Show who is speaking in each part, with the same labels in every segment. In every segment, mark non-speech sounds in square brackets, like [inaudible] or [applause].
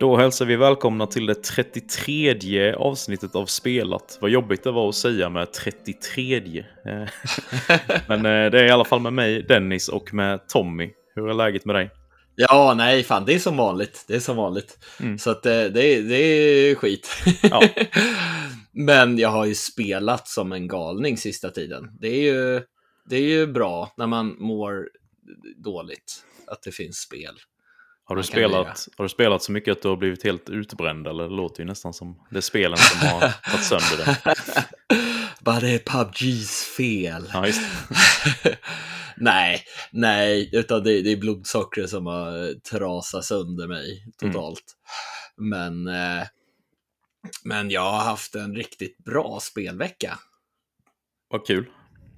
Speaker 1: Då hälsar vi välkomna till det 33 avsnittet av Spelat. Vad jobbigt det var att säga med 33. Eh, [laughs] Men eh, det är i alla fall med mig, Dennis, och med Tommy. Hur är läget med dig?
Speaker 2: Ja, nej, fan, det är som vanligt. Det är som vanligt.
Speaker 1: Mm.
Speaker 2: Så att eh, det, är- det är skit.
Speaker 1: Ja. [laughs]
Speaker 2: Men jag har ju spelat som en galning sista tiden. Det är ju, det är ju bra när man mår dåligt att det finns spel.
Speaker 1: Har du, spelat, har du spelat så mycket att du har blivit helt utbränd? Eller det låter ju nästan som det är spelen som har tagit sönder det. [laughs]
Speaker 2: Bara det är PubGs fel.
Speaker 1: Ja, [laughs]
Speaker 2: nej, nej, utan det, det är blodsockret som har trasat sönder mig totalt. Men, eh, men jag har haft en riktigt bra spelvecka.
Speaker 1: Vad kul.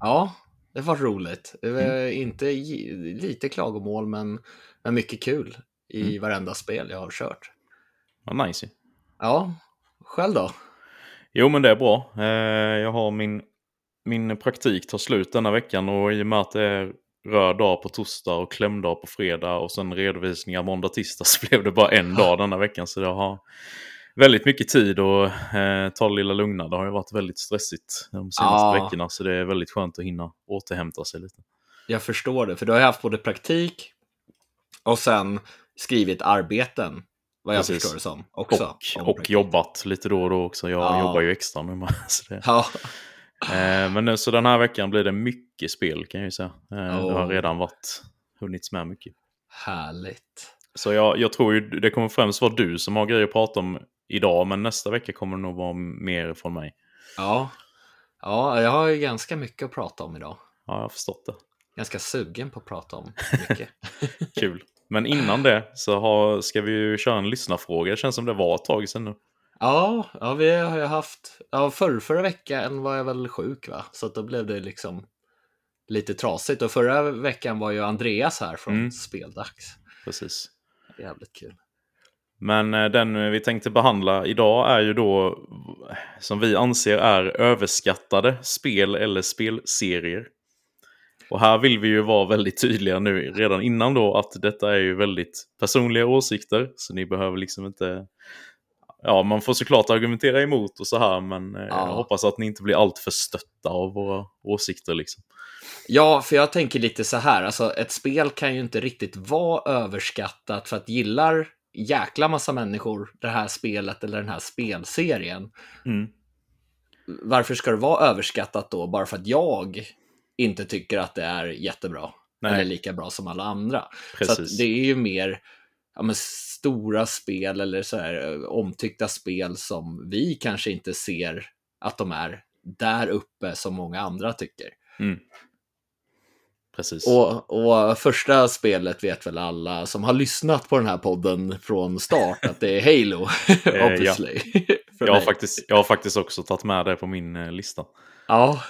Speaker 2: Ja, det var roligt. Det var inte gi- lite klagomål, men, men mycket kul i varenda spel jag har kört.
Speaker 1: Vad nice.
Speaker 2: Ja, själv då?
Speaker 1: Jo, men det är bra. Eh, Jag har min, min praktik tar slut denna veckan och i och med att det är röd dag på torsdag och klämdag på fredag och sen redovisningar måndag, tisdag [laughs] så blev det bara en [laughs] dag denna veckan. Så jag har väldigt mycket tid och eh, ta det lilla lugna. Det har ju varit väldigt stressigt de senaste
Speaker 2: Ja.
Speaker 1: veckorna så det är väldigt skönt att hinna återhämta sig lite.
Speaker 2: Jag förstår det, för du har ju haft både praktik och sen skrivit arbeten, vad jag
Speaker 1: Precis.
Speaker 2: förstår det som. Också.
Speaker 1: Och, och jobbat lite då och då också. Jag
Speaker 2: Ja.
Speaker 1: jobbar ju extra nu. [laughs] Så det,
Speaker 2: Ja,
Speaker 1: Eh, men så den här veckan blir det mycket spel kan jag ju säga. Eh, Det har redan varit hunnits med mycket.
Speaker 2: härligt.
Speaker 1: Så jag, jag tror ju det kommer främst vara du som har grejer att prata om idag, men nästa vecka kommer det nog vara mer från mig.
Speaker 2: Ja. ja, jag har ju ganska mycket att prata om idag.
Speaker 1: Ja, jag har förstått det.
Speaker 2: Ganska sugen på att prata om [laughs] mycket.
Speaker 1: Kul. Men innan det så har, ska vi ju köra en lyssnarfråga. Det känns som det var ett tag sedan nu.
Speaker 2: ja, ja, vi har ju haft, ja, förr, förra veckan var jag väl sjuk va? Så att då blev det liksom lite trasigt. Och förra veckan var ju Andreas här från
Speaker 1: Mm.
Speaker 2: Speldags.
Speaker 1: Precis.
Speaker 2: Jävligt kul.
Speaker 1: Men eh, den vi tänkte behandla idag är ju då, som vi anser är överskattade spel eller spelserier. Och här vill vi ju vara väldigt tydliga nu redan innan då att detta är ju väldigt personliga åsikter. Så ni behöver liksom inte... Ja, man får såklart argumentera emot och så här, men eh,
Speaker 2: Ja.
Speaker 1: jag hoppas att ni inte blir alltför stötta av våra åsikter liksom.
Speaker 2: Ja, för jag tänker lite så här, alltså ett spel kan ju inte riktigt vara överskattat för att gillar jäkla massa människor det här spelet eller den här spelserien.
Speaker 1: Mm.
Speaker 2: Varför ska det vara överskattat då bara för att jag inte tycker att det är jättebra?
Speaker 1: Nej.
Speaker 2: Eller lika bra som alla andra. Så
Speaker 1: Precis.
Speaker 2: att det är ju mer ja, stora spel eller så här, eh, omtyckta spel som vi kanske inte ser att de är där uppe som många andra tycker.
Speaker 1: Mm. Precis.
Speaker 2: Och, och första spelet vet väl alla som har lyssnat på den här podden från start att det är Halo, [laughs]
Speaker 1: ja.
Speaker 2: obviously. [laughs] För
Speaker 1: jag, har faktiskt, jag har faktiskt också tagit med det på min eh, lista.
Speaker 2: Ja,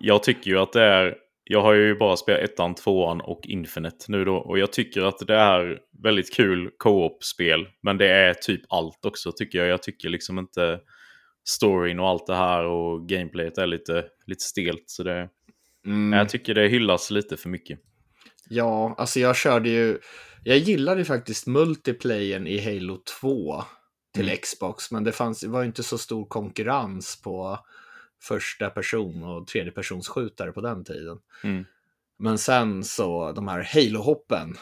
Speaker 1: Jag tycker ju att det är... Jag har ju bara spelat ettan, tvåan och Infinite nu då. Och jag tycker att det är väldigt kul co-op-spel. Men det är typ allt också tycker jag. Jag tycker liksom inte storyn och allt det här och gameplayet är lite, lite stelt. Så det,
Speaker 2: mm.
Speaker 1: Jag tycker det hyllas lite för mycket.
Speaker 2: ja, alltså jag körde ju, jag gillade faktiskt multiplayern i Halo 2 till
Speaker 1: Mm.
Speaker 2: Xbox, men det, fanns, det var ju inte så stor konkurrens på första person och tredje persons skjutare på den tiden.
Speaker 1: Mm.
Speaker 2: Men sen så, de här Halo-hoppen,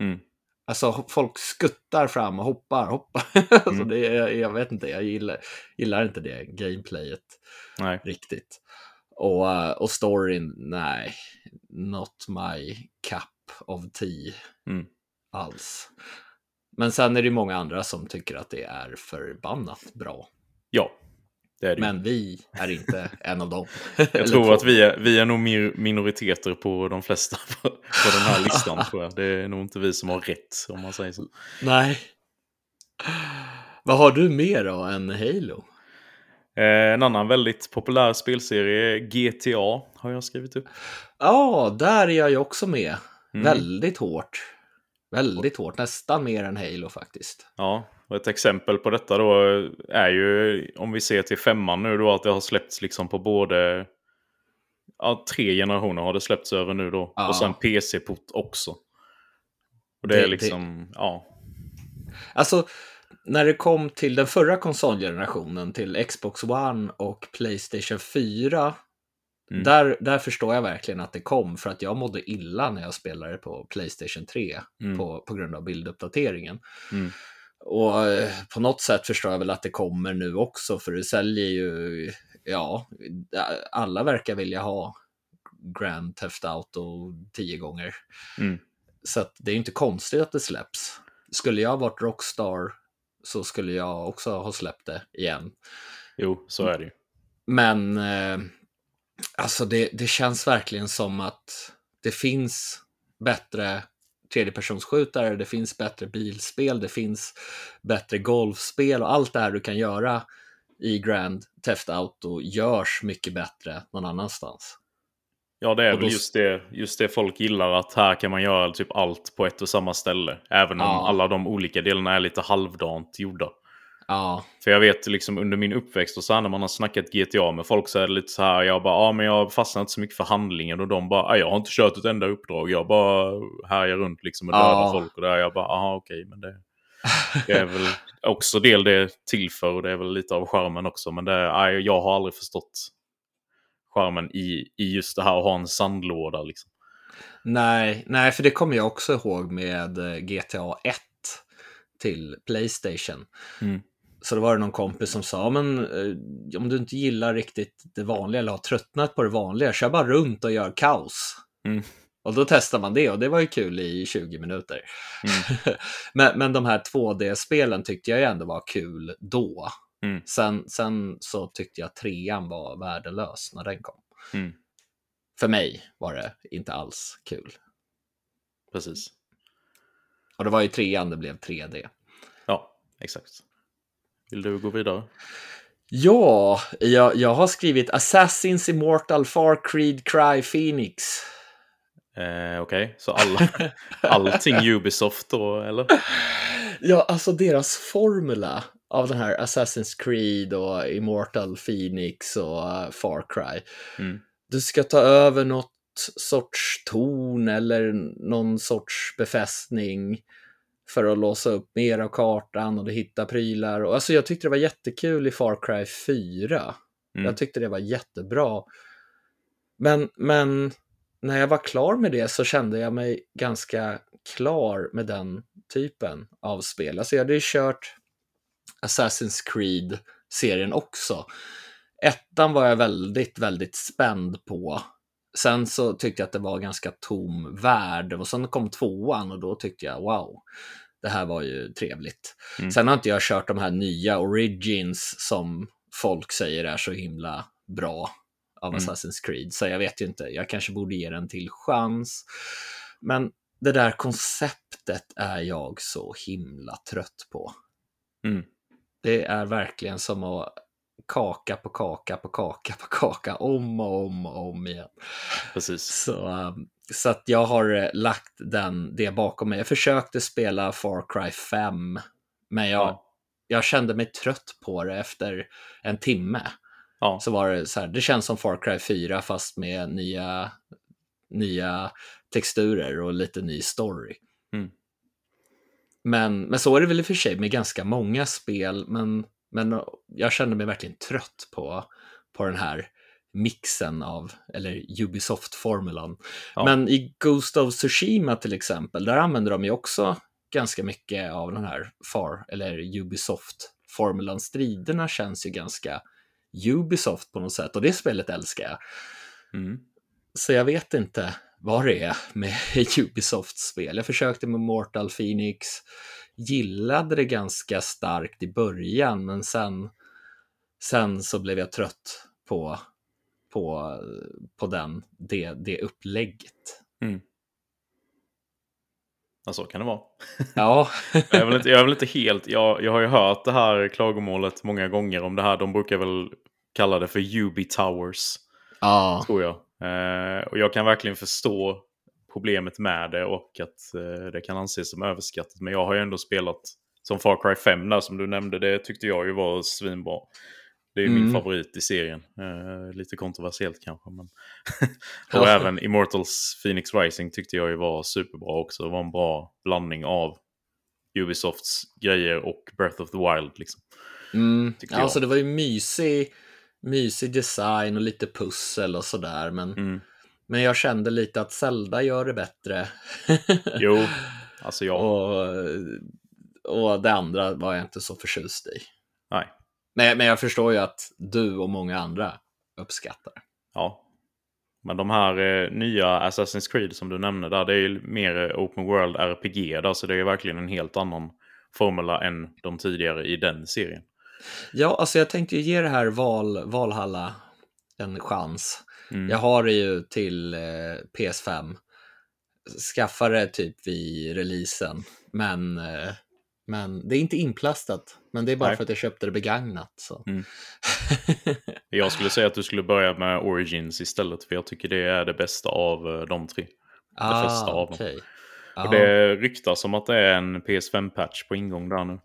Speaker 1: Mm.
Speaker 2: Alltså folk skuttar fram och hoppar, hoppar. [laughs] alltså,
Speaker 1: Mm.
Speaker 2: det är, jag vet inte, jag gillar, gillar inte det gameplayet
Speaker 1: Nej.
Speaker 2: riktigt. Och, eh, och storyn, nej, not my cup of tea
Speaker 1: Mm.
Speaker 2: alls. Men sen är det många andra som tycker att det är förbannat bra.
Speaker 1: Ja, det det.
Speaker 2: Men vi är inte en av dem. [laughs]
Speaker 1: Jag tror att vi är, vi är nog minoriteter på de flesta [laughs] på, på den här listan. tror jag. Det är nog inte vi som har rätt, om man säger så.
Speaker 2: Nej. Vad har du mer då än Halo?
Speaker 1: Eh, en annan väldigt populär spelserie, GTA, har jag skrivit upp.
Speaker 2: Ja, där är jag ju också med.
Speaker 1: Mm.
Speaker 2: Väldigt hårt. Väldigt hårt, nästan mer än Halo faktiskt.
Speaker 1: Ja, och ett exempel på detta då är ju, om vi ser till femman nu då, att det har släppts liksom på både... Ja, tre generationer har det släppts över nu då.
Speaker 2: Ja.
Speaker 1: Och sen PC-port också. Och det,
Speaker 2: Det-
Speaker 1: är liksom, ja.
Speaker 2: Alltså, när det kom till den förra konsolgenerationen, till Xbox One och Playstation 4,
Speaker 1: Mm.
Speaker 2: där, där förstår jag verkligen att det kom, för att jag mådde illa när jag spelade på Playstation 3
Speaker 1: Mm.
Speaker 2: på, på grund av bilduppdateringen.
Speaker 1: Mm.
Speaker 2: Och eh, på något sätt förstår jag väl att det kommer nu också, för det säljer ju, ja, alla verkar vilja ha Grand Theft Auto tio gånger.
Speaker 1: Mm.
Speaker 2: Så det är inte konstigt att det släpps. Skulle jag varit Rockstar så skulle jag också ha släppt det igen.
Speaker 1: Jo, så är det ju.
Speaker 2: Men eh, alltså det, det känns verkligen som att det finns bättre tredjepersonsskjutare, det finns bättre bilspel, det finns bättre golfspel och allt det här du kan göra i Grand Theft Auto görs mycket bättre någon annanstans.
Speaker 1: Ja, det är
Speaker 2: Och
Speaker 1: väl
Speaker 2: då-
Speaker 1: just det, just det folk gillar, att här kan man göra typ allt på ett och samma ställe. Även om
Speaker 2: Ja.
Speaker 1: alla de olika delarna är lite halvdant gjorda.
Speaker 2: Ja,
Speaker 1: För jag vet liksom under min uppväxt och så här när man har snackat GTA med folk så är det lite så här, jag bara, ja men jag fastnar inte så mycket för handlingen och de bara, "Ah, jag har inte kört ett enda uppdrag, jag bara härjar runt liksom och dödar
Speaker 2: Ja.
Speaker 1: folk och där. Jag bara, aha okej, men det, det är väl också del det är till för och det är väl lite av charmen också. Men det, jag har aldrig förstått charmen i, i just det här att ha en sandlåda liksom.
Speaker 2: nej, nej, för det kommer jag också ihåg med eh, GTA 1 till Playstation.
Speaker 1: Mm.
Speaker 2: Så då var det någon kompis som sa, men eh, om du inte gillar riktigt det vanliga eller har tröttnat på det vanliga, kör bara runt och gör kaos.
Speaker 1: Mm.
Speaker 2: Och då testar man det och det var ju kul i 20 minuter.
Speaker 1: Mm. [laughs]
Speaker 2: men, men de här 2D-spelen tyckte jag ju ändå var kul då.
Speaker 1: Mm.
Speaker 2: Sen, sen så tyckte jag trean var värdelös när den kom.
Speaker 1: Mm.
Speaker 2: För mig var det inte alls kul.
Speaker 1: Precis.
Speaker 2: Och det var ju trean det blev 3D.
Speaker 1: Ja, exakt. Vill du gå vidare?
Speaker 2: Ja, jag, jag har skrivit Assassins Immortal Far Creed Cry Phoenix.
Speaker 1: Eh, Okej, så alla, [laughs] allting Ubisoft då, eller?
Speaker 2: Ja, alltså deras formula av den här Assassin's Creed och Immortal Phoenix och uh, Far Cry.
Speaker 1: Mm.
Speaker 2: Du ska ta över något sorts torn eller någon sorts befästning för att låsa upp mer av kartan och du hittar prylar. Och, alltså, jag tyckte det var jättekul i Far Cry 4.
Speaker 1: Mm.
Speaker 2: Jag tyckte det var jättebra. Men, men när jag var klar med det så kände jag mig ganska klar med den typen av spel. Alltså jag hade ju kört Assassin's Creed-serien också. Ettan var jag väldigt, väldigt spänd på. Sen så tyckte jag att det var ganska tom värld och sen kom tvåan och då tyckte jag wow, det här var ju trevligt.
Speaker 1: Mm.
Speaker 2: Sen har inte jag kört de här nya Origins som folk säger är så himla bra av
Speaker 1: Mm.
Speaker 2: Assassin's Creed, så jag vet ju inte, jag kanske borde ge den till chans. Men det där konceptet är jag så himla trött på.
Speaker 1: Mm.
Speaker 2: Det är verkligen som att kaka på kaka på kaka på kaka om och om och om igen.
Speaker 1: Precis.
Speaker 2: Så, um, så att jag har eh, lagt den, det bakom mig. Jag försökte spela Far Cry 5, men jag,
Speaker 1: Ja.
Speaker 2: jag kände mig trött på det efter en timme.
Speaker 1: Ja.
Speaker 2: Så var det så här, det känns som Far Cry 4 fast med nya, nya texturer och lite ny story.
Speaker 1: Mm.
Speaker 2: Men, men så är det väl i och för sig med ganska många spel, men, men jag kände mig verkligen trött på, på den här mixen av, eller Ubisoft-formulan.
Speaker 1: Ja.
Speaker 2: Men i Ghost of Tsushima till exempel, där använder de ju också ganska mycket av den här FAR, eller Ubisoft-formulan. Striderna känns ju ganska Ubisoft på något sätt, och det spelet älskar jag.
Speaker 1: Mm.
Speaker 2: Så jag vet inte vad det är med [laughs] Ubisoft-spel. Jag försökte med Mortal Phoenix, gillade det ganska starkt i början, men sen, sen så blev jag trött på, på, på den, det, det upplägget.
Speaker 1: Ja, så kan det vara.
Speaker 2: Ja, [laughs]
Speaker 1: Jag är väl inte, jag är väl inte helt... Jag, jag har ju hört det här klagomålet många gånger om det här. De brukar väl kalla det för Ubi Towers,
Speaker 2: ja,
Speaker 1: tror jag. Eh, och jag kan verkligen förstå problemet med det och att eh, det kan anses som överskattat. Men jag har ju ändå spelat som Far Cry 5 där som du nämnde. Det tyckte jag ju var svinbra. Det är ju min
Speaker 2: Mm.
Speaker 1: favorit i serien. Eh, lite kontroversiellt kanske. Men [laughs] och även Immortals Phoenix Rising tyckte jag ju var superbra också. Det var en bra blandning av Ubisofts grejer och Breath of the Wild. Liksom.
Speaker 2: Mm.
Speaker 1: Tycker jag.
Speaker 2: Alltså det var ju mysig, mysig design och lite pussel och sådär. Men,
Speaker 1: Mm.
Speaker 2: Men jag kände lite att Zelda gör det bättre. [laughs]
Speaker 1: Jo, alltså ja.
Speaker 2: och, och det andra var jag inte så förtjust i.
Speaker 1: Nej.
Speaker 2: Men, men jag förstår ju att du och många andra uppskattar.
Speaker 1: Ja. Men de här eh, nya Assassin's Creed som du nämnde där, det är ju mer eh, Open World RPG där, så det är verkligen en helt annan formula än de tidigare i den serien.
Speaker 2: Ja, alltså jag tänkte ju ge det här Val, Valhalla en chans.
Speaker 1: Mm.
Speaker 2: Jag har det ju till eh, PS5. Skaffade det typ vid releasen. Men, eh, men det är inte inplastat. Men det är bara
Speaker 1: Nej.
Speaker 2: för att jag köpte det begagnat. Så.
Speaker 1: Mm. [laughs] Jag skulle säga att du skulle börja med Origins istället, för jag tycker det är det bästa av eh, de tre. första av dem.
Speaker 2: Ah, okej.
Speaker 1: Och det ryktas om att det är en PS5-patch på ingång där nu.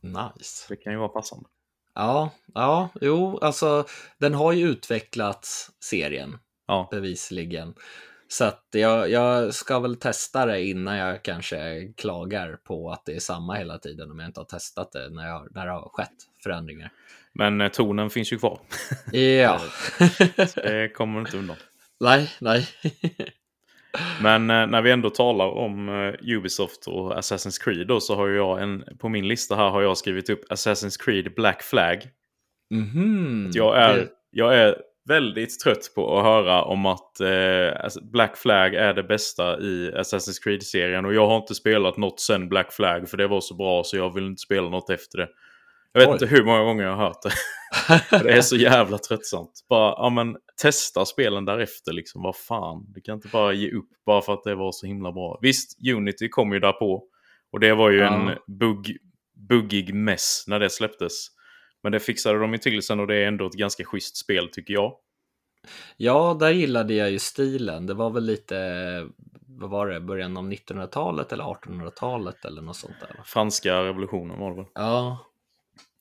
Speaker 2: Nice.
Speaker 1: Det kan ju vara passande.
Speaker 2: Ja, ja, jo, alltså den har ju utvecklats serien
Speaker 1: Ja,
Speaker 2: bevisligen. Så att jag, jag ska väl testa det innan jag kanske klagar på att det är samma hela tiden om jag inte har testat det när, jag, när det har skett förändringar.
Speaker 1: men eh, tonen finns ju kvar.
Speaker 2: Ja, [laughs]
Speaker 1: Det kommer inte undan.
Speaker 2: nej, nej.
Speaker 1: Men eh, när vi ändå talar om eh, Ubisoft och Assassin's Creed då, så har jag en, på min lista här har jag skrivit upp Assassin's Creed Black Flag.
Speaker 2: Mhm.
Speaker 1: Jag är, jag är väldigt trött på att höra om att eh, Black Flag är det bästa i Assassin's Creed-serien. Och jag har inte spelat något sen Black Flag för det var så bra så jag vill inte spela något efter det. Jag vet
Speaker 2: Oj.
Speaker 1: inte hur många gånger jag har hört det. [laughs] det är så jävla tröttsamt. Bara, ja men testa spelen därefter liksom. Vad fan. Du kan inte bara ge upp bara för att det var så himla bra. Visst, Unity kom ju där på. Och det var ju
Speaker 2: Ja.
Speaker 1: en bugg, buggig mess när det släpptes. Men det fixade de ju till sen och det är ändå ett ganska schysst spel tycker jag.
Speaker 2: Ja, där gillade jag ju stilen. Det var väl lite, vad var det, början av 1900-talet eller 1800-talet eller något sånt där.
Speaker 1: Franska revolutionen var det väl.
Speaker 2: Ja,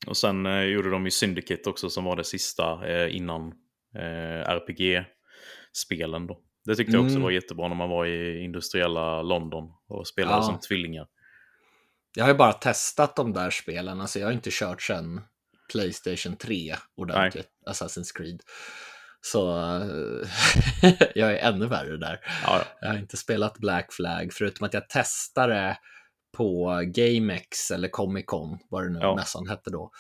Speaker 1: Och sen eh, gjorde de ju Syndicate också som var det sista eh, innan eh, RPG-spelen då. Det tyckte jag också
Speaker 2: Mm.
Speaker 1: var jättebra när man var i industriella London och spelade
Speaker 2: Ja.
Speaker 1: som tvillingar.
Speaker 2: jag har ju bara testat de där spelen. Alltså jag har inte kört sedan Playstation 3 ordentligt, Assassin's Creed. Så eh, [laughs] jag är ännu värre där.
Speaker 1: Ja, ja.
Speaker 2: Jag har inte spelat Black Flag, förutom att jag testade på GameX eller Comic Con, vad det nu
Speaker 1: Ja.
Speaker 2: mässan hette då,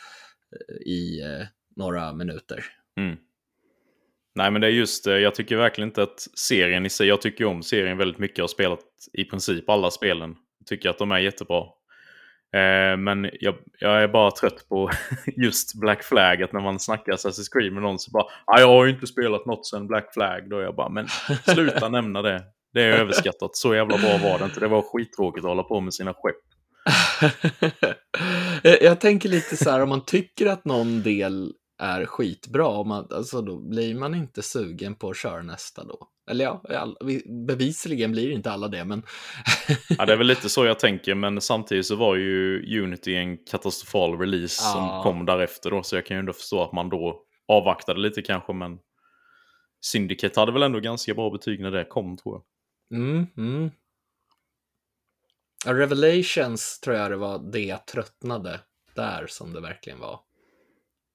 Speaker 2: eh, i eh, några minuter.
Speaker 1: Mm. Nej men det är just det, jag tycker verkligen inte att serien i sig, jag tycker om serien väldigt mycket, jag har spelat i princip alla spelen. Tycker att de är jättebra. Eh, men jag, jag är bara trött på [laughs] just Black Flag, att när man snackar Assassin's Creed med någon så bara ah, jag har ju inte spelat något sen Black Flag. Då är jag bara, men [laughs] sluta nämna det. Det är överskattat, så jävla bra var det inte. Det var skittråkigt att hålla på med sina skepp. [laughs]
Speaker 2: jag tänker lite så här, om man tycker att någon del är skitbra, om man, alltså då blir man inte sugen på att köra nästa då? Eller ja, all, bevisligen blir inte alla det, men [laughs]
Speaker 1: Ja, det är väl lite så jag tänker, men samtidigt så var ju Unity en katastrofal release
Speaker 2: Ja.
Speaker 1: som kom därefter då, så jag kan ju ändå förstå att man då avvaktade lite kanske, men Syndicate hade väl ändå ganska bra betyg när det kom tror jag.
Speaker 2: Mm, mm. Revelations tror jag det var det jag tröttnade där som det verkligen var.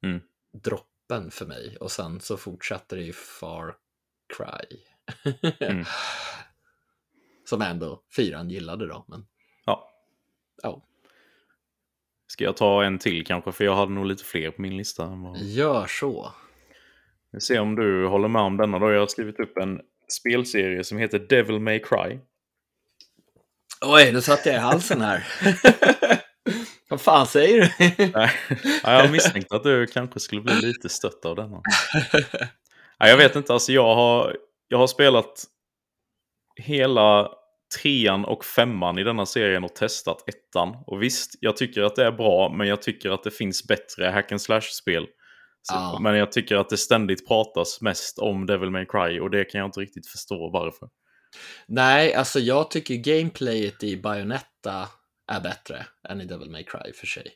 Speaker 1: Mm.
Speaker 2: Droppen för mig och sen så fortsatte det i Far Cry.
Speaker 1: Mm. [laughs]
Speaker 2: Som ändå fyran gillade då. Men
Speaker 1: Ja.
Speaker 2: ja,
Speaker 1: Ska jag ta en till kanske, för jag hade nog lite fler på min lista. vad-
Speaker 2: gör så.
Speaker 1: Vi ser om du håller med om denna då. Jag har skrivit upp en spelserie som heter Devil May Cry.
Speaker 2: Oj, nu satt jag i halsen här. [laughs] Vad fan säger du?
Speaker 1: Nej, jag misstänkte att du kanske skulle bli lite stött av denna. [laughs] Nej, jag vet inte, alltså jag har, jag har spelat hela trean och femman i denna serien och testat ettan. Och visst, jag tycker att det är bra, men jag tycker att det finns bättre hack and slash-spel. Så-
Speaker 2: Ja.
Speaker 1: Men jag tycker att det ständigt pratas mest om Devil May Cry och det kan jag inte riktigt förstå varför.
Speaker 2: Nej, alltså jag tycker gameplayet i Bayonetta är bättre än i Devil May Cry för sig.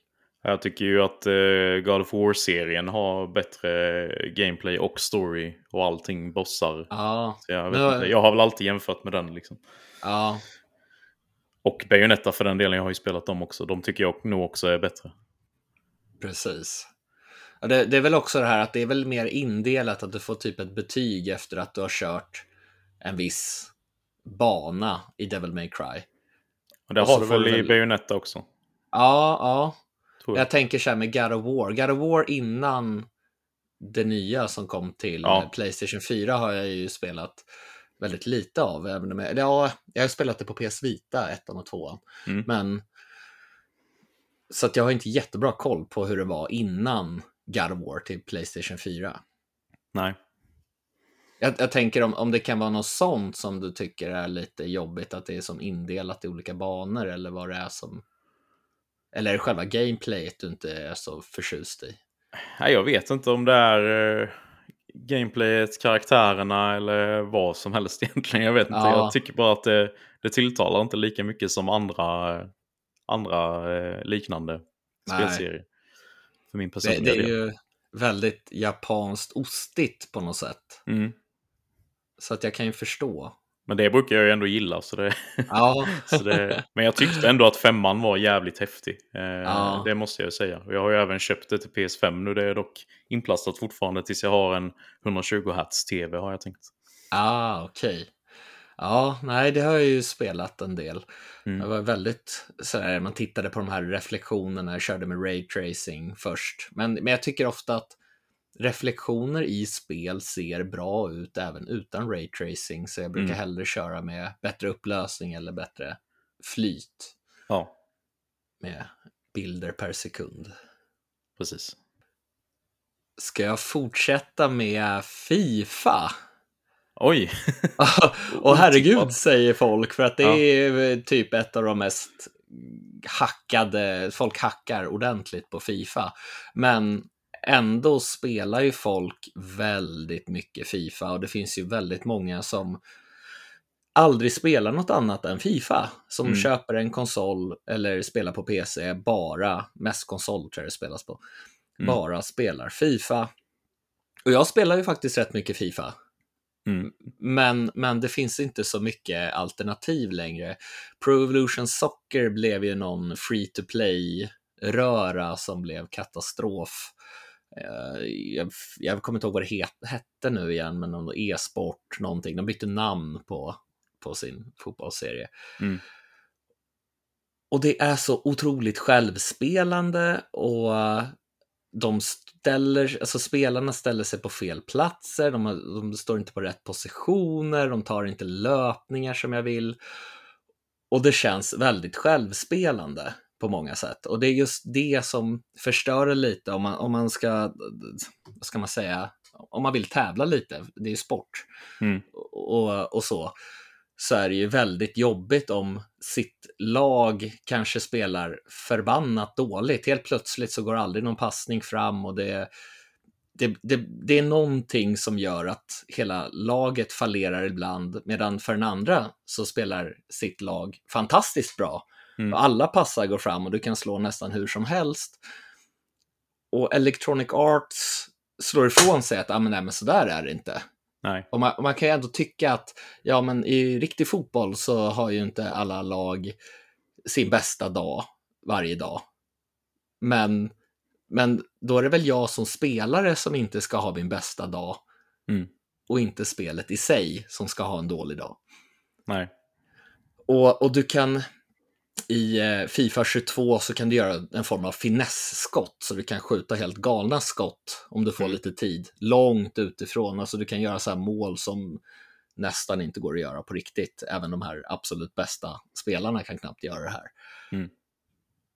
Speaker 1: Jag tycker ju att eh, God of War-serien har bättre gameplay och story och allting, bossar.
Speaker 2: Ja,
Speaker 1: Så jag, vet
Speaker 2: Nu-
Speaker 1: inte, jag har väl alltid jämfört med den liksom.
Speaker 2: ja.
Speaker 1: Och Bayonetta för den delen, jag har ju spelat dem också. De tycker jag nog också är bättre.
Speaker 2: Precis. Ja, det, det, är väl också det här att det är väl mer indelat att du får typ ett betyg efter att du har kört en viss bana i Devil May Cry.
Speaker 1: Och det och har du väl i Bayonetta också?
Speaker 2: Ja, ja. Jag. jag. tänker så här med God of War. God of War innan det nya som kom till ja. Playstation 4 har jag ju spelat väldigt lite av. Även med, ja, jag har spelat det på PS Vita, ettan och tvåan. Mm. Men så att jag har inte jättebra koll på hur det var innan God of War till Playstation 4.
Speaker 1: Nej.
Speaker 2: Jag, jag, tänker om, om det kan vara något sånt som du tycker är lite jobbigt, att det är som indelat i olika banor eller vad det är som... Eller är det själva gameplayet du inte är så förtjust i?
Speaker 1: Nej, jag vet inte om det är eh, gameplayet, karaktärerna eller vad som helst [laughs] egentligen. Jag vet inte. Ja. Jag tycker bara att det, det tilltalar inte lika mycket som andra, andra eh, liknande Nej. spelserier. För min personliga
Speaker 2: det, det är del. ju väldigt japanskt ostigt på något sätt.
Speaker 1: Mm.
Speaker 2: Så att jag kan ju förstå.
Speaker 1: Men det brukar jag ju ändå gilla. Så det...
Speaker 2: Ja. [laughs]
Speaker 1: så det... Men jag tyckte ändå att femman var jävligt häftig. Eh, ja. Det måste jag ju säga. Och jag har ju även köpt det till PS5 nu. Det är dock inplastat fortfarande tills jag har en 120 Hz TV har jag tänkt.
Speaker 2: Ah, okej. Okay. Ja, nej, det har jag ju spelat en del. Mm. Det var väldigt sådär, man tittade på de här reflektionerna, jag körde med Ray Tracing först. Men, men jag tycker ofta att reflektioner i spel ser bra ut även utan Ray Tracing, så jag brukar mm. hellre köra med bättre upplösning eller bättre flyt.
Speaker 1: Ja.
Speaker 2: Med bilder per sekund.
Speaker 1: Precis.
Speaker 2: Ska jag fortsätta med Fifa?
Speaker 1: Oj! [laughs]
Speaker 2: och herregud säger folk, för att det är typ ett av de mest hackade, folk hackar ordentligt på Fifa. Men ändå spelar ju folk väldigt mycket Fifa och det finns ju väldigt många som aldrig spelar något annat än Fifa. Som mm. köper en konsol eller spelar på PC bara, mest konsol tror jag det spelas på, mm. bara spelar Fifa. Och jag spelar ju faktiskt rätt mycket Fifa.
Speaker 1: Mm.
Speaker 2: Men, men det finns inte så mycket alternativ längre. Pro Evolution Soccer blev ju någon free to play-röra som blev katastrof. Uh, jag, jag kommer inte ihåg vad det het, hette nu igen, men någon e-sport, någonting. De bytte namn på, på sin fotbollsserie.
Speaker 1: Mm.
Speaker 2: Och det är så otroligt självspelande och de ställer, alltså spelarna ställer sig på fel platser, de, de, står inte på rätt positioner, de tar inte löpningar som jag vill. Och det känns väldigt självspelande på många sätt. Och det är just det som förstör lite om man, om man ska, vad ska man säga, om man vill tävla lite, det är ju sport
Speaker 1: mm.
Speaker 2: och, och så så är det ju väldigt jobbigt om sitt lag kanske spelar förbannat dåligt. Helt plötsligt så går aldrig någon passning fram och det, det, det, det är någonting som gör att hela laget fallerar ibland, medan för den andra så spelar sitt lag fantastiskt bra. Mm. Alla passar går fram och du kan slå nästan hur som helst. Och Electronic Arts slår ifrån sig att ah, men, nej, men sådär är det inte.
Speaker 1: Nej.
Speaker 2: Och man, och man, kan ju ändå tycka att ja, men i riktig fotboll så har ju inte alla lag sin bästa dag varje dag. Men, men då är det väl jag som spelare som inte ska ha min bästa dag
Speaker 1: mm.
Speaker 2: och inte spelet i sig som ska ha en dålig dag.
Speaker 1: Nej.
Speaker 2: Och, och du kan, i eh, Fifa 22 så kan du göra en form av finessskott så du kan skjuta helt galna skott om du får mm. lite tid. Långt utifrån, alltså du kan göra så här mål som nästan inte går att göra på riktigt. Även de här absolut bästa spelarna kan knappt göra det här.
Speaker 1: Mm.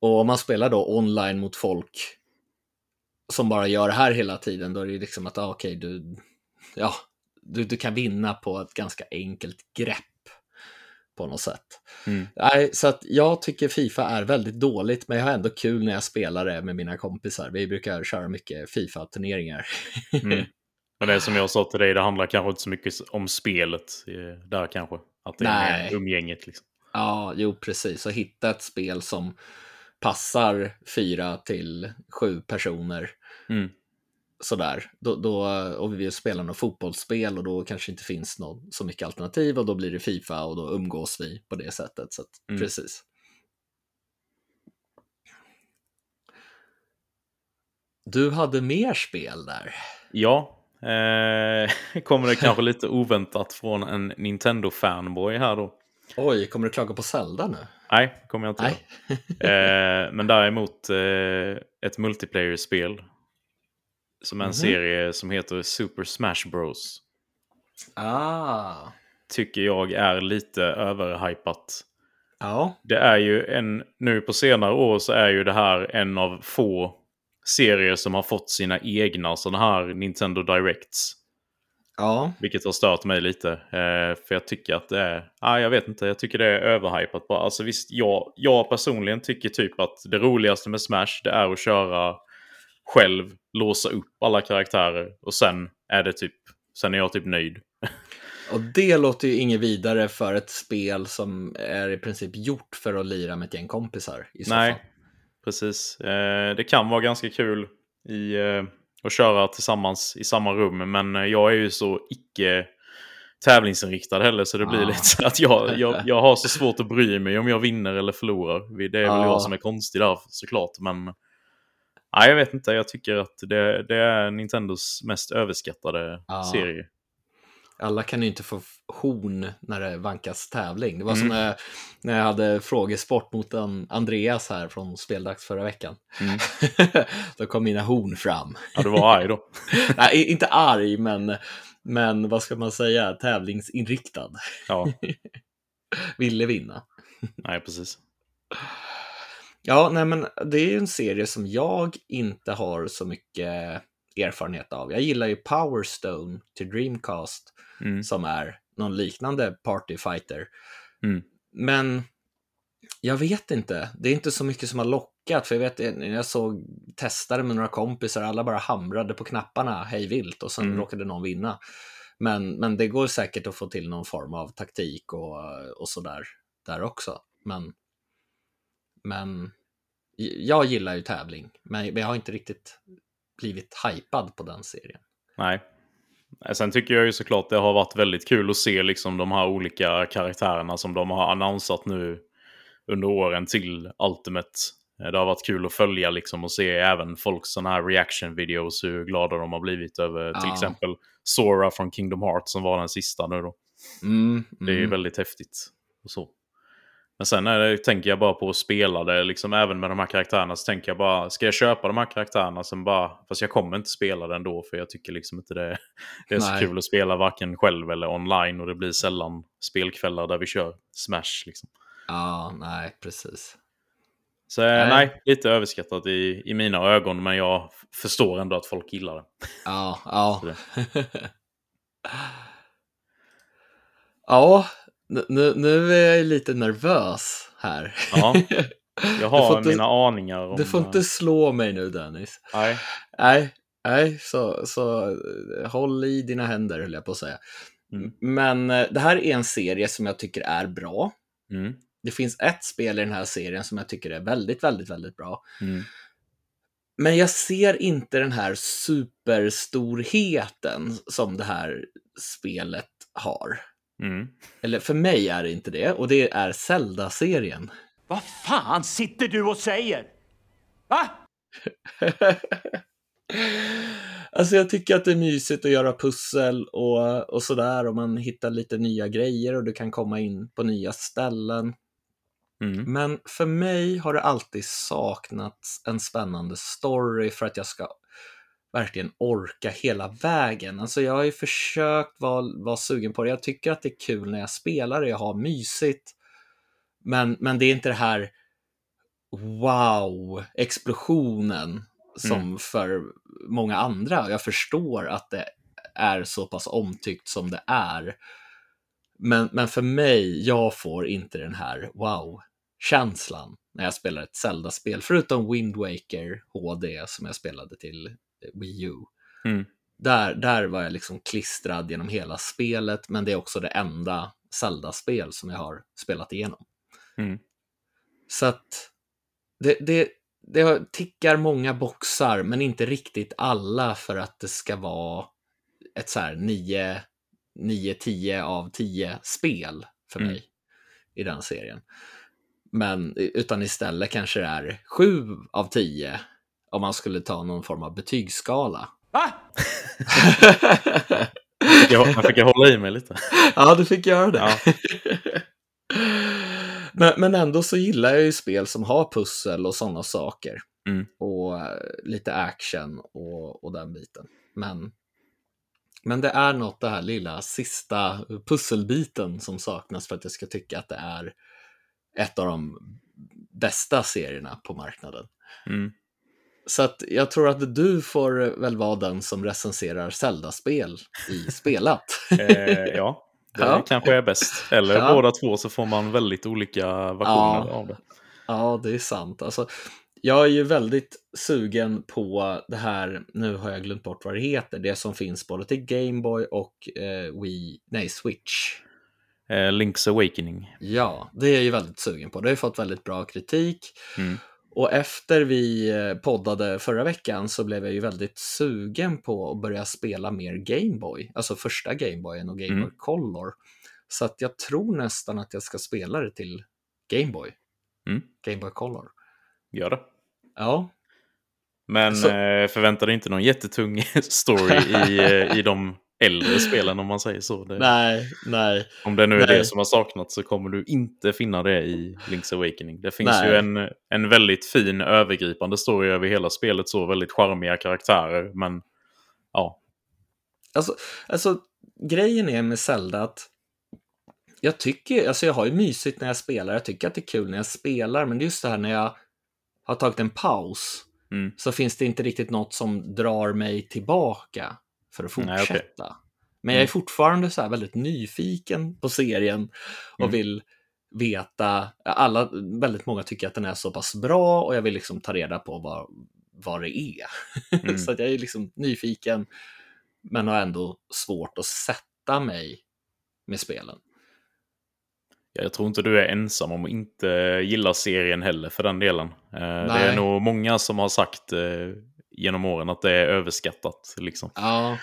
Speaker 2: Och om man spelar då online mot folk som bara gör det här hela tiden, då är det liksom att, ah, okej, okay, du, ja, du, du kan vinna på ett ganska enkelt grepp på något sätt.
Speaker 1: Mm.
Speaker 2: Nej, så att jag tycker Fifa är väldigt dåligt, men jag har ändå kul när jag spelar det med mina kompisar. Vi brukar köra mycket Fifa-turneringar.
Speaker 1: Mm. [laughs] Men det som jag sa till dig, det handlar kanske inte så mycket om spelet eh, där kanske. Att det Nej. är umgänget liksom.
Speaker 2: Ja, jo precis. Och hitta ett spel som passar fyra till sju personer.
Speaker 1: Mm.
Speaker 2: Sådär, då, då, och vi vill spela något fotbollsspel och då kanske inte finns någon, så mycket alternativ och då blir det Fifa och då umgås vi på det sättet. Så att,
Speaker 1: Mm.
Speaker 2: precis. Du hade mer spel där.
Speaker 1: Ja, eh, [laughs] kommer det kanske lite oväntat från en Nintendo-fanboy här då.
Speaker 2: Oj, kommer du klaga på Zelda nu?
Speaker 1: Nej, kommer jag inte
Speaker 2: Nej.
Speaker 1: eh, Men däremot eh, ett multiplayer-spel. Som en
Speaker 2: Mhm.
Speaker 1: serie som heter Super Smash Bros.
Speaker 2: Ah,
Speaker 1: Tycker jag är lite överhypat.
Speaker 2: ja.
Speaker 1: Det är ju en, nu på senare år så är ju det här en av få serier som har fått sina egna sådana här Nintendo Directs.
Speaker 2: Ja,
Speaker 1: Vilket har stört mig lite. Eh, för jag tycker att det är... Ah, jag vet inte, jag tycker det är överhypat bara. Alltså visst, jag, jag personligen tycker typ att det roligaste med Smash det är att köra själv, låsa upp alla karaktärer och sen är det typ... Sen är jag typ nöjd. [laughs]
Speaker 2: och det låter ju inget vidare för ett spel som är i princip gjort för att lira med ett gäng kompisar. I så
Speaker 1: Nej,
Speaker 2: fall.
Speaker 1: precis. Eh, det kan vara ganska kul i, eh, att köra tillsammans i samma rum, men eh, jag är ju så icke tävlingsinriktad heller så det blir
Speaker 2: Ah.
Speaker 1: lite så att jag, jag, [laughs] jag har så svårt att bry mig om jag vinner eller förlorar. Det är väl
Speaker 2: Ah.
Speaker 1: jag som är konstig där såklart, men nej, jag vet inte. Jag tycker att det, det är Nintendos mest överskattade
Speaker 2: Ah.
Speaker 1: serie.
Speaker 2: Alla kan ju inte få horn när det vankas tävling. Det var som
Speaker 1: Mm.
Speaker 2: när jag, när jag hade frågesport mot en Andreas här från Speldags förra veckan.
Speaker 1: Mm. [laughs]
Speaker 2: Då kom mina horn fram.
Speaker 1: Ja, du var arg då. [laughs]
Speaker 2: Nej, inte arg, men, men vad ska man säga, tävlingsinriktad.
Speaker 1: Ja, [laughs]
Speaker 2: Ville vinna.
Speaker 1: nej precis.
Speaker 2: Ja, nej men det är ju en serie som jag inte har så mycket erfarenhet av. Jag gillar ju Power Stone till Dreamcast
Speaker 1: Mm.
Speaker 2: som är någon liknande party fighter.
Speaker 1: Mm.
Speaker 2: Men jag vet inte, det är inte så mycket som har lockat. För jag vet, när jag såg testare med några kompisar, alla bara hamrade på knapparna hej vilt och sen
Speaker 1: Mm.
Speaker 2: råkade någon vinna. Men, men det går säkert att få till någon form av taktik och, och sådär där också. Men, men jag gillar ju tävling, men jag har inte riktigt blivit hypad på den serien.
Speaker 1: Nej. Sen tycker jag ju såklart det har varit väldigt kul att se liksom de här olika karaktärerna som de har annonsat nu under åren till Ultimate. Eh, Det har varit kul att följa liksom och se även folks sådana här reaction videos hur glada de har blivit över till
Speaker 2: Ja.
Speaker 1: exempel Sora från Kingdom Hearts som var den sista nu då.
Speaker 2: Mm,
Speaker 1: Det är ju
Speaker 2: mm.
Speaker 1: väldigt häftigt. Och så. Men sen är det, tänker jag bara på att spela det, liksom även med de här karaktärerna så tänker jag bara, ska jag köpa de här karaktärerna sen bara, fast jag kommer inte spela det ändå för jag tycker liksom inte det, [laughs] det är så
Speaker 2: Nej.
Speaker 1: kul att spela varken själv eller online och det blir sällan spelkvällar där vi kör Smash liksom.
Speaker 2: Ja, nej, precis.
Speaker 1: Så eh,
Speaker 2: Nej.
Speaker 1: nej, lite överskattat i, i mina ögon men jag förstår ändå att folk gillar det.
Speaker 2: Ja, ja.
Speaker 1: Så [laughs]
Speaker 2: ja, nu- nu, är jag lite nervös här.
Speaker 1: Ja, jag [laughs] har
Speaker 2: inte-
Speaker 1: mina aningar om...
Speaker 2: Du får inte slå mig nu Dennis.
Speaker 1: Nej.
Speaker 2: Nej, nej, så, så eh, håll i dina händer höll jag på att säga.
Speaker 1: Mm.
Speaker 2: Men eh, det här är en serie som jag tycker är bra.
Speaker 1: Mm.
Speaker 2: Det finns ett spel i den här serien som jag tycker är väldigt, väldigt, väldigt bra.
Speaker 1: Mm.
Speaker 2: Men jag ser inte den här superstorheten som det här spelet har.
Speaker 1: Mm.
Speaker 2: Eller för mig är det inte det, och det är Zelda-serien.
Speaker 3: Vad fan sitter du och säger? Va? [laughs]
Speaker 2: Alltså jag tycker att det är mysigt att göra pussel och, och sådär och man hittar lite nya grejer och du kan komma in på nya ställen.
Speaker 1: Mm.
Speaker 2: Men för mig har det alltid saknats en spännande story för att jag ska verkligen orka hela vägen. Alltså jag har ju försökt vara, vara sugen på det. Jag tycker att det är kul när jag spelar det, jag har mysigt. Men, men det är inte det här wow-explosionen som
Speaker 1: Mm.
Speaker 2: för många andra. Jag förstår att det är så pass omtyckt som det är. Men, men för mig, jag får inte den här wow-känslan när jag spelar ett Zelda-spel, förutom Wind Waker HD som jag spelade till Wii U.
Speaker 1: Mm.
Speaker 2: Där, där var jag liksom klistrad genom hela spelet, men det är också det enda Zelda-spel som jag har spelat igenom.
Speaker 1: Mm.
Speaker 2: Så att det, det, det tickar många boxar, men inte riktigt alla för att det ska vara ett så här 9, 9 10 av 10 spel för
Speaker 1: Mm.
Speaker 2: mig i den serien. Men utan istället kanske det är 7 av 10 om man skulle ta någon form av betygsskala.
Speaker 3: Va?
Speaker 1: Jag, jag fick jag hålla i mig lite. [laughs]
Speaker 2: ja, du fick göra det.
Speaker 1: Ja. [laughs]
Speaker 2: men, men ändå så gillar jag ju spel som har pussel och sådana saker.
Speaker 1: Mm.
Speaker 2: Och eh, lite action och, och den biten. Men, men det är något det här lilla sista pusselbiten som saknas för att jag ska tycka att det är ett av de bästa serierna på marknaden.
Speaker 1: Mm.
Speaker 2: Så att jag tror att du får väl vara den som recenserar Zelda-spel i [laughs] spelat.
Speaker 1: Eh, ja, det
Speaker 2: Ja.
Speaker 1: kanske är bäst. Eller
Speaker 2: Ja.
Speaker 1: båda två så får man väldigt olika versioner
Speaker 2: Ja.
Speaker 1: av det.
Speaker 2: Ja, det är sant. Alltså, jag är ju väldigt sugen på det här, nu har jag glömt bort vad det heter, det som finns både till Gameboy och eh, Wii, nej, Switch.
Speaker 1: Eh, Link's Awakening.
Speaker 2: Ja, det är jag ju väldigt sugen på. Det har ju fått väldigt bra kritik.
Speaker 1: Mm.
Speaker 2: Och efter vi eh, poddade förra veckan så blev jag ju väldigt sugen på att börja spela mer Gameboy, alltså första Gameboyen och Gameboy
Speaker 1: Mm.
Speaker 2: Color. Så att jag tror nästan att jag ska spela det till Gameboy,
Speaker 1: Mm.
Speaker 2: Gameboy Color.
Speaker 1: Gör det.
Speaker 2: Ja,
Speaker 1: Men
Speaker 2: Så-
Speaker 1: eh, förvänta dig inte någon jättetung [laughs] story [laughs] i, eh, i de äldre spelen om man säger så. Det,
Speaker 2: nej, nej.
Speaker 1: om det nu är
Speaker 2: nej.
Speaker 1: det som har saknats så kommer du inte finna det i Link's Awakening. Det finns
Speaker 2: Nej.
Speaker 1: ju en, en väldigt fin övergripande story över hela spelet, så väldigt charmiga karaktärer. Men ja,
Speaker 2: Alltså, alltså, grejen är med Zelda att jag tycker, alltså jag har ju mysigt när jag spelar, jag tycker att det är kul när jag spelar, men det är just det här när jag har tagit en paus
Speaker 1: Mm.
Speaker 2: så finns det inte riktigt något som drar mig tillbaka för att
Speaker 1: Nej,
Speaker 2: fortsätta.
Speaker 1: okej.
Speaker 2: Men jag är
Speaker 1: Mm.
Speaker 2: fortfarande så här väldigt nyfiken på serien och
Speaker 1: Mm.
Speaker 2: vill veta, alla, väldigt många tycker att den är så pass bra och jag vill liksom ta reda på vad, vad det är. [laughs]
Speaker 1: Mm.
Speaker 2: så att jag är liksom nyfiken men har ändå svårt att sätta mig med spelen.
Speaker 1: jag tror inte du är ensam om att inte gilla serien heller för den delen. Eh, det är
Speaker 2: Nej.
Speaker 1: nog många som har sagt eh, genom åren att det är överskattat. Liksom.
Speaker 2: Ja,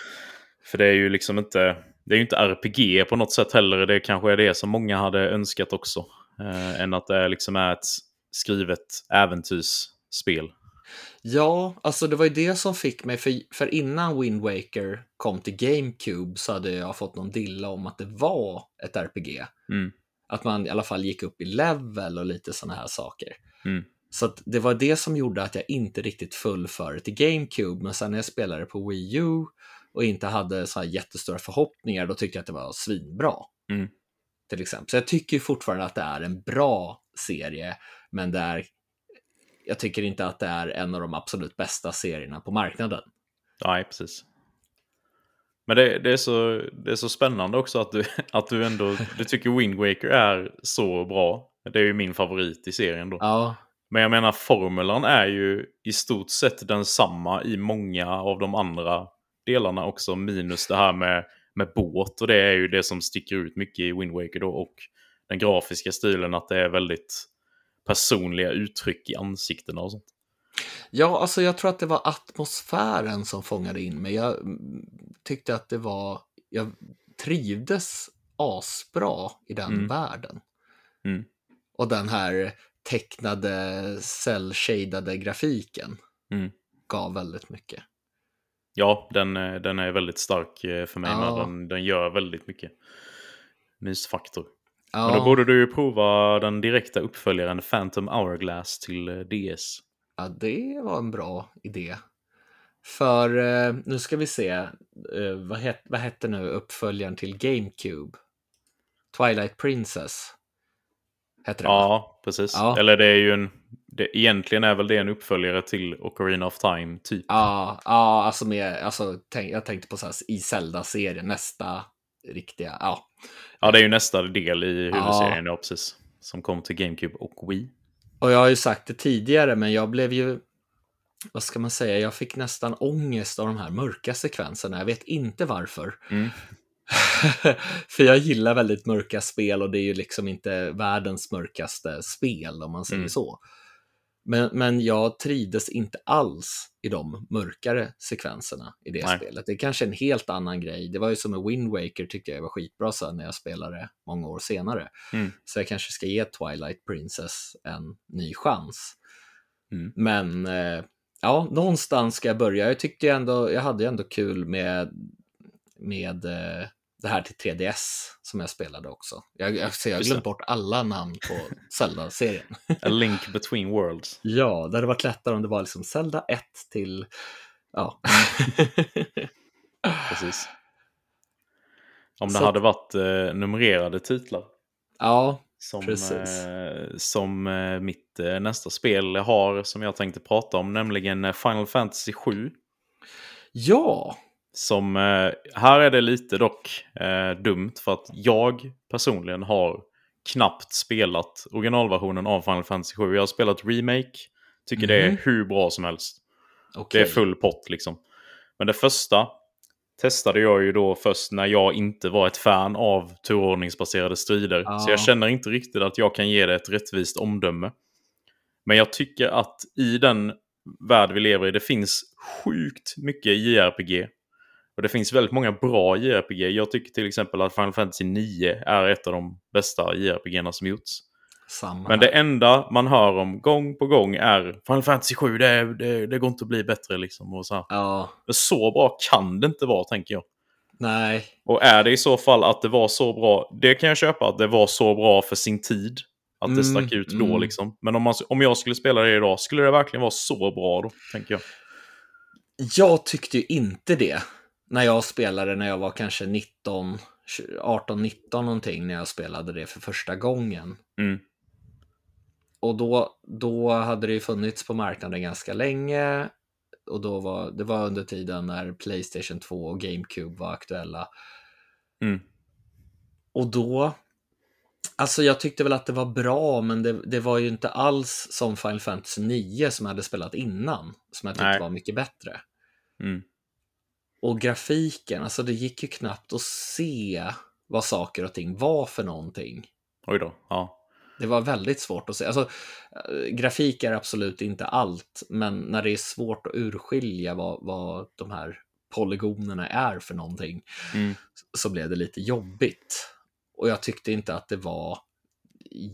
Speaker 1: För det är ju liksom inte, det är ju inte RPG på något sätt heller. Det kanske är det som många hade önskat också. Eh, än att det liksom är ett skrivet äventyrsspel.
Speaker 2: ja, alltså det var ju det som fick mig, för, för innan Wind Waker kom till GameCube så hade jag fått någon dilla om att det var ett RPG.
Speaker 1: Mm.
Speaker 2: Att man i alla fall gick upp i level och lite sådana här saker.
Speaker 1: Mm.
Speaker 2: Så det var det som gjorde att jag inte riktigt föll för det till GameCube, men sen när jag spelade på Wii U och inte hade så här jättestora förhoppningar, då tyckte jag att det var svinbra.
Speaker 1: Mm.
Speaker 2: Till exempel. Så jag tycker fortfarande att det är en bra serie, men det är, jag tycker inte att det är en av de absolut bästa serierna på marknaden.
Speaker 1: Nej, precis. Men det, det, är så, det är så spännande också att du, [laughs] att du ändå du tycker Wind Waker är så bra. Det är ju min favorit i serien då.
Speaker 2: Ja,
Speaker 1: Men jag menar, formulan är ju i stort sett densamma i många av de andra delarna också, minus det här med, med båt. Och det är ju det som sticker ut mycket i Wind Waker då. Och den grafiska stilen, att det är väldigt personliga uttryck i ansiktena och sånt.
Speaker 2: Ja, alltså jag tror att det var atmosfären som fångade in mig. Jag mm, tyckte att det var, jag trivdes asbra i den
Speaker 1: Mm.
Speaker 2: världen.
Speaker 1: Mm.
Speaker 2: Och den här tecknade, cell-shadade grafiken
Speaker 1: Mm.
Speaker 2: gav väldigt mycket.
Speaker 1: Ja, den, eh, den är väldigt stark eh, för mig.
Speaker 2: Ja.
Speaker 1: Den, den gör väldigt mycket mysfaktor.
Speaker 2: Ja,
Speaker 1: Men då borde du ju prova den direkta uppföljaren Phantom Hourglass till eh, DS.
Speaker 2: ja, det var en bra idé. För nu ska vi se, vad, het, vad hette nu uppföljaren till GameCube? Twilight Princess. Hette det?
Speaker 1: Ja, precis.
Speaker 2: Ja.
Speaker 1: Eller det är ju en... Det, egentligen är väl det en uppföljare till Ocarina of Time, typ.
Speaker 2: Ja, ja alltså, med, alltså tänk, jag tänkte på så här, i Zelda-serien, nästa riktiga, ja.
Speaker 1: Ja, det är ju nästa del i huvudserien, ja. precis. Som kom till GameCube och Wii.
Speaker 2: Och jag har ju sagt det tidigare, men jag blev ju, vad ska man säga, jag fick nästan ångest av de här mörka sekvenserna. Jag vet inte varför.
Speaker 1: Mm.
Speaker 2: För jag gillar väldigt mörka spel och det är ju liksom inte världens mörkaste spel om man säger
Speaker 1: Mm.
Speaker 2: så. Men, men jag trivdes inte alls i de mörkare sekvenserna i det
Speaker 1: Nej.
Speaker 2: spelet. Det är kanske en helt annan grej. Det var ju som med Wind Waker tyckte jag var skitbra sen när jag spelade många år senare.
Speaker 1: Mm.
Speaker 2: Så jag kanske ska ge Twilight Princess en ny chans.
Speaker 1: Mm.
Speaker 2: Men eh, ja, någonstans ska jag börja. Jag tyckte ju ändå, jag hade ju ändå kul med, med eh, det här till 3DS som jag spelade också. Jag, jag, jag har glömt bort alla namn på [laughs] Zelda-serien.
Speaker 1: A link between worlds.
Speaker 2: Ja, det hade varit lättare om det var liksom Zelda 1 till... Ja. [laughs]
Speaker 1: Precis. Om det
Speaker 2: Så
Speaker 1: hade varit eh, numrerade titlar.
Speaker 2: ja,
Speaker 1: Som,
Speaker 2: Precis.
Speaker 1: eh, som eh, mitt eh, nästa spel har, som jag tänkte prata om, nämligen eh, Final Fantasy 7.
Speaker 2: ja,
Speaker 1: Som, eh, här är det lite dock eh, dumt för att jag personligen har knappt spelat originalversionen av Final Fantasy 7. Jag har spelat Remake, tycker det är
Speaker 2: Mhm.
Speaker 1: hur bra som helst.
Speaker 2: okej.
Speaker 1: Det är full pott liksom. Men det första testade jag ju då först när jag inte var ett fan av turordningsbaserade strider.
Speaker 2: Ja.
Speaker 1: Så jag känner inte riktigt att jag kan ge det ett rättvist omdöme. Men jag tycker att i den värld vi lever i, det finns sjukt mycket JRPG. Och det finns väldigt många bra JRPG. Jag tycker till exempel att Final Fantasy 9 är ett av de bästa JRPG som gjorts.
Speaker 2: Samma
Speaker 1: Men det enda man hör om gång på gång är Final Fantasy 7, det, det, det går inte att bli bättre liksom. Och så.
Speaker 2: Ja,
Speaker 1: Men så bra kan det inte vara, tänker jag.
Speaker 2: nej.
Speaker 1: Och är det i så fall att det var så bra, det kan jag köpa, att det var så bra för sin tid. Att det
Speaker 2: Mm,
Speaker 1: stack ut då
Speaker 2: mm.
Speaker 1: liksom. Men om, man, om jag skulle spela det idag, skulle det verkligen vara så bra då, tänker jag.
Speaker 2: Jag tyckte ju inte det när jag spelade när jag var kanske 19, 18-19 någonting när jag spelade det för första gången.
Speaker 1: Mm.
Speaker 2: Och då, då hade det ju funnits på marknaden ganska länge. Och då var, det var under tiden när Playstation 2 och GameCube var aktuella.
Speaker 1: Mm.
Speaker 2: Och då, alltså jag tyckte väl att det var bra, men det, det var ju inte alls som Final Fantasy 9 som jag hade spelat innan, som jag tyckte
Speaker 1: Nej.
Speaker 2: var mycket bättre.
Speaker 1: Mm.
Speaker 2: Och grafiken, alltså det gick ju knappt att se vad saker och ting var för någonting.
Speaker 1: Oj då. Ja.
Speaker 2: Det var väldigt svårt att se. Alltså, eh, grafik är absolut inte allt, men när det är svårt att urskilja vad, vad de här polygonerna är för någonting,
Speaker 1: Mm.
Speaker 2: så blev det lite jobbigt. Och jag tyckte inte att det var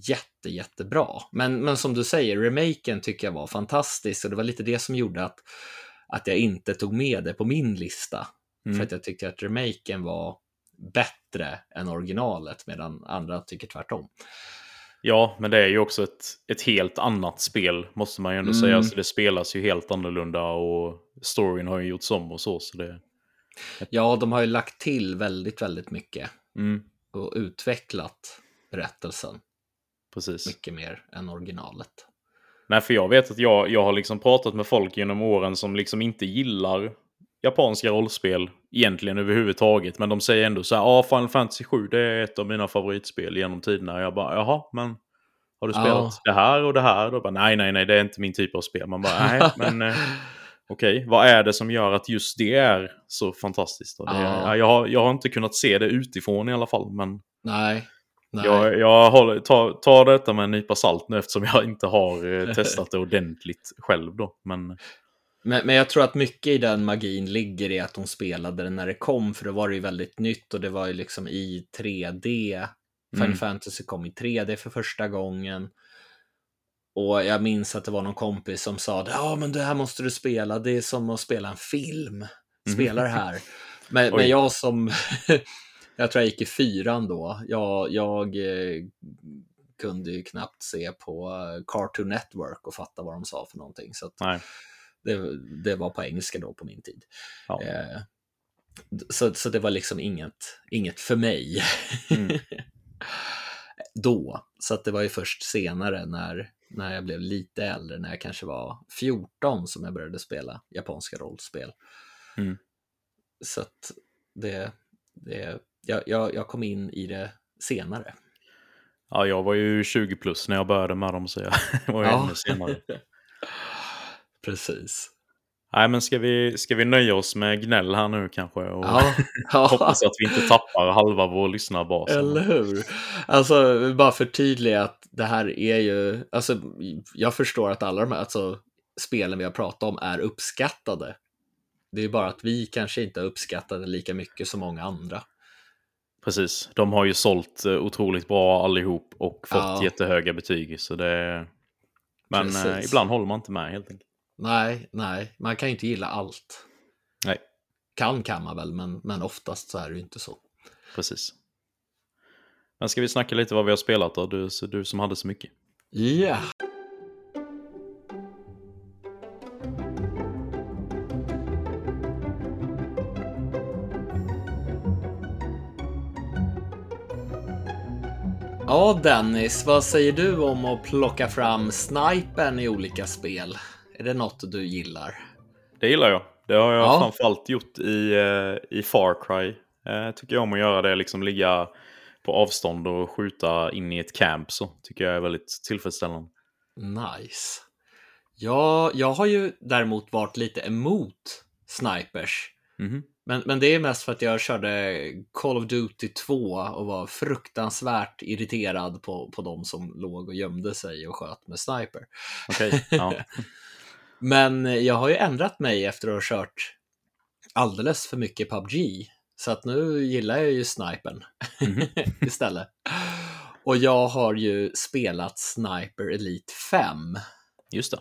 Speaker 2: jätte, jättebra. Men, men som du säger, remaken tycker jag var fantastisk och det var lite det som gjorde att, att jag inte tog med det på min lista.
Speaker 1: Mm.
Speaker 2: För att jag tyckte att remaken var bättre än originalet, medan andra tycker tvärtom.
Speaker 1: Ja, men det är ju också ett, ett helt annat spel, måste man ju ändå
Speaker 2: Mm.
Speaker 1: säga. Alltså, det spelas ju helt annorlunda och storyn har ju gjorts om och så. så det,
Speaker 2: Ja, de har ju lagt till väldigt, väldigt mycket
Speaker 1: mm,
Speaker 2: och utvecklat berättelsen
Speaker 1: precis.
Speaker 2: mycket mer än originalet.
Speaker 1: Nej, för jag vet att jag, jag har liksom pratat med folk genom åren som liksom inte gillar japanska rollspel egentligen överhuvudtaget. Men de säger ändå så här, ja, Final Fantasy 7 det är ett av mina favoritspel genom tiderna. Jag bara, jaha, men har du spelat det här och det här? Då bara, nej, nej, nej, det är inte min typ av spel. Man bara, nej, [laughs] men eh, okej, vad är det som gör att just det är så fantastiskt? Det,
Speaker 2: Ja.
Speaker 1: jag, har, jag har inte kunnat se det utifrån i alla fall, men
Speaker 2: Nej, nej.
Speaker 1: jag, jag håller, tar, tar detta med en nypa salt nu eftersom jag inte har eh, [laughs] testat det ordentligt själv då. Men
Speaker 2: Men, men jag tror att mycket i den magin ligger i att de spelade den när det kom, för då var det ju väldigt nytt och det var ju liksom i 3D. Final
Speaker 1: Mm.
Speaker 2: Fantasy kom i 3D för första gången. Och jag minns att det var någon kompis som sa ja men det här måste du spela, det är som att spela en film. Spela det här. [laughs] Men, men jag som, [laughs] jag tror jag gick i fyran då, jag, jag eh, kunde ju knappt se på eh, Cartoon Network och fatta vad de sa för någonting. Så det, det var på engelska då på min tid.
Speaker 1: Ja.
Speaker 2: Eh, så, så det var liksom inget, inget för mig
Speaker 1: Mm. [laughs]
Speaker 2: då. Så att det var ju först senare när, när jag blev lite äldre, när jag kanske var 14 som jag började spela japanska rollspel.
Speaker 1: Mm.
Speaker 2: Så att det, det jag, jag, jag kom in i det senare.
Speaker 1: Ja, jag var ju 20 plus när jag började med dem så jag [laughs] var ju ännu senare. [laughs]
Speaker 2: Precis.
Speaker 1: Nej, men ska vi, ska vi nöja oss med gnäll här nu kanske? Och
Speaker 2: Ja, [laughs] ja.
Speaker 1: hoppas att vi inte tappar halva vår lyssnarbas.
Speaker 2: Eller hur? Alltså, bara förtydliga att det här är ju, alltså jag förstår att alla de här alltså, spelen vi har pratat om är uppskattade. Det är bara att vi kanske inte har uppskattat det lika mycket som många andra.
Speaker 1: Precis, de har ju sålt eh, otroligt bra allihop och fått
Speaker 2: Ja.
Speaker 1: jättehöga betyg. Så det... Men eh,
Speaker 2: Precis.
Speaker 1: ibland håller man inte med helt enkelt.
Speaker 2: Nej, nej, man kan ju inte gilla allt.
Speaker 1: Nej,
Speaker 2: Kan kan man väl, men, men oftast så är det ju inte så.
Speaker 1: precis. Men ska vi snacka lite vad vi har spelat då? Du, du som hade så mycket.
Speaker 2: Ja. Ja, Dennis, vad säger du om att plocka fram snipern i olika spel? Är det något du gillar?
Speaker 1: Det gillar jag. Det har jag
Speaker 2: Ja.
Speaker 1: framförallt gjort i, eh, i Far Cry. Eh, tycker jag om att göra det, liksom ligga på avstånd och skjuta in i ett camp så. Tycker jag är väldigt tillfredsställande.
Speaker 2: Nice. Ja, jag har ju däremot varit lite emot snipers.
Speaker 1: Mhm.
Speaker 2: Men, men det är mest för att jag körde Call of Duty 2 och var fruktansvärt irriterad på, på de som låg och gömde sig och sköt med sniper.
Speaker 1: Okej, ja. [laughs]
Speaker 2: Men jag har ju ändrat mig efter att ha kört alldeles för mycket PubG. Så att nu gillar jag ju snipern
Speaker 1: Mhm. [laughs]
Speaker 2: istället. Och jag har ju spelat Sniper Elite 5
Speaker 1: Just det.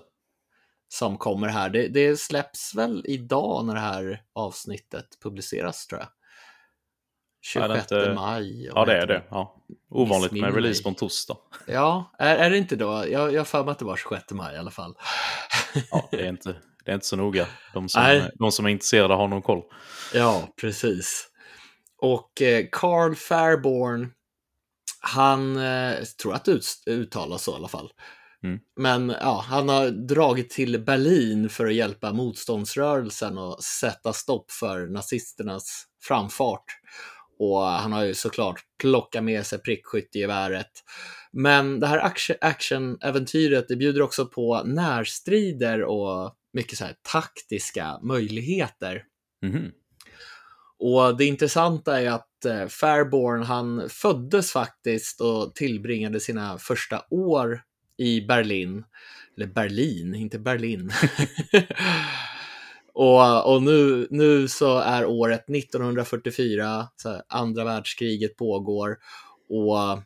Speaker 2: Som kommer här. Det, det släpps väl idag när det här avsnittet publiceras tror jag.
Speaker 1: Ja, det är
Speaker 2: 26
Speaker 1: inte-
Speaker 2: maj.
Speaker 1: Ja, det är det. Ja. Ovanligt med release på en torsdag.
Speaker 2: Ja, är, är det inte då? Jag jag har för mig att det var 26 maj i alla fall.
Speaker 1: Ja, det, är inte, det är inte så noga. De som,
Speaker 2: Nej.
Speaker 1: de som är intresserade har någon koll.
Speaker 2: Ja, precis. Och eh, Carl Fairborn, han, eh, tror att det ut, uttalas så i alla fall.
Speaker 1: Mm.
Speaker 2: Men ja, han har dragit till Berlin för att hjälpa motståndsrörelsen och sätta stopp för nazisternas framfart. Och han har ju såklart plockat med sig prickskyttegeväret. Men det här action- action-äventyret det bjuder också på närstrider och mycket så här taktiska möjligheter.
Speaker 1: Mhm.
Speaker 2: Och det intressanta är att eh, Fairborn, han föddes faktiskt och tillbringade sina första år i Berlin. Eller Berlin, inte Berlin. [laughs] och och nu, nu så är året 1944, så här, andra världskriget pågår. Och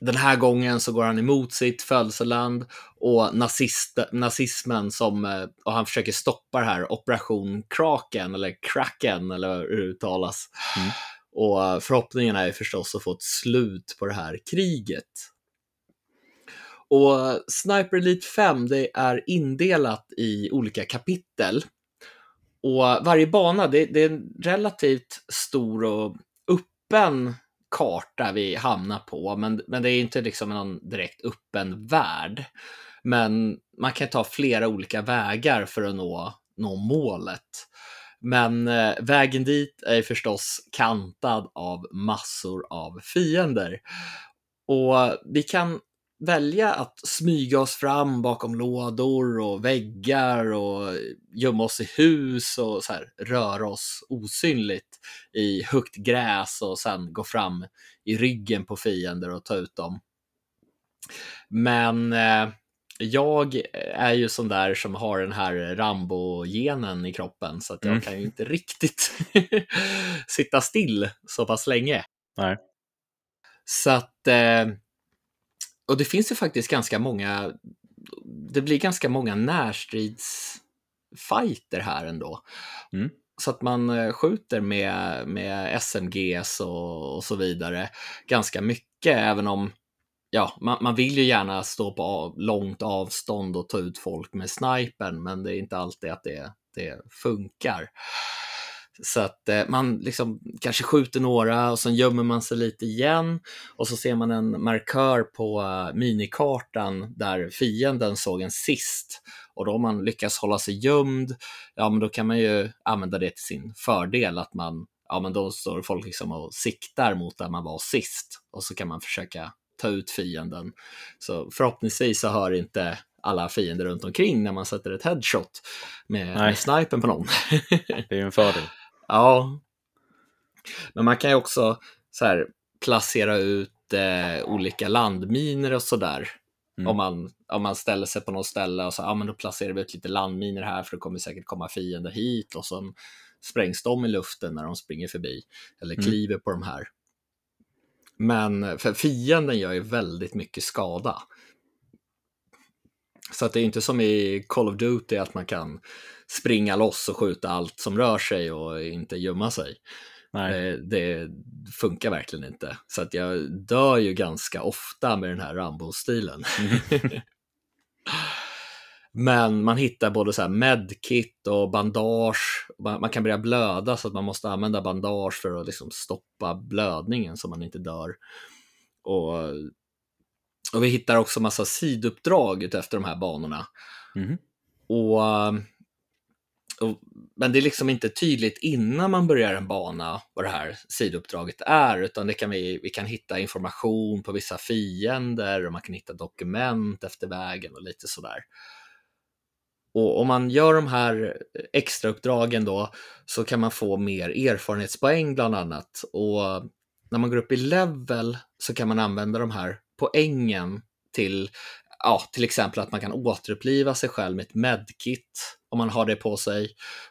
Speaker 2: den här gången så går han emot sitt födelseland och nazist, nazismen som, eh, och han försöker stoppa det här, Operation Kraken, eller Kraken, eller hur det uttalas.
Speaker 1: Mm.
Speaker 2: Och förhoppningen är förstås att få ett slut på det här kriget. Och Sniper Elite 5, det är indelat i olika kapitel. Och varje bana, det, det är en relativt stor och öppen karta vi hamnar på, men, men det är inte liksom någon direkt öppen värld. Men man kan ta flera olika vägar för att nå, nå målet. Men eh, vägen dit är förstås kantad av massor av fiender. Och vi kan välja att smyga oss fram bakom lådor och väggar och gömma oss i hus och så här, röra oss osynligt i högt gräs och sen gå fram i ryggen på fiender och ta ut dem. Men eh, jag är ju sån där som har den här Rambo-genen i kroppen så att jag
Speaker 1: Mm.
Speaker 2: kan ju inte riktigt [laughs] sitta still så pass länge.
Speaker 1: Nej.
Speaker 2: Så att, eh, och det finns ju faktiskt ganska många, det blir ganska många närstridsfighter här ändå.
Speaker 1: Mm.
Speaker 2: Så att man eh, skjuter med, med SMGs och, och så vidare ganska mycket, även om ja, man, man vill ju gärna stå på av, långt avstånd och ta ut folk med snipern, men det är inte alltid att det, det funkar. Så att eh, man liksom kanske skjuter några och sen gömmer man sig lite igen och så ser man en markör på eh, minikartan där fienden såg en sist. Och då om man lyckas hålla sig gömd, ja men då kan man ju använda det till sin fördel att man, ja men då står folk liksom och siktar mot där man var sist och så kan man försöka ta ut fienden. Så förhoppningsvis så hör inte alla fiender runt omkring när man sätter ett headshot med, med snipen på någon. [laughs]
Speaker 1: Det är ju en fördel.
Speaker 2: Ja. Men man kan ju också så här, placera ut lite olika landminer och sådär.
Speaker 1: Mm.
Speaker 2: Om, man, om man ställer sig på något ställe och så, ja men då placerar vi ut lite landminer här för det kommer säkert komma fiender hit och så sprängs de i luften när de springer förbi eller
Speaker 1: Mm.
Speaker 2: kliver på de här. Men för fienden gör ju väldigt mycket skada. Så att det är inte som i Call of Duty att man kan springa loss och skjuta allt som rör sig och inte gömma sig.
Speaker 1: Nej.
Speaker 2: Eh, Det funkar verkligen inte. Så att jag dör ju ganska ofta med den här Rambo-stilen. [laughs] Men man hittar både så här medkit och bandage. Man man kan börja blöda så att man måste använda bandage för att liksom stoppa blödningen så man inte dör. Och, och vi hittar också massa siduppdrag efter de här banorna.
Speaker 1: Mhm.
Speaker 2: Och, och, men det är liksom inte tydligt innan man börjar en bana vad det här sidouppdraget är, utan det kan vi, vi kan hitta information på vissa fiender och man kan hitta dokument efter vägen och lite sådär. Och om man gör de här extra uppdragen då så kan man få mer erfarenhetspoäng bland annat. Och när man går upp i level så kan man använda de här poängen till ja, till exempel att man kan återuppliva sig själv med ett medkit om man har det på sig,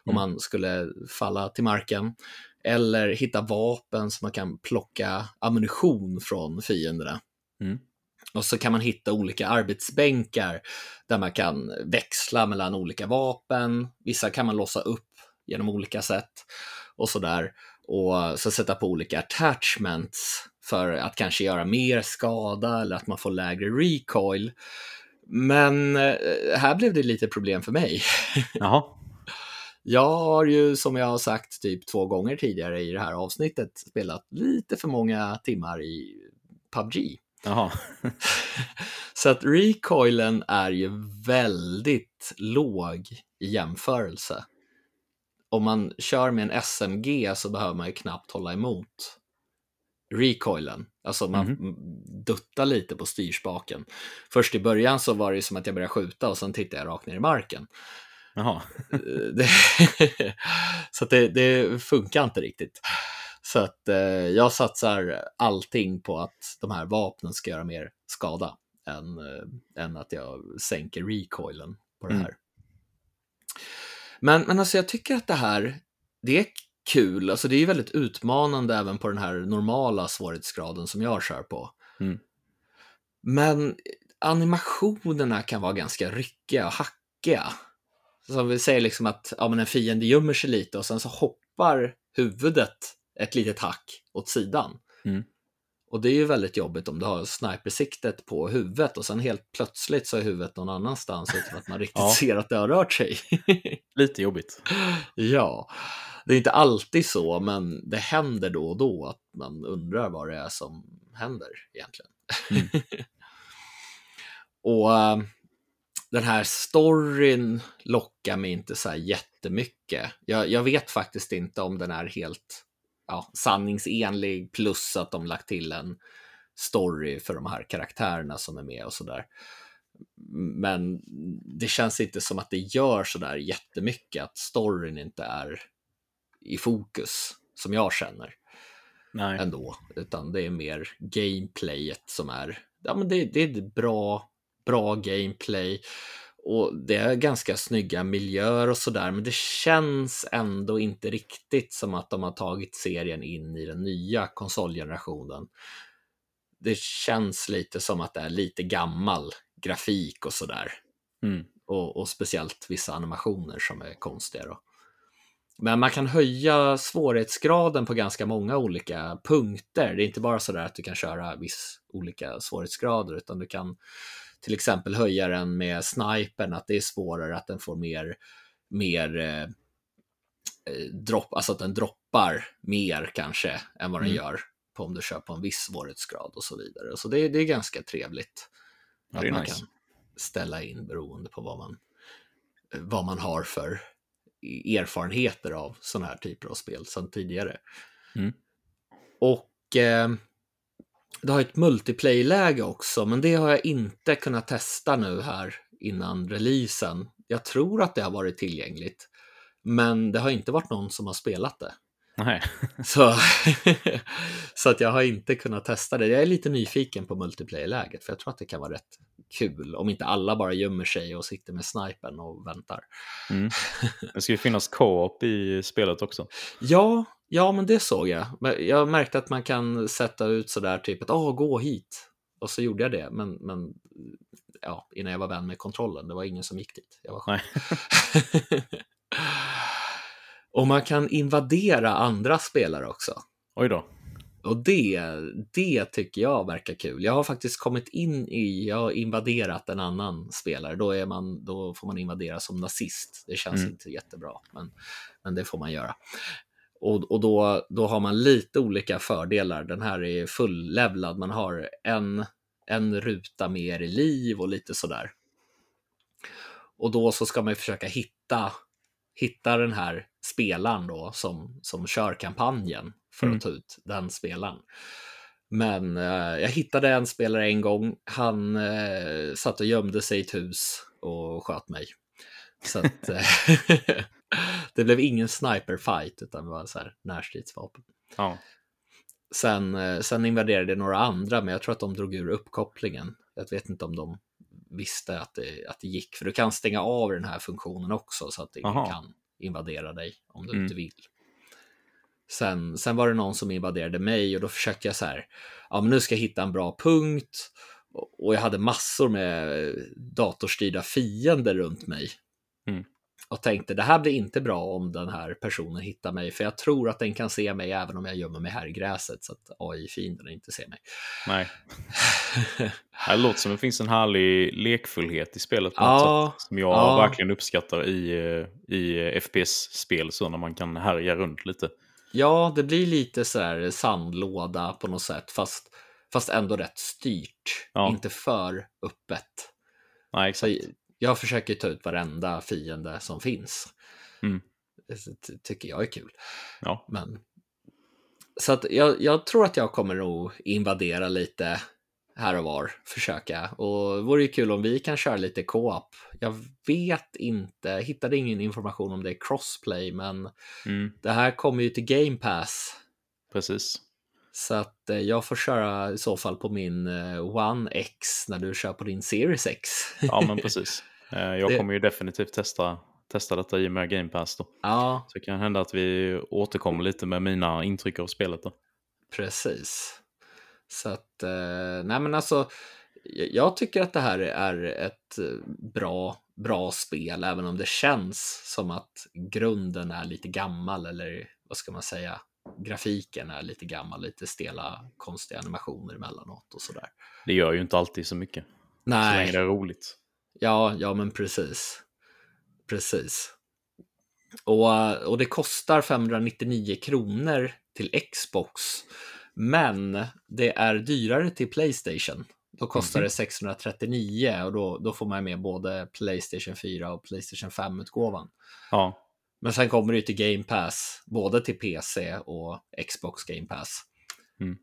Speaker 2: om
Speaker 1: Mm.
Speaker 2: man skulle falla till marken. Eller hitta vapen så man kan plocka ammunition från fienderna.
Speaker 1: Mm.
Speaker 2: Och så kan man hitta olika arbetsbänkar där man kan växla mellan olika vapen. Vissa kan man låsa upp genom olika sätt och sådär. Och så sätta på olika attachments för att kanske göra mer skada eller att man får lägre recoil. Men eh, här blev det lite problem för mig. [laughs]
Speaker 1: Jaha.
Speaker 2: Jag har ju, som jag har sagt typ två gånger tidigare i det här avsnittet, spelat lite för många timmar i PubG.
Speaker 1: Jaha. [laughs]
Speaker 2: Så att recoilen är ju väldigt låg i jämförelse. Om man kör med en SMG så behöver man ju knappt hålla emot recoilen. Alltså man duttar lite på styrspaken. Först i början så var det som att jag började skjuta och sen tittade jag rakt ner i marken.
Speaker 1: Jaha.
Speaker 2: Eh, det, [laughs] så det, det funkar inte riktigt. Så att eh, jag satsar allting på att de här vapnen ska göra mer skada än, eh, än att jag sänker recoilen på det
Speaker 1: Mm.
Speaker 2: här. Men, men alltså jag tycker att det här, det är kul. Alltså det är ju väldigt utmanande även på den här normala svårighetsgraden som jag kör på.
Speaker 1: Mm.
Speaker 2: Men animationerna kan vara ganska ryckiga och hackiga. Som vi säger liksom att ja, men en fiende gömmer sig lite och sen så hoppar huvudet ett litet hack åt sidan.
Speaker 1: Mm.
Speaker 2: Och det är ju väldigt jobbigt om du har snipersiktet på huvudet och sen helt plötsligt så är huvudet någon annanstans utan att man [laughs] riktigt
Speaker 1: Ja.
Speaker 2: ser att det har rört sig. [laughs]
Speaker 1: Lite jobbigt.
Speaker 2: ja, det är inte alltid så, men det händer då och då att man undrar vad det är som händer egentligen.
Speaker 1: Mm. [laughs]
Speaker 2: och äh, den här storyn lockar mig inte så här jättemycket. Jag, jag vet faktiskt inte om den är helt ja, sanningsenlig plus att de lagt till en story för de här karaktärerna som är med och sådär. Men det känns inte som att det gör sådär jättemycket att storyn inte är i fokus, som jag känner
Speaker 1: Nej.
Speaker 2: ändå, utan det är mer gameplayet som är, ja men det, det är bra, bra gameplay och det är ganska snygga miljöer och sådär, men det känns ändå inte riktigt som att de har tagit serien in i den nya konsolgenerationen. Det känns lite som att det är lite gammal grafik och sådär.
Speaker 1: Mm.
Speaker 2: Och, och speciellt vissa animationer som är konstiga. Då. Men man kan höja svårighetsgraden på ganska många olika punkter. Det är inte bara sådär att du kan köra viss olika svårighetsgrader, utan du kan till exempel höja den med snipern, att det är svårare, att den får mer, mer eh, eh, dropp, alltså att den droppar mer kanske än vad den
Speaker 1: Mm.
Speaker 2: gör på om du kör på en viss svårighetsgrad och så vidare. Så det, det är ganska trevligt.
Speaker 1: Ja,
Speaker 2: att man
Speaker 1: nice.
Speaker 2: kan ställa in beroende på vad man, vad man har för erfarenheter av sådana här typer av spel sedan tidigare.
Speaker 1: Mm.
Speaker 2: Och eh, det har ett multiplayer-läge också, men det har jag inte kunnat testa nu här innan releasen. Jag tror att det har varit tillgängligt, men det har inte varit någon som har spelat det.
Speaker 1: Nej. [laughs]
Speaker 2: Så, så att jag har inte kunnat testa det. Jag är lite nyfiken på multiplayer-läget för jag tror att det kan vara rätt kul om inte alla bara gömmer sig och sitter med snipern och väntar.
Speaker 1: Mm. [laughs] Det ska ju finnas co-op i spelet också.
Speaker 2: Ja, ja, men det såg jag. Jag märkte att man kan sätta ut sådär typ att gå hit. Och så gjorde jag det, men, men ja, innan jag var vän med kontrollen. Det var ingen som gick dit. Jag var själv. [laughs] Och man kan invadera andra spelare också.
Speaker 1: Oj då.
Speaker 2: Och det, det tycker jag verkar kul. Jag har faktiskt kommit in i, jag har invaderat en annan spelare. Då, är man, då får man invadera som nazist. Det känns
Speaker 1: Mm.
Speaker 2: inte jättebra, men, men det får man göra. Och, och då, då har man lite olika fördelar. Den här är fullevlad. Man har en, en ruta mer i liv och lite sådär. Och då så ska man försöka hitta, hitta den här spelaren då som, som kör kampanjen för
Speaker 1: Mm.
Speaker 2: att ta ut den spelaren. Men eh, jag hittade en spelare en gång. Han eh, satt och gömde sig i ett hus och sköt mig. Så att, eh, [laughs] det blev ingen sniperfight utan det var så här närstridsvapen.
Speaker 1: Ja.
Speaker 2: Sen, eh, sen invaderade några andra, men jag tror att de drog ur uppkopplingen. Jag vet inte om de visste att det, att det gick, för du kan stänga av den här funktionen också så att ingen kan invadera dig om du
Speaker 1: Mm.
Speaker 2: inte vill. Sen, sen var det någon som invaderade mig och då försökte jag så här, ja men nu ska jag hitta en bra punkt. Och och jag hade massor med datorstyrda fiender runt mig.
Speaker 1: Mm.
Speaker 2: Och tänkte, det här blir inte bra om den här personen hittar mig, för jag tror att den kan se mig även om jag gömmer mig här i gräset, så att AI-fienden inte ser mig.
Speaker 1: Nej. [laughs] Det låter som det finns en härlig lekfullhet i spelet på
Speaker 2: Ja,
Speaker 1: något sätt. Som jag
Speaker 2: ja.
Speaker 1: verkligen uppskattar i, eh, i FPS-spel, så när man kan härja runt lite.
Speaker 2: Ja, det blir lite så här sandlåda på något sätt, fast, fast ändå rätt styrt.
Speaker 1: Ja.
Speaker 2: Inte för öppet.
Speaker 1: Nej,
Speaker 2: Så
Speaker 1: exakt.
Speaker 2: Jag försöker ta ut varenda fiende som finns.
Speaker 1: Mm.
Speaker 2: Det ty- tycker jag är kul.
Speaker 1: Ja.
Speaker 2: Men, så att jag, jag tror att jag kommer nog invadera lite här och var, försöka. Och det vore ju kul om vi kan köra lite co-op. Jag vet inte, hittade ingen information om det är crossplay, men
Speaker 1: Mm,
Speaker 2: det här kommer ju till Game Pass.
Speaker 1: precis.
Speaker 2: Så att eh, jag får köra i så fall på min eh, One X när du kör på din Series X.
Speaker 1: Ja, men precis. [laughs] Eh, Jag kommer ju definitivt testa, testa detta i och med Game Pass då.
Speaker 2: ja,
Speaker 1: Så det kan hända att vi återkommer lite med mina intryck av spelet då.
Speaker 2: Precis. Så att, nej men alltså, jag- tycker att det här är ett bra, bra spel, även om det känns som att grunden är lite gammal, eller vad ska man säga, grafiken är lite gammal, lite stela, konstiga animationer emellanåt och sådär.
Speaker 1: Det gör ju inte alltid så mycket. Så länge
Speaker 2: Nej,
Speaker 1: det är roligt.
Speaker 2: ja, ja men precis. Precis. Och, och det kostar 599 kronor till Xbox. Men det är dyrare till Playstation. Då kostar
Speaker 1: Mhm.
Speaker 2: det 639 och då, då får man med både Playstation 4 och Playstation 5-utgåvan.
Speaker 1: Ja,
Speaker 2: Men sen kommer det ju till Game Pass, både till PC och Xbox Game Pass.
Speaker 1: Mm.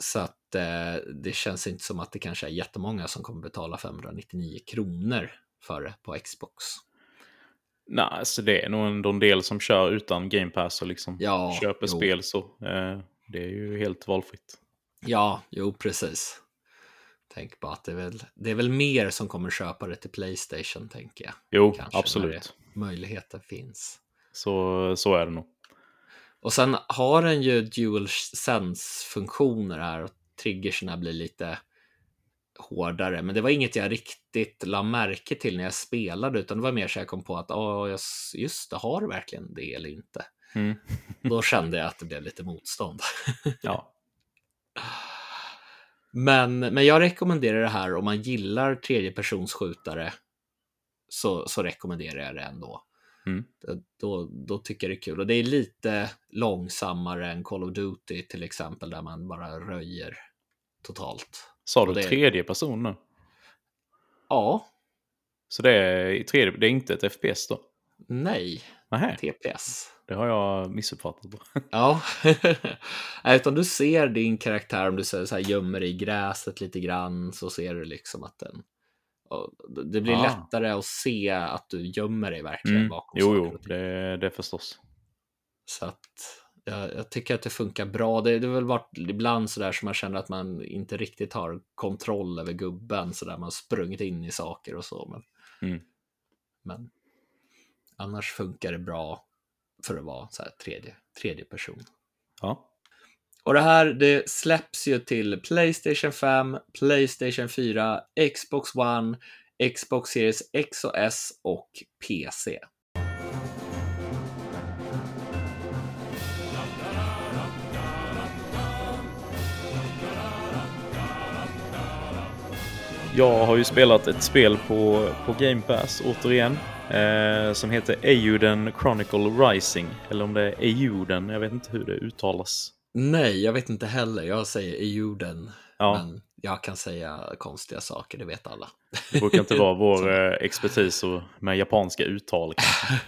Speaker 2: Så att eh, det känns inte som att det kanske är jättemånga som kommer betala 599 kronor för det på Xbox.
Speaker 1: nej, alltså det är nog ändå en del som kör utan Game Pass och liksom
Speaker 2: Ja,
Speaker 1: köper
Speaker 2: jo.
Speaker 1: spel så. Eh, det är ju helt valfritt.
Speaker 2: Ja, jo precis. Tänk på att det är, väl, det är väl mer som kommer köpa det till Playstation, tänker jag.
Speaker 1: Jo,
Speaker 2: Kanske
Speaker 1: absolut.
Speaker 2: Möjligheten finns.
Speaker 1: Så, så är det nog.
Speaker 2: Och sen har den ju dual sense-funktioner här och triggerserna blir lite hårdare. Men det var inget jag riktigt la märke till när jag spelade, utan det var mer så jag kom på att oh, just det, har verkligen det eller inte?
Speaker 1: Mm.
Speaker 2: Då kände jag att det blev lite motstånd.
Speaker 1: Ja, [laughs]
Speaker 2: Men, men jag rekommenderar det här om man gillar tredjepersonsskjutare så, så rekommenderar jag det ändå.
Speaker 1: Mm.
Speaker 2: Då, då, tycker jag det är kul. Och det är lite långsammare än Call of Duty till exempel, där man bara röjer totalt.
Speaker 1: sa du
Speaker 2: det-
Speaker 1: tredje person nu?
Speaker 2: Ja,
Speaker 1: Så det är, tredje, det är inte ett FPS då?
Speaker 2: nej,
Speaker 1: Nähä,
Speaker 2: TPS.
Speaker 1: Det har jag missuppfattat. [laughs]
Speaker 2: Ja, [laughs] utan du ser din karaktär om du så här gömmer dig i gräset lite grann så ser du liksom att den det blir
Speaker 1: Ah.
Speaker 2: lättare att se att du gömmer dig verkligen
Speaker 1: Mm.
Speaker 2: bakom
Speaker 1: Jo, jo, det, det förstås.
Speaker 2: Så att jag, jag tycker att det funkar bra. Det, det har väl varit ibland sådär som man känner att man inte riktigt har kontroll över gubben, sådär man har sprungit in i saker och så. Men,
Speaker 1: Mm.
Speaker 2: men annars funkar det bra för att vara så här tredje, tredje person.
Speaker 1: Ja.
Speaker 2: Och det här det släpps ju till Playstation 5, Playstation 4, Xbox One, Xbox Series X och S och PC.
Speaker 1: Jag har ju spelat ett spel på, på Game Pass återigen. Eh, som heter Euden Chronicle Rising. Eller om det är Euden, jag vet inte hur det uttalas.
Speaker 2: Nej, jag vet inte heller. Jag säger Euden,
Speaker 1: Ja.
Speaker 2: men jag kan säga konstiga saker, det vet alla.
Speaker 1: Det brukar inte vara vår [laughs] eh, expertis med japanska uttal.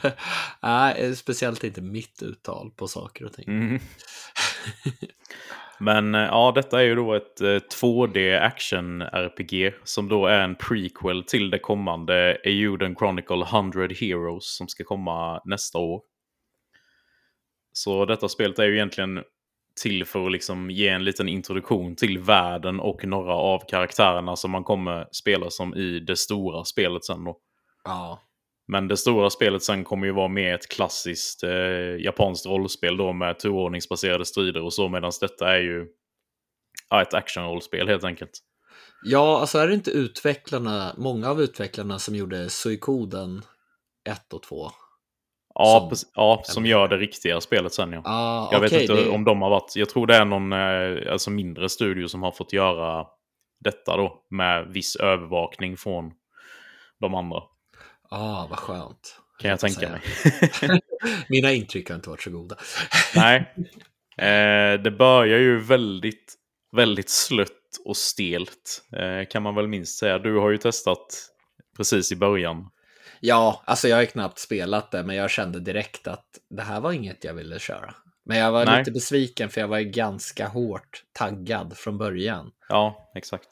Speaker 1: [laughs]
Speaker 2: Nej, speciellt inte mitt uttal på saker och ting.
Speaker 1: Mm. [laughs] Men eh, ja, detta är ju då ett eh, 2D action-RPG som då är en prequel till det kommande Euden Chronicle 100 Heroes som ska komma nästa år. Så detta spelet är ju egentligen till för att liksom ge en liten introduktion till världen och några av karaktärerna som man kommer spela som i det stora spelet sen då.
Speaker 2: Ja,
Speaker 1: men det stora spelet sen kommer ju vara mer ett klassiskt eh, japanskt rollspel då med turordningsbaserade strider och så medan detta är ju ja, ett actionrollspel helt enkelt.
Speaker 2: ja alltså är det inte utvecklarna, många av utvecklarna som gjorde Suikoden 1 och 2?
Speaker 1: Ja,
Speaker 2: Som-
Speaker 1: ja, som gör det riktiga spelet sen ja.
Speaker 2: Ah,
Speaker 1: Jag vet
Speaker 2: okej,
Speaker 1: inte
Speaker 2: det-
Speaker 1: om de har varit, jag tror det är någon eh, alltså mindre studio som har fått göra detta då med viss övervakning från de andra.
Speaker 2: Ah, vad skönt.
Speaker 1: Kan jag tänka mig. [laughs]
Speaker 2: Mina intryck har inte varit så goda. [laughs]
Speaker 1: Nej. Eh, det börjar ju väldigt, väldigt slött och stelt. Eh, kan man väl minst säga. Du har ju testat precis i början.
Speaker 2: Ja, alltså jag har ju knappt spelat det, men jag kände direkt att det här var inget jag ville köra. Men jag var
Speaker 1: Nej.
Speaker 2: lite besviken för jag var ju ganska hårt taggad från början.
Speaker 1: Ja, exakt.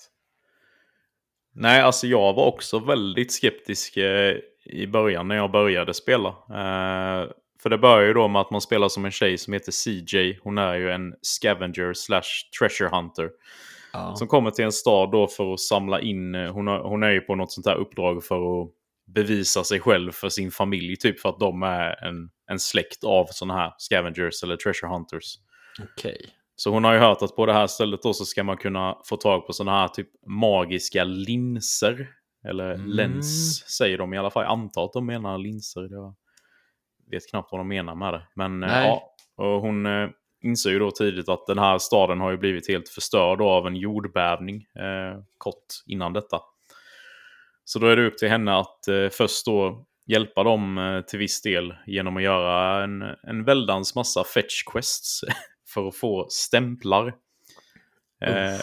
Speaker 1: Nej, alltså jag var också väldigt skeptisk eh, i början när jag började spela. Eh, för det börjar ju då med att man spelar som en tjej som heter CJ. Hon är ju en scavenger slash treasure hunter.
Speaker 2: Ja,
Speaker 1: Som kommer till en stad då för att samla in, eh, hon, har, hon är ju på något sånt här uppdrag för att bevisa sig själv för sin familj. Typ för att de är en, en släkt av sådana här scavengers eller treasure hunters.
Speaker 2: okej.
Speaker 1: Så hon har ju hört att på det här stället då så ska man kunna få tag på sådana här typ magiska linser. Eller
Speaker 2: Mm.
Speaker 1: lens säger de i alla fall. Jag antar att de menar linser. Jag vet knappt vad de menar med det. Men eh,
Speaker 2: Nej.
Speaker 1: ja, och hon eh, inser ju då tidigt att den här staden har ju blivit helt förstörd av en jordbävning eh, kort innan detta. Så då är det upp till henne att eh, först då hjälpa dem eh, till viss del genom att göra en, en väldans massa fetch quests [laughs] för att få stämplar. Eh,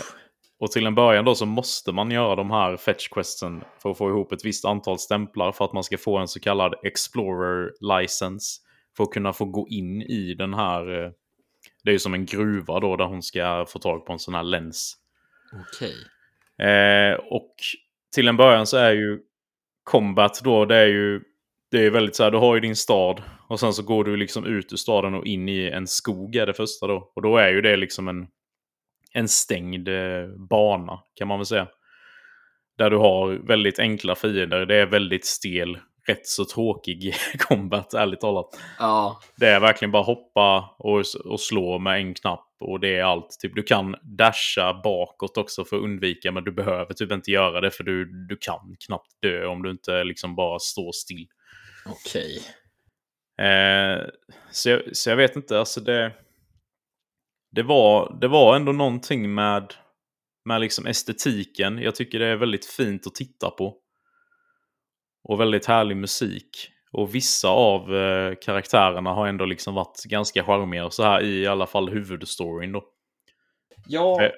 Speaker 1: och till en början då så måste man göra de här fetch questsen för att få ihop ett visst antal stämplar för att man ska få en så kallad explorer license. För att kunna få gå in i den här, eh, det är ju som en gruva då där hon ska få tag på en sån här lens.
Speaker 2: Okej.
Speaker 1: Eh, och till en början så är ju combat då, det är ju det är väldigt så här, du har ju din stad och sen så går du liksom ut ur staden och in i en skog är det första då. Och då är ju det liksom en, en stängd eh, bana kan man väl säga. Där du har väldigt enkla fiender, det är väldigt stel, rätt så tråkig [laughs] combat ärligt talat.
Speaker 2: Ja,
Speaker 1: Det är verkligen bara hoppa och, och slå med en knapp och det är allt. Typ, du kan dasha bakåt också för att undvika men du behöver typ inte göra det för du, du kan knappt dö om du inte liksom bara står still.
Speaker 2: Okej.
Speaker 1: Eh, så, jag, så jag vet inte, alltså det... Det var, det var ändå någonting med, med liksom estetiken. Jag tycker det är väldigt fint att titta på. Och väldigt härlig musik. Och vissa av eh, karaktärerna har ändå liksom varit ganska charmiga så här i alla fall huvudstoryn då.
Speaker 2: Ja,
Speaker 1: Eh.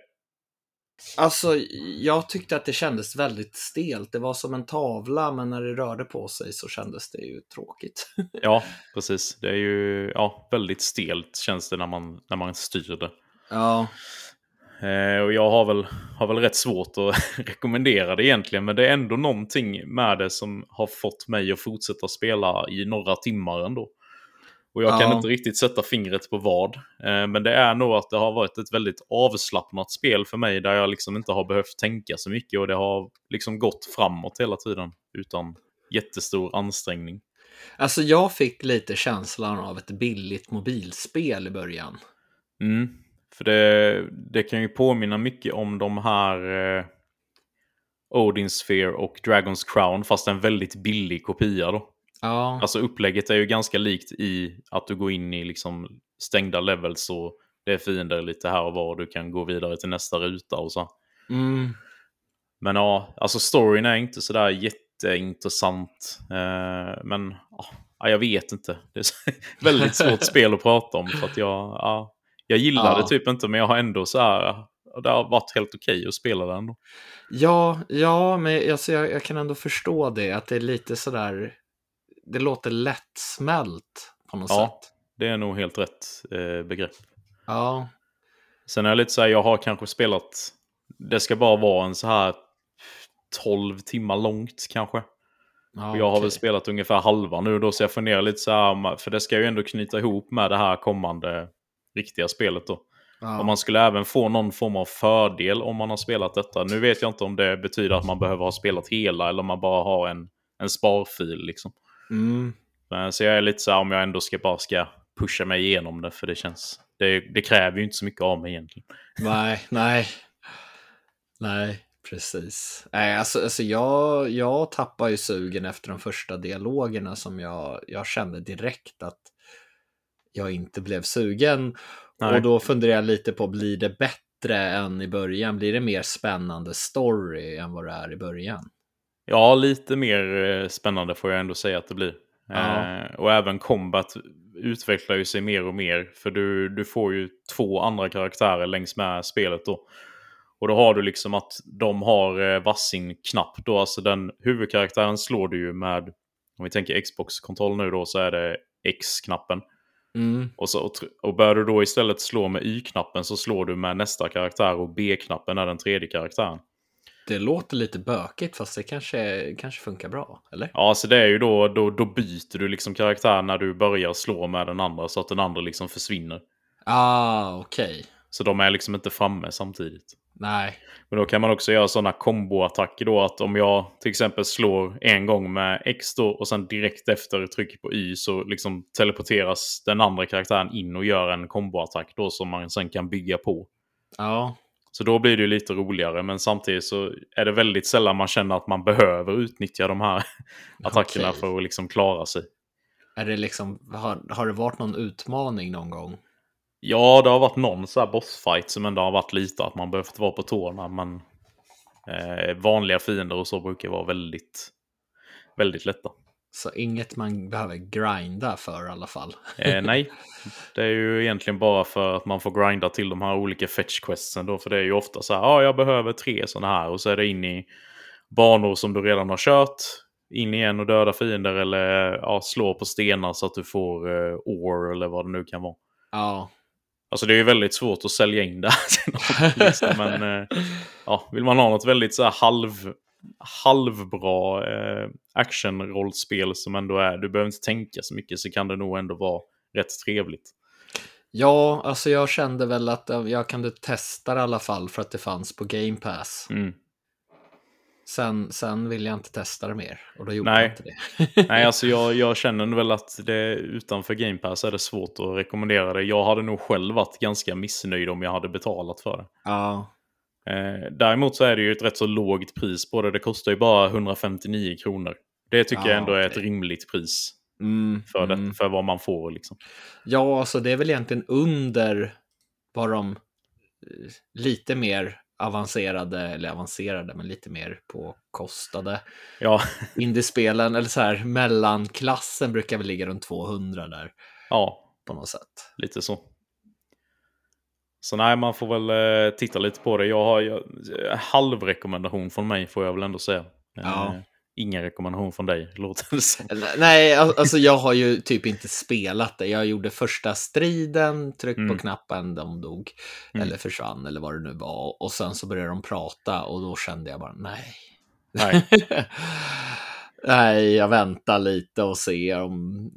Speaker 2: Alltså jag tyckte att det kändes väldigt stelt. Det var som en tavla, men när det rörde på sig så kändes det ju tråkigt. [laughs]
Speaker 1: Ja, precis. Det är ju ja, väldigt stelt känns det när man, när man styr det.
Speaker 2: Ja,
Speaker 1: Eh, och jag har väl, har väl rätt svårt att [laughs] rekommendera det egentligen, men det är ändå någonting med det som har fått mig att fortsätta spela i några timmar ändå. Och jag kan
Speaker 2: Ja.
Speaker 1: inte riktigt sätta fingret på vad. Eh, men det är nog att det har varit ett väldigt avslappnat spel för mig där jag liksom inte har behövt tänka så mycket och det har liksom gått framåt hela tiden utan jättestor ansträngning.
Speaker 2: Alltså jag fick lite känslan av ett billigt mobilspel i början.
Speaker 1: Mm. För det, det kan ju påminna mycket om de här eh, Odin Sphere och Dragons Crown fast en väldigt billig kopia då.
Speaker 2: Ja,
Speaker 1: Alltså upplägget är ju ganska likt i att du går in i liksom stängda levels och det är fiender lite här och var och du kan gå vidare till nästa ruta och så.
Speaker 2: mm,
Speaker 1: Men ja, alltså storyn är inte sådär jätteintressant. Eh, men ja, jag vet inte. Det är [laughs] väldigt svårt spel att prata om för att jag, ja, jag gillar
Speaker 2: Ja.
Speaker 1: det typ inte men jag har ändå så här, det har varit helt okej att spela ändå.
Speaker 2: ja, ja men alltså jag, jag kan ändå förstå det, att det är lite sådär, det låter lättsmält på något
Speaker 1: Ja.
Speaker 2: sätt.
Speaker 1: Det är nog helt rätt eh, begrepp.
Speaker 2: Ja,
Speaker 1: Sen är jag lite så här, jag har kanske spelat, det ska bara vara en så här 12 timmar långt kanske. Och jag har väl spelat ungefär halva nu då, så jag funderar lite så här, för det ska ju ändå knyta ihop med det här kommande riktiga spelet då.
Speaker 2: ja.
Speaker 1: Och man skulle även få någon form av fördel om man har spelat detta. Nu vet jag inte om det betyder att man behöver ha spelat hela eller om man bara har en, en sparfil liksom.
Speaker 2: Mm,
Speaker 1: Men, så jag är lite så här om jag ändå ska bara ska pusha mig igenom det, för det känns... Det, det kräver ju inte så mycket av mig egentligen.
Speaker 2: nej, nej. Nej, precis. Nej, alltså, alltså jag, jag tappar ju sugen efter de första dialogerna som jag, jag kände direkt att jag inte blev sugen.
Speaker 1: Nej.
Speaker 2: Och då funderar jag lite på, blir det bättre än i början? Blir det mer spännande story än vad det är i början?
Speaker 1: Ja, lite mer eh, spännande får jag ändå säga att det blir.
Speaker 2: Ja.
Speaker 1: Eh, och även combat utvecklar ju sig mer och mer. För du, du får ju två andra karaktärer längs med spelet då. Och då har du liksom att de har eh, varsin knapp då. Alltså den huvudkaraktären slår du ju med, om vi tänker Xbox-kontroll nu då, så är det X-knappen.
Speaker 2: Mm,
Speaker 1: Och, så, och, och börjar du då istället slå med Y-knappen så slår du med nästa karaktär och B-knappen är den tredje karaktären.
Speaker 2: Det låter lite bökigt fast det kanske, kanske funkar bra, eller?
Speaker 1: Ja, så det är ju då, då, då byter du liksom karaktär när du börjar slå med den andra så att den andra liksom försvinner.
Speaker 2: Ah, okej.
Speaker 1: Så de är liksom inte framme samtidigt.
Speaker 2: Nej.
Speaker 1: Men då kan man också göra sådana komboattacker då att om jag till exempel slår en gång med X då och sen direkt efter trycker på Y så liksom teleporteras den andra karaktären in och gör en komboattack då som man sen kan bygga på.
Speaker 2: Ja,
Speaker 1: Så då blir det ju lite roligare men samtidigt så är det väldigt sällan man känner att man behöver utnyttja de här [laughs] attackerna
Speaker 2: Okej.
Speaker 1: för att liksom klara sig.
Speaker 2: är det liksom, har, har det varit någon utmaning någon gång?
Speaker 1: Ja, det har varit någon så här bossfight som ändå har varit lite att man behövt vara på tårna. Men eh, vanliga fiender och så brukar vara väldigt, väldigt lätta.
Speaker 2: Så inget man behöver grinda för i alla fall.
Speaker 1: Eh, [laughs] nej, det är ju egentligen bara för att man får grinda till de här olika fetch questsen då. För det är ju ofta så här, ja, jag behöver tre sådana här och så är det in i banor som du redan har kört. In igen och döda fiender eller ja, slå på stenar så att du får eh, ore eller vad det nu kan vara.
Speaker 2: Ja,
Speaker 1: Alltså det är ju väldigt svårt att sälja in det här till någon, liksom, men [laughs] eh, ja, vill man ha något väldigt så här halv, halvbra eh, actionrollspel som ändå är, du behöver inte tänka så mycket så kan det nog ändå vara rätt trevligt.
Speaker 2: ja, alltså jag kände väl att jag kunde testa det i alla fall för att det fanns på Game Pass.
Speaker 1: Mm.
Speaker 2: Sen, sen ville jag inte testa det mer och då gjorde
Speaker 1: Nej.
Speaker 2: jag inte det. [laughs]
Speaker 1: Nej, alltså jag, [laughs] jag känner väl att det utanför Game Pass är det svårt att rekommendera det. Jag hade nog själv varit ganska missnöjd om jag hade betalat för det.
Speaker 2: Ja,
Speaker 1: Eh, däremot så är det ju ett rätt så lågt pris på det. Det kostar ju bara 159 kronor. Det tycker
Speaker 2: Ja,
Speaker 1: jag ändå är ett rimligt pris
Speaker 2: mm,
Speaker 1: för,
Speaker 2: mm.
Speaker 1: det, för vad man får. Liksom.
Speaker 2: ja, alltså det är väl egentligen under vad de eh, lite mer avancerade, eller avancerade, men lite mer påkostade
Speaker 1: Ja, [laughs]
Speaker 2: indiespelen, eller så här mellanklassen brukar väl ligga runt 200 där
Speaker 1: ja,
Speaker 2: på något sätt.
Speaker 1: lite så. Så nej, man får väl eh, titta lite på det. Jag har jag, eh, halvrekommendation från mig får jag väl ändå säga.
Speaker 2: Ja.
Speaker 1: Eh, ingen rekommendation från dig, [laughs] låter det som.
Speaker 2: Nej, al- alltså jag har ju typ inte spelat det. Jag gjorde första striden, tryck
Speaker 1: Mm.
Speaker 2: på knappen, de dog.
Speaker 1: Mm.
Speaker 2: Eller försvann eller vad det nu var. Och sen så började de prata och då kände jag bara nej.
Speaker 1: Nej. [laughs]
Speaker 2: Nej, jag väntar lite och ser om,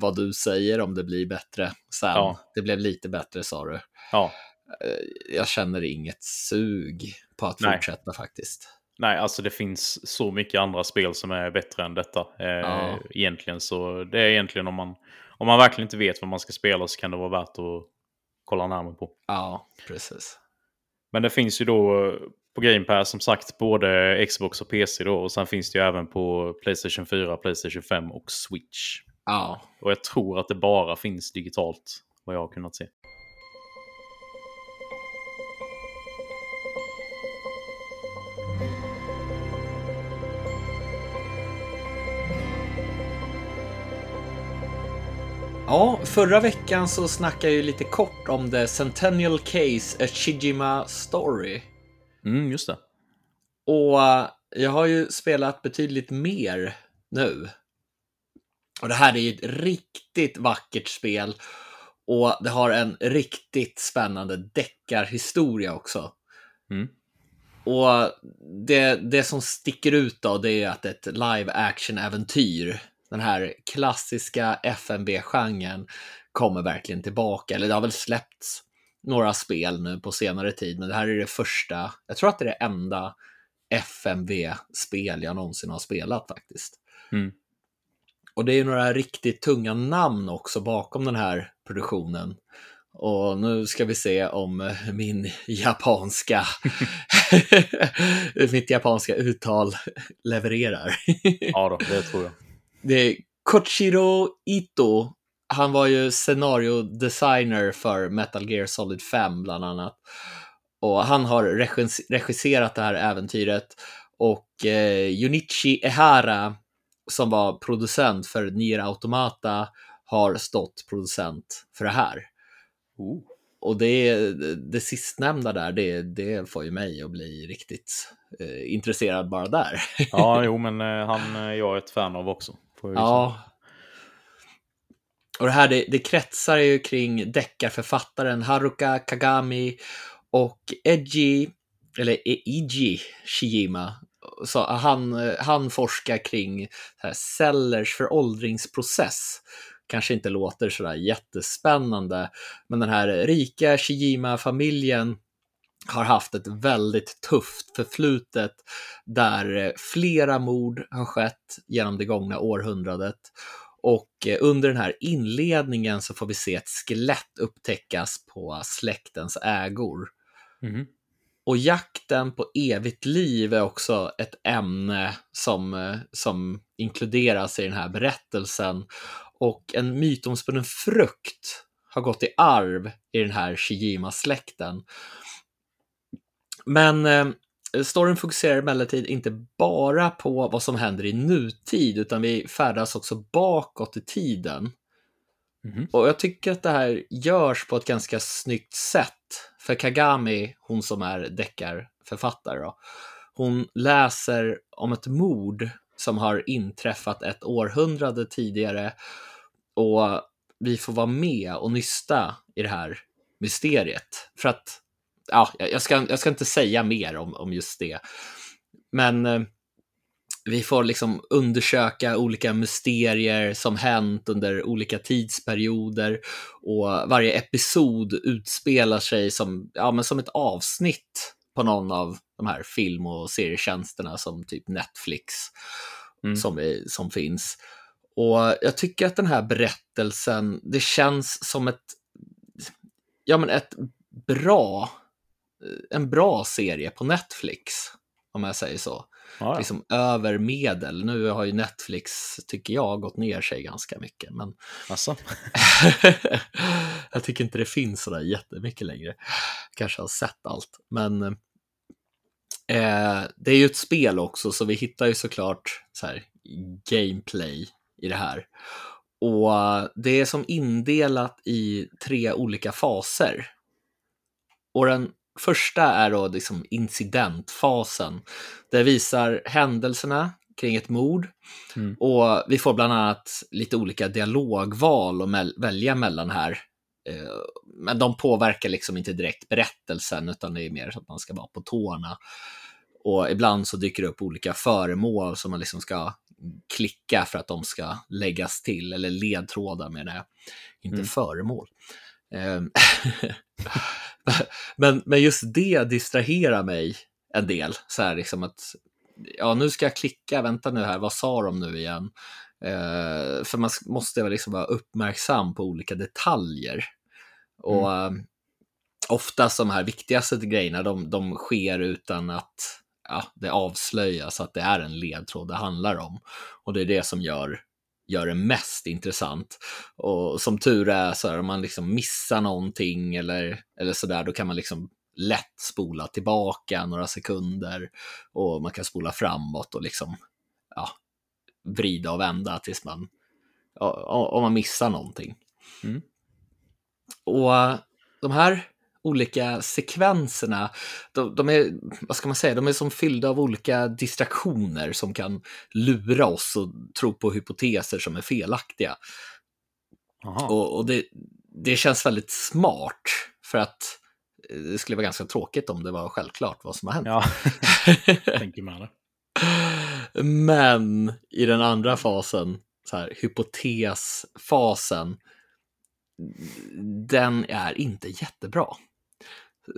Speaker 2: vad du säger om det blir bättre sen.
Speaker 1: Ja.
Speaker 2: Det blev lite bättre sa du.
Speaker 1: Ja,
Speaker 2: Eh, Jag känner inget sug på att
Speaker 1: Nej.
Speaker 2: fortsätta faktiskt.
Speaker 1: nej, alltså det finns så mycket andra spel som är bättre än detta. Eh,
Speaker 2: Ja.
Speaker 1: Egentligen så, det är egentligen om man, om man verkligen inte vet vad man ska spela så kan det vara värt att kolla närmare på.
Speaker 2: Ja, precis.
Speaker 1: Men det finns ju då på Game Pass som sagt både Xbox och PC då och sen finns det ju även på Playstation 4, Playstation 5 och Switch.
Speaker 2: Ja,
Speaker 1: Och jag tror att det bara finns digitalt vad jag har kunnat se.
Speaker 2: Ja, förra veckan så snackade jag ju lite kort om The Centennial Case, A Shijima Story.
Speaker 1: Mm, just det.
Speaker 2: Och eh, jag har ju spelat betydligt mer nu. Och det här är ju ett riktigt vackert spel. Och det har en riktigt spännande deckarhistoria också.
Speaker 1: Mm.
Speaker 2: Och det, det som sticker ut då, det är att ett live action-äventyr, den här klassiska FMB-genren, kommer verkligen tillbaka. Eller det har väl släppts några spel nu på senare tid, men det här är det första, jag tror att det är det enda FMV-spel jag någonsin har spelat faktiskt.
Speaker 1: Mm.
Speaker 2: Och det är några riktigt tunga namn också bakom den här produktionen. Och nu ska vi se om min japanska, [laughs] mitt japanska uttal levererar.
Speaker 1: Ja då, det tror jag.
Speaker 2: Det är Kochiro Ito. Han var ju scenariodesigner för Metal Gear Solid 5 bland annat. Och han har regis- regisserat det här äventyret. Och eh, Junichi Ehara, som var producent för Nier Automata, har stått producent för det här.
Speaker 1: Oh.
Speaker 2: Och det, det sistnämnda där, det, det får ju mig att bli riktigt eh, intresserad bara där.
Speaker 1: Ja, [laughs] jo, men eh, han är jag ett fan av också.
Speaker 2: Ja. Och det här det, det kretsar ju kring deckarförfattaren Haruka Kagami och Eiji, eller Eiji Shijima. Så han, han forskar kring här cellers föråldringsprocess. Kanske inte låter sådär jättespännande, men den här rika Shijima-familjen har haft ett väldigt tufft förflutet där flera mord har skett genom det gångna århundradet. Och eh, under den här inledningen så får vi se ett skelett upptäckas på släktens ägor.
Speaker 1: Mhm.
Speaker 2: Och jakten på evigt liv är också ett ämne som, eh, som inkluderas i den här berättelsen. Och en mytomspunnen frukt har gått i arv i den här Shijima-släkten. Men eh, storyn fokuserar emellertid inte bara på vad som händer i nutid, utan vi färdas också bakåt i tiden.
Speaker 1: Mhm.
Speaker 2: Och jag tycker att det här görs på ett ganska snyggt sätt. För Kagami, hon som är deckarförfattare, då, hon läser om ett mord som har inträffat ett århundrade tidigare och vi får vara med och nysta i det här mysteriet. För att, ja, jag ska, jag ska inte säga mer om, om just det. Men eh, vi får liksom undersöka olika mysterier som hänt under olika tidsperioder och varje episod utspelar sig som, ja, men som ett avsnitt på någon av de här film och serietjänsterna som typ Netflix
Speaker 1: Mm.
Speaker 2: som, vi, som finns. Och jag tycker att den här berättelsen, det känns som ett, ja men ett bra, en bra serie på Netflix, om jag säger så
Speaker 1: Ja, ja.
Speaker 2: liksom över medel. Nu har ju Netflix, tycker jag, gått ner sig ganska mycket. Men
Speaker 1: Alltså. [laughs]
Speaker 2: jag tycker inte det finns sådär jättemycket längre. Kanske har sett allt. Men eh, det är ju ett spel också, så vi hittar ju såklart så här, gameplay i det här. Och eh, det är som indelat i tre olika faser. Och den första är då liksom incidentfasen. Det visar händelserna kring ett mord.
Speaker 1: Mm.
Speaker 2: Och vi får bland annat lite olika dialogval att välja mellan här. Eh, Men de påverkar liksom inte direkt berättelsen, utan det är mer så att man ska vara på tårna. Och ibland så dyker det upp olika föremål som man liksom ska klicka för att de ska läggas till, eller ledtrådar menar jag, inte
Speaker 1: Mm.
Speaker 2: föremål. [laughs] [laughs] Men, men just det distraherar mig en del. Så här liksom att, ja nu ska jag klicka, vänta nu här, vad sa de nu igen? Eh, för man måste väl liksom vara uppmärksam på olika detaljer. Och eh, oftast de här viktigaste grejerna, de, de sker utan att ja, det avslöjas att det är en ledtråd det handlar om. Och det är det som gör, gör det mest intressant. Och som tur är, så här, om man liksom missar någonting eller, eller sådär, då kan man liksom lätt spola tillbaka några sekunder och man kan spola framåt och liksom ja, vrida och vända tills man, ja, om man missar någonting.
Speaker 1: Mm.
Speaker 2: Och eh, de här olika sekvenserna, de, de är, vad ska man säga, de är som fyllda av olika distraktioner som kan lura oss och tro på hypoteser som är felaktiga.
Speaker 1: Aha.
Speaker 2: Och, och det, det känns väldigt smart för att eh, det skulle vara ganska tråkigt om det var självklart vad som har hänt.
Speaker 1: Ja, [laughs] tänker det.
Speaker 2: Men i den andra fasen, så här, hypotesfasen, den är inte jättebra.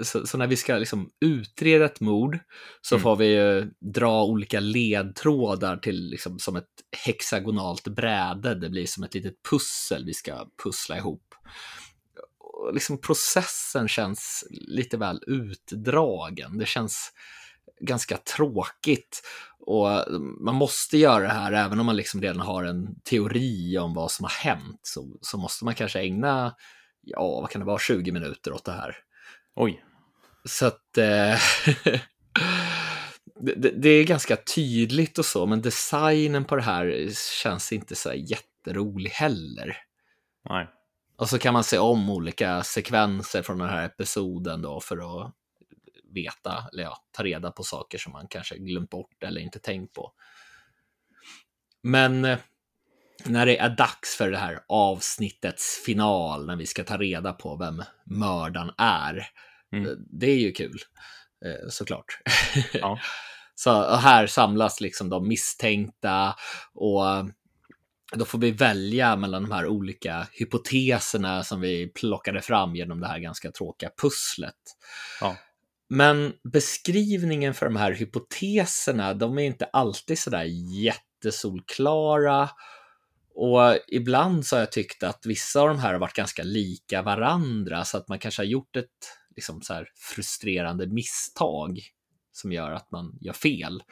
Speaker 2: Så, så när vi ska liksom utreda ett mord så
Speaker 1: Mm.
Speaker 2: får vi dra olika ledtrådar till liksom som ett hexagonalt bräde. Det blir som ett litet pussel vi ska pussla ihop. Och liksom processen känns lite väl utdragen. Det känns ganska tråkigt. Och man måste göra det här, även om man liksom redan har en teori om vad som har hänt, så, så måste man kanske ägna, ja, vad kan det vara, 20 minuter åt det här.
Speaker 1: Oj.
Speaker 2: Så att eh, [laughs] det, det- är ganska tydligt och så, men designen på det här känns inte så jätterolig heller.
Speaker 1: Nej.
Speaker 2: Och så kan man se om olika sekvenser från den här episoden då för att veta, eller ja, ta reda på saker som man kanske glömt bort eller inte tänkt på. Men eh, när det är dags för det här avsnittets final, när vi ska ta reda på vem mördaren är,
Speaker 1: Mm.
Speaker 2: eh, det är ju kul, eh, såklart.
Speaker 1: Ja. [laughs]
Speaker 2: Så här samlas liksom de misstänkta och då får vi välja mellan de här olika hypoteserna som vi plockade fram genom det här ganska tråkiga pusslet.
Speaker 1: Ja.
Speaker 2: Men beskrivningen för de här hypoteserna, de är inte alltid sådär jättesolklara. Och ibland så har jag tyckt att vissa av de här har varit ganska lika varandra, så att man kanske har gjort ett liksom så här frustrerande misstag som gör att man gör fel.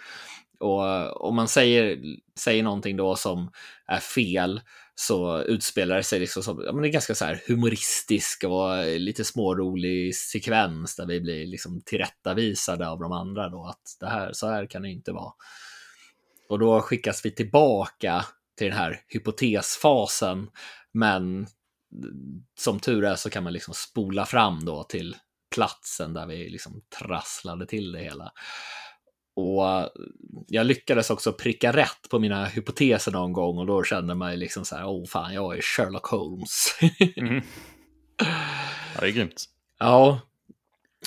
Speaker 2: Och om man säger, säger någonting då som är fel så utspelar det sig liksom som ja, men det är ganska så här humoristisk och lite smårolig sekvens där vi blir liksom tillrättavisade av de andra då att det här, så här kan det inte vara. Och då skickas vi tillbaka till den här hypotesfasen, men som tur är så kan man liksom spola fram då till platsen där vi liksom trasslade till det hela. Och jag lyckades också pricka rätt på mina hypoteser någon gång och då kände man ju liksom så här, åh fan, jag är Sherlock Holmes.
Speaker 1: Mhm. [laughs] Ja, det är grymt.
Speaker 2: ja,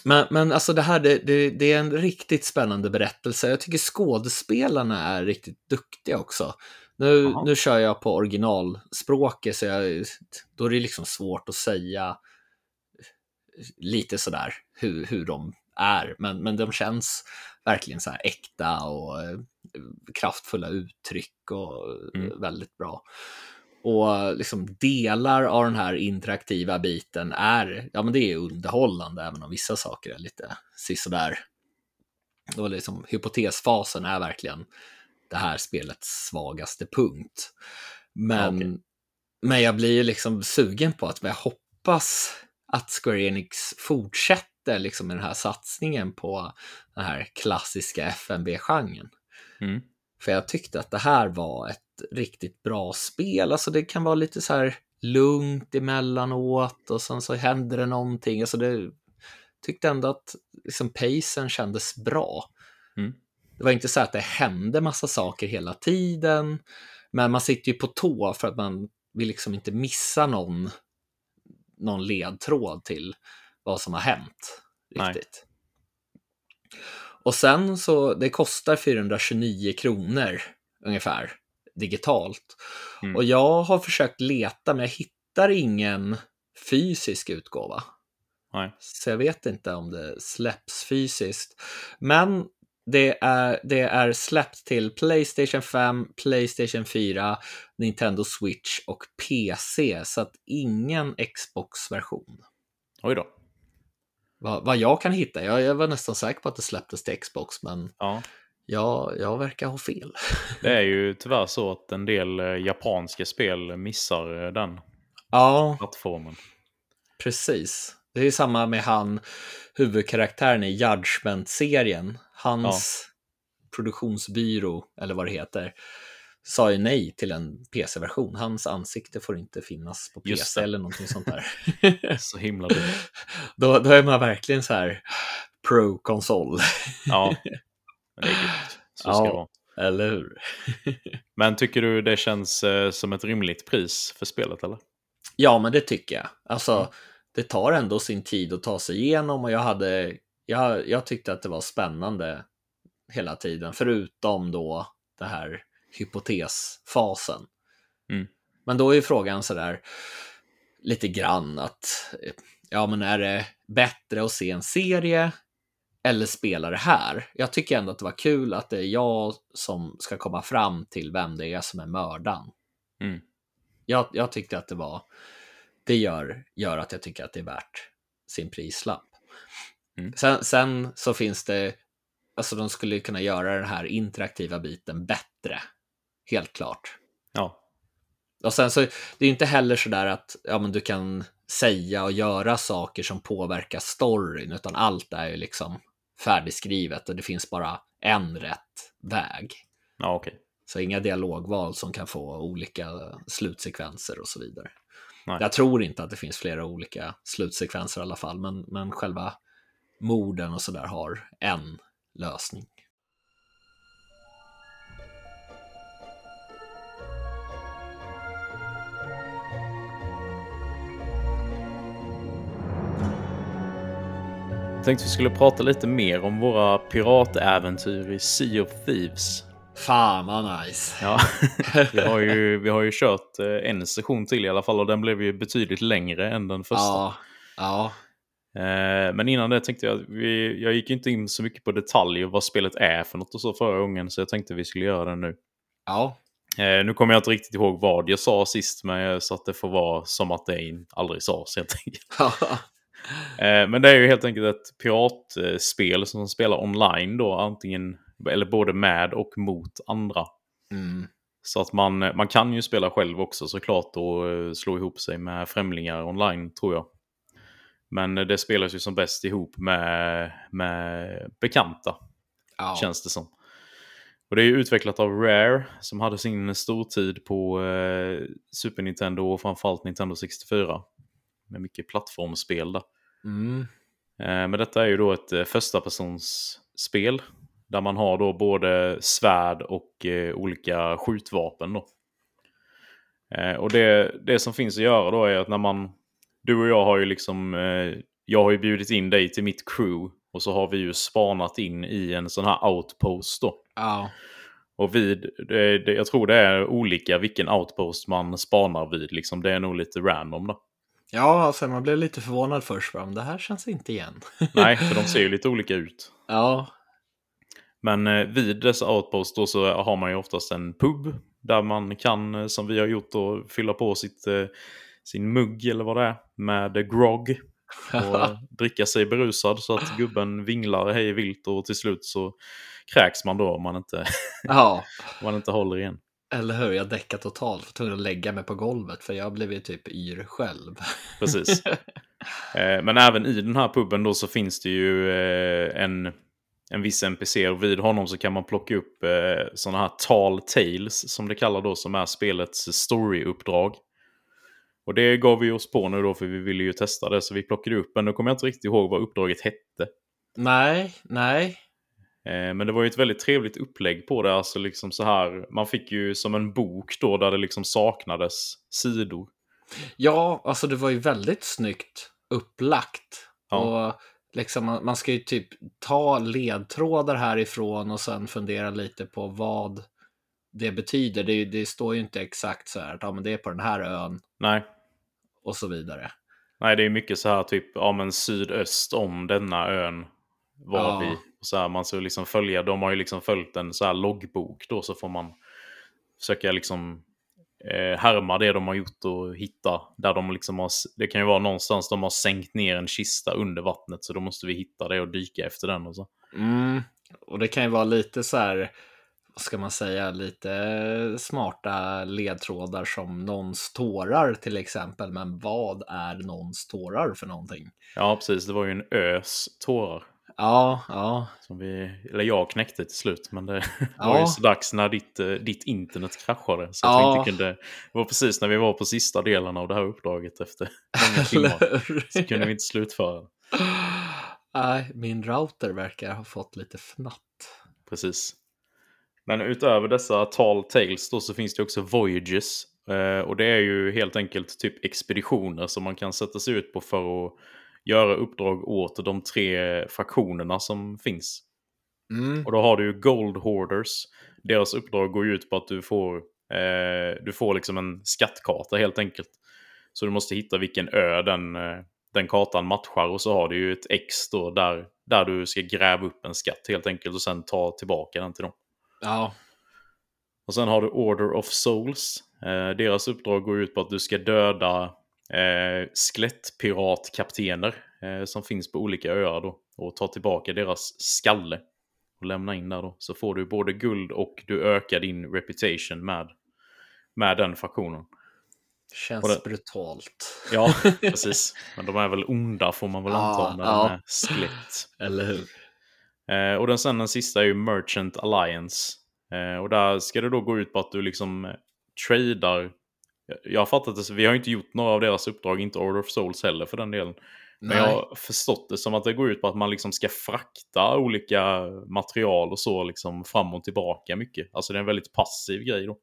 Speaker 2: men, men alltså det här, det, det, det är en riktigt spännande berättelse. Jag tycker skådespelarna är riktigt duktiga också. Nu, nu kör jag på originalspråket, så jag, då är det liksom svårt att säga lite sådär hur, hur de är, men, men de känns verkligen så här äkta och eh, kraftfulla uttryck och eh,
Speaker 1: Mm.
Speaker 2: väldigt bra. Och liksom delar av den här interaktiva biten är, ja men det är underhållande, även om vissa saker är lite sisådär. Och liksom, hypotesfasen är verkligen det här spelets svagaste punkt. Men,
Speaker 1: Ja, okej.
Speaker 2: men jag blir ju liksom sugen på att jag hoppas att Square Enix fortsätter liksom med den här satsningen på den här klassiska FNB-genren.
Speaker 1: Mm.
Speaker 2: För jag tyckte att det här var ett riktigt bra spel. Alltså det kan vara lite så här lugnt emellanåt och sen så händer det någonting. Alltså det tyckte ändå att liksom pacen kändes bra.
Speaker 1: Mm.
Speaker 2: Det var inte så att det hände massa saker hela tiden, men man sitter ju på tå för att man vill liksom inte missa någon, någon ledtråd till vad som har hänt.
Speaker 1: Nej.
Speaker 2: Riktigt. Och sen så, det kostar 429 kronor ungefär digitalt.
Speaker 1: Mm.
Speaker 2: Och jag har försökt leta, men jag hittar ingen fysisk utgåva.
Speaker 1: Nej.
Speaker 2: Så jag vet inte om det släpps fysiskt. Men det är, det är släppt till Playstation 5, Playstation 4, Nintendo Switch och PC. Så att ingen Xbox-version.
Speaker 1: Oj då.
Speaker 2: Vad, vad jag kan hitta. Jag, jag var nästan säker på att det släpptes till Xbox, men
Speaker 1: Ja.
Speaker 2: jag, jag verkar ha fel.
Speaker 1: Det är ju [laughs] tyvärr så att en del eh, japanska spel missar eh, den
Speaker 2: Ja,
Speaker 1: plattformen.
Speaker 2: precis. Det är ju samma med han, huvudkaraktären i Judgment-serien. Hans produktionsbyrå, eller vad det heter, sa ju nej till en PC-version. Hans ansikte får inte finnas på PC eller någonting sånt där. [laughs]
Speaker 1: Så himla dumt. [laughs]
Speaker 2: då, då är man verkligen så här pro-konsol,
Speaker 1: Ja, [laughs] det är gött. Så ska
Speaker 2: Ja.
Speaker 1: det vara.
Speaker 2: eller hur?
Speaker 1: Men tycker du det känns eh, som ett rimligt pris för spelet eller?
Speaker 2: Ja, men det tycker jag. Alltså,
Speaker 1: Mm.
Speaker 2: det tar ändå sin tid att ta sig igenom och jag hade, jag, jag tyckte att det var spännande hela tiden, förutom då det här hypotesfasen.
Speaker 1: Mm.
Speaker 2: Men då är ju frågan sådär lite grann att, ja men är det bättre att se en serie eller spela det här? Jag tycker ändå att det var kul att det är jag som ska komma fram till vem det är som är mördaren
Speaker 1: Mm.
Speaker 2: jag, jag tyckte att det var, det gör, gör att jag tycker att det är värt sin prislapp.
Speaker 1: Mm.
Speaker 2: Sen, sen så finns det, alltså de skulle kunna göra den här interaktiva biten bättre. Helt klart.
Speaker 1: Ja,
Speaker 2: Och sen så, det är ju inte heller så där att ja, men du kan säga och göra saker som påverkar storyn, utan allt är ju liksom färdigskrivet och det finns bara en rätt väg.
Speaker 1: ja okej.
Speaker 2: Så inga dialogval som kan få olika slutsekvenser och så vidare.
Speaker 1: Nej.
Speaker 2: Jag tror inte att det finns flera olika slutsekvenser i alla fall, men, men själva morden och sådär har en lösning.
Speaker 1: Jag tänkte vi skulle prata lite mer om våra piratäventyr i Sea of Thieves.
Speaker 2: Fan vad nice!
Speaker 1: Ja, [laughs] vi har ju, vi har ju kört eh, en session till i alla fall och den blev ju betydligt längre än den första.
Speaker 2: Ja, ja,
Speaker 1: Men innan det tänkte jag, vi, jag gick inte in så mycket på detaljer vad spelet är för något och så förra gången så jag tänkte vi skulle göra det nu.
Speaker 2: ja,
Speaker 1: Eh, nu kommer jag inte riktigt ihåg vad jag sa sist men så att det får vara som att det aldrig sades helt enkelt. [laughs] Eh, men det är ju helt enkelt ett piratspel som spelar online då, antingen eller både med och mot andra.
Speaker 2: mm,
Speaker 1: Så att man, man kan ju spela själv också såklart och eh, slå ihop sig med främlingar online tror jag. Men det spelas ju som bäst ihop med, med bekanta,
Speaker 2: ja.
Speaker 1: känns det som. Och det är ju utvecklat av Rare som hade sin stortid på eh, Super Nintendo och framförallt Nintendo 64. Med mycket plattformsspel där.
Speaker 2: Mm,
Speaker 1: Eh, Men detta är ju då ett eh, första persons spel Där man har då både svärd och eh, olika skjutvapen då. Eh, och det, det som finns att göra då är att när man... Du och jag har ju liksom... Eh, jag har ju bjudit in dig till mitt crew. Och så har vi ju spanat in i en sån här outpost då.
Speaker 2: ja,
Speaker 1: Och vid, det, jag tror det är olika vilken outpost man spanar vid. Liksom, det är nog lite random då.
Speaker 2: ja, alltså man blev lite förvånad först, men det här känns inte igen. [laughs]
Speaker 1: Nej, för de ser ju lite olika ut.
Speaker 2: Ja,
Speaker 1: Men eh, vid dessa outposts då så har man ju oftast en pub. Där man kan, eh, som vi har gjort då, fylla på sitt, sin mugg eller vad det är. Med grogg. Och [laughs] dricka sig berusad så att gubben vinglar hej vilt och till slut så kräks man då om man inte, [laughs]
Speaker 2: ja.
Speaker 1: om man inte håller igen.
Speaker 2: Eller hur, jag däckade totalt. Var tvungen att lägga mig på golvet för jag blev ju typ yr själv.
Speaker 1: Precis. [laughs] Eh, Men även i den här puben då så finns det ju eh, en, en viss NPC och vid honom så kan man plocka upp eh, sådana här tall tales som det kallar då som är spelets storyuppdrag. Och det gav vi oss på nu då för vi ville ju testa det så vi plockade upp men nu kommer jag inte riktigt ihåg vad uppdraget hette.
Speaker 2: nej, nej.
Speaker 1: Eh, Men det var ju ett väldigt trevligt upplägg på det. Alltså liksom så här, man fick ju som en bok då där det liksom saknades sidor.
Speaker 2: Ja, alltså det var ju väldigt snyggt upplagt.
Speaker 1: Ja.
Speaker 2: Och liksom, man, man ska ju typ ta ledtrådar härifrån och sen fundera lite på vad, det betyder. Det, det står ju inte exakt så här att ja, men det är på den här ön
Speaker 1: Nej.
Speaker 2: och så vidare.
Speaker 1: Nej, det är mycket så här typ, ja men sydöst om denna ön var
Speaker 2: Ja.
Speaker 1: vi. Och så här, man ska liksom följa, de har ju liksom följt en så här loggbok då så får man försöka liksom eh, härma det de har gjort och hitta där de liksom har, det kan ju vara någonstans de har sänkt ner en kista under vattnet så då måste vi hitta det och dyka efter den och så.
Speaker 2: Mm. Och det kan ju vara lite så här, vad ska man säga, lite smarta ledtrådar som någons tårar till exempel. Men vad är någons tårar för någonting?
Speaker 1: Ja, precis, det var ju en ös tårar.
Speaker 2: Ja, ja,
Speaker 1: Som vi, eller jag knäckte till slut, men det [laughs]
Speaker 2: Ja.
Speaker 1: var ju så dags när ditt, eh, ditt internet kraschade. Så
Speaker 2: Ja.
Speaker 1: inte kunde, det var precis när vi var på sista delen av det här uppdraget efter [laughs] många timmar. Så kunde vi inte slutföra.
Speaker 2: Nej, min router verkar ha fått lite fnatt.
Speaker 1: Precis. Men utöver dessa tall tales då så finns det också voyages. Eh, och det är ju helt enkelt typ expeditioner som man kan sätta sig ut på för att göra uppdrag åt de tre fraktionerna som finns.
Speaker 2: Mm.
Speaker 1: Och då har du ju Gold Hoarders. Deras uppdrag går ju ut på att du får, eh, du får liksom en skattkarta helt enkelt. Så du måste hitta vilken ö den, eh, den kartan matchar och så har du ju ett X då där, där du ska gräva upp en skatt helt enkelt och sen ta tillbaka den till dem.
Speaker 2: Ja,
Speaker 1: Och sen har du Order of Souls. Eh, deras uppdrag går ut på att du ska döda eh, skelettpiratkaptener eh, som finns på olika öar då. Och ta tillbaka deras skalle. Och lämna in där då. Så får du både guld och du ökar din reputation med, med den fraktionen.
Speaker 2: känns
Speaker 1: det-
Speaker 2: brutalt.
Speaker 1: Ja, [laughs] precis. Men de är väl onda får man väl
Speaker 2: Ja,
Speaker 1: anta när
Speaker 2: ja.
Speaker 1: de är skelett.
Speaker 2: Eller hur?
Speaker 1: Eh, och den, sen den sista är ju Merchant Alliance. Eh, och där ska det då gå ut på att du liksom eh, tradar. Jag- har fattat det, vi har inte gjort några av deras uppdrag, inte Order of Souls heller för den delen. Men
Speaker 2: Nej.
Speaker 1: jag har förstått det som att det går ut på att man liksom ska frakta olika material och så liksom fram och tillbaka mycket. Alltså det är en väldigt passiv grej då.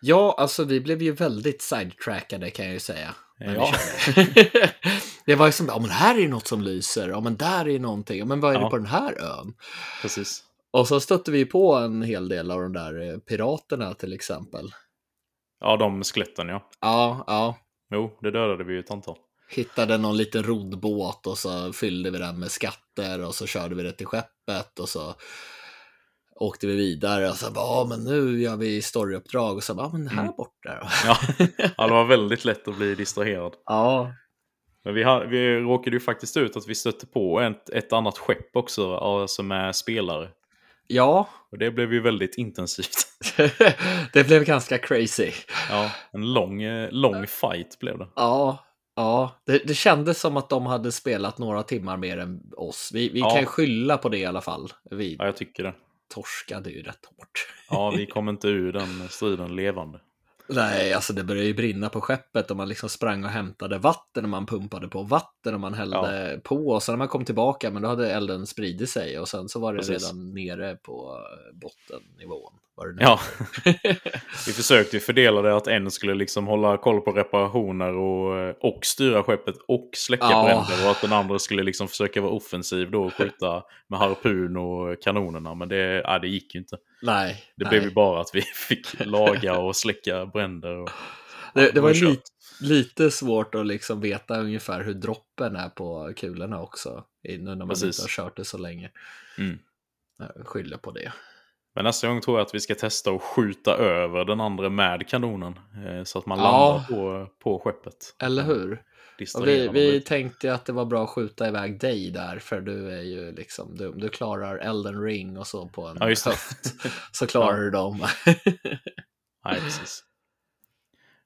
Speaker 2: Ja, alltså vi blev ju väldigt sidetrackade kan jag ju säga.
Speaker 1: Ja. [laughs]
Speaker 2: det var ju som, ja men här är ju något som lyser, ja men där är någonting, ja men vad är det
Speaker 1: Ja.
Speaker 2: på den här ön?
Speaker 1: Precis.
Speaker 2: Och så stötte vi på en hel del av de där eh, piraterna till exempel.
Speaker 1: Ja, de skeletten ja.
Speaker 2: Ja, ja.
Speaker 1: Jo, det dödade vi ju ett antal.
Speaker 2: Hittade någon liten roddbåt och så fyllde vi den med skatter och så körde vi det till skeppet och så åkte vi vidare och så bara, ja men nu gör vi storyuppdrag och så bara, ja men här
Speaker 1: Mm.
Speaker 2: borta då.
Speaker 1: Ja. ja, det var väldigt lätt att bli distraherad.
Speaker 2: Ja,
Speaker 1: Men vi, har, vi råkade ju faktiskt ut att vi stötte på ett, ett annat skepp också, alltså med spelare.
Speaker 2: ja.
Speaker 1: Och det blev ju väldigt intensivt. [laughs] [laughs]
Speaker 2: det blev ganska crazy.
Speaker 1: Ja, en lång, eh, lång fight blev det.
Speaker 2: Ja, ja. Det, det kändes som att de hade spelat några timmar mer än oss. Vi, vi
Speaker 1: Ja.
Speaker 2: kan skylla på det i alla fall. Vi
Speaker 1: Ja, jag tycker det.
Speaker 2: Torskade ju rätt hårt.
Speaker 1: Ja, vi [laughs] kom inte ur den striden levande.
Speaker 2: Nej, alltså det började ju brinna på skeppet och man liksom sprang och hämtade vatten och man pumpade på vatten och man hällde på och sen när man kom tillbaka men då hade elden spridit sig och sen så var det
Speaker 1: Precis.
Speaker 2: redan nere på bottennivån. Var det nu.
Speaker 1: Ja, [laughs] vi försökte fördela det att en skulle liksom hålla koll på reparationer och, och styra skeppet och släcka
Speaker 2: Ja.
Speaker 1: bränder och att den andra skulle liksom försöka vara offensiv då och skjuta med harpun och kanonerna. Men det, ja, det gick ju inte.
Speaker 2: Nej,
Speaker 1: Det
Speaker 2: nej.
Speaker 1: blev ju bara att vi [laughs] fick laga och släcka bränder. Och...
Speaker 2: Det, det var
Speaker 1: kört.
Speaker 2: lite, lite svårt att liksom veta ungefär hur droppen är på kulorna också. Nu när man
Speaker 1: Precis.
Speaker 2: inte har kört det så länge.
Speaker 1: Mm.
Speaker 2: Jag Skyller på det.
Speaker 1: Men nästa gång tror jag att vi ska testa att skjuta över den andra med kanonen. Eh, så att man
Speaker 2: Ja.
Speaker 1: landar på, på skeppet.
Speaker 2: Eller hur? Vi, vi tänkte att det var bra att skjuta iväg dig där, för du är ju liksom, du, du klarar Elden ring och så på en
Speaker 1: Ja,
Speaker 2: höft. [laughs] Så klarar du dem. [laughs]
Speaker 1: Nej, precis.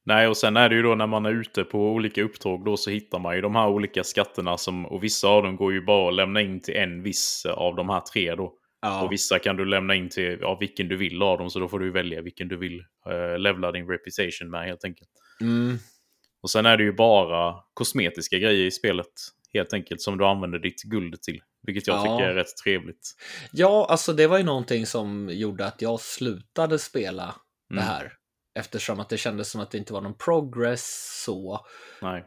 Speaker 1: Nej, och sen är det ju då när man är ute på olika upptåg då så hittar man ju de här olika skatterna som, och vissa av dem går ju bara att lämna in till en viss av de här tre då.
Speaker 2: Ja,
Speaker 1: Och vissa kan du lämna in till ja, vilken du vill av dem, så då får du välja vilken du vill uh, levla din reputation med helt enkelt.
Speaker 2: mm,
Speaker 1: Och sen är det ju bara kosmetiska grejer i spelet, helt enkelt, som du använder ditt guld till. Vilket jag
Speaker 2: Ja.
Speaker 1: tycker är rätt trevligt.
Speaker 2: ja, alltså det var ju någonting som gjorde att jag slutade spela det
Speaker 1: Mm.
Speaker 2: här. Eftersom att det kändes som att det inte var någon progress så.
Speaker 1: Nej.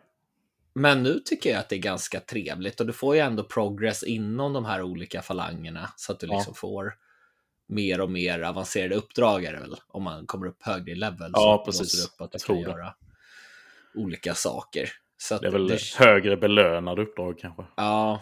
Speaker 2: Men nu tycker jag att det är ganska trevligt och du får ju ändå progress inom de här olika falangerna så att du
Speaker 1: Ja.
Speaker 2: liksom får mer och mer avancerade uppdrag är det väl. Om man kommer upp högre i level
Speaker 1: Ja,
Speaker 2: så
Speaker 1: precis.
Speaker 2: det upp att du kan
Speaker 1: det.
Speaker 2: göra olika saker. Så
Speaker 1: Det är väl
Speaker 2: det,
Speaker 1: högre belönade uppdrag kanske.
Speaker 2: Ja.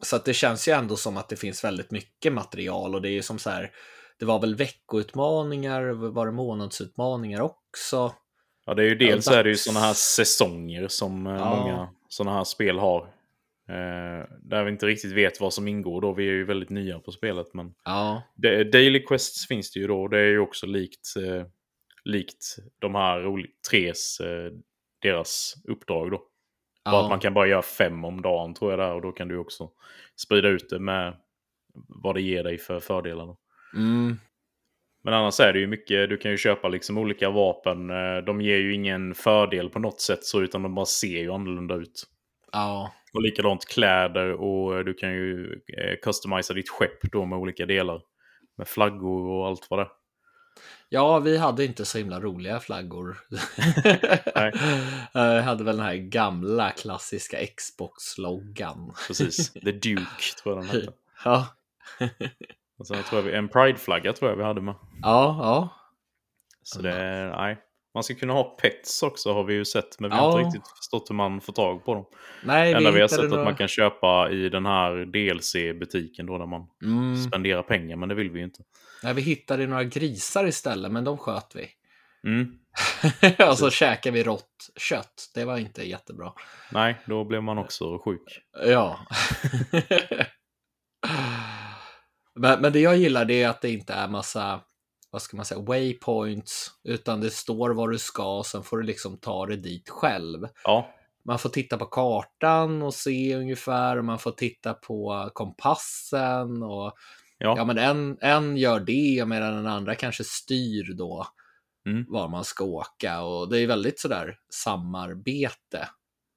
Speaker 2: Så att det känns ju ändå som att det finns väldigt mycket material och det är ju som så här. Det var väl veckoutmaningar, var det månadsutmaningar också?
Speaker 1: Ja, det är ju dels är det ju sådana här säsonger som eh,
Speaker 2: Ja.
Speaker 1: många sådana här spel har. Eh, där vi inte riktigt vet vad som ingår då. Vi är ju väldigt nya på spelet. Men
Speaker 2: Ja,
Speaker 1: det, Daily Quests finns det ju då. Det är ju också likt, eh, likt de här tres, eh, deras uppdrag då. Bara
Speaker 2: ja.
Speaker 1: att man kan bara göra fem om dagen tror jag där. Och då kan du också sprida ut det med vad det ger dig för fördelar. Då.
Speaker 2: Mm,
Speaker 1: Men annars är det ju mycket, du kan ju köpa liksom olika vapen. eh, De ger ju ingen fördel på något sätt så, utan de bara ser ju annorlunda ut.
Speaker 2: ja,
Speaker 1: Och likadant kläder och eh, du kan ju eh, customisa ditt skepp då med olika delar. Med flaggor och allt vad det
Speaker 2: ja, vi hade inte så himla roliga flaggor. [laughs]
Speaker 1: Nej. [laughs]
Speaker 2: Jag hade väl den här gamla klassiska Xbox-loggan.
Speaker 1: Precis. The Duke tror jag den [laughs] hette.
Speaker 2: Ja,
Speaker 1: Och sen tror jag vi, en Pride-flagga tror jag vi hade med.
Speaker 2: ja, ja.
Speaker 1: Så det är, nej. Man ska kunna ha pets också har vi ju sett. Men vi har
Speaker 2: Ja.
Speaker 1: inte riktigt förstått hur man får tag på dem.
Speaker 2: Nej,
Speaker 1: Det enda vi har sett att
Speaker 2: några-
Speaker 1: man kan köpa i den här DLC-butiken då där man
Speaker 2: Mm.
Speaker 1: spendera pengar, men det vill vi ju inte.
Speaker 2: Nej, vi hittade några grisar istället, men de sköt vi.
Speaker 1: Mm. [laughs]
Speaker 2: och så käkade vi rått kött. Det var inte jättebra.
Speaker 1: Nej, då blev man också sjuk.
Speaker 2: Ja. [laughs] men, men det jag gillar det är att det inte är massa, vad ska man säga, waypoints, utan det står var du ska och sen får du liksom ta dig dit själv.
Speaker 1: Ja,
Speaker 2: Man får titta på kartan och se ungefär, och man får titta på kompassen och
Speaker 1: ja,
Speaker 2: ja, men en, en gör det medan den andra kanske styr då
Speaker 1: Mm.
Speaker 2: var man ska åka och det är väldigt sådär samarbete.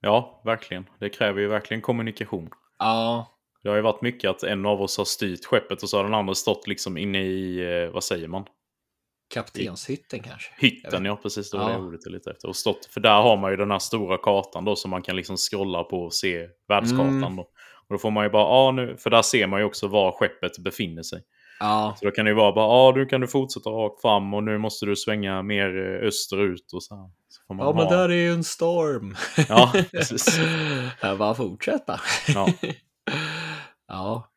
Speaker 1: ja, verkligen. Det kräver ju verkligen kommunikation.
Speaker 2: Ja,
Speaker 1: Det har ju varit mycket att en av oss har styrt skeppet och så har den andra stått liksom inne i, eh, vad säger man?
Speaker 2: kaptenshytten kanske.
Speaker 1: Hytten, ja precis. Det var
Speaker 2: Ja.
Speaker 1: det ordet letade efter. Och stått, för där har man ju den här stora kartan då som man kan liksom scrolla på och se världskartan
Speaker 2: Mm.
Speaker 1: då. Och då får man ju bara, ja nu, för där ser man ju också var skeppet befinner sig.
Speaker 2: Ja,
Speaker 1: Så då kan det ju vara bara, ja nu kan du fortsätta rakt fram och nu måste du svänga mer eh, österut och så här. Så får man
Speaker 2: ja men
Speaker 1: ha-
Speaker 2: där är ju en storm.
Speaker 1: Ja, precis. [laughs]
Speaker 2: Jag bara fortsätta.
Speaker 1: Ja. [laughs]
Speaker 2: Ja,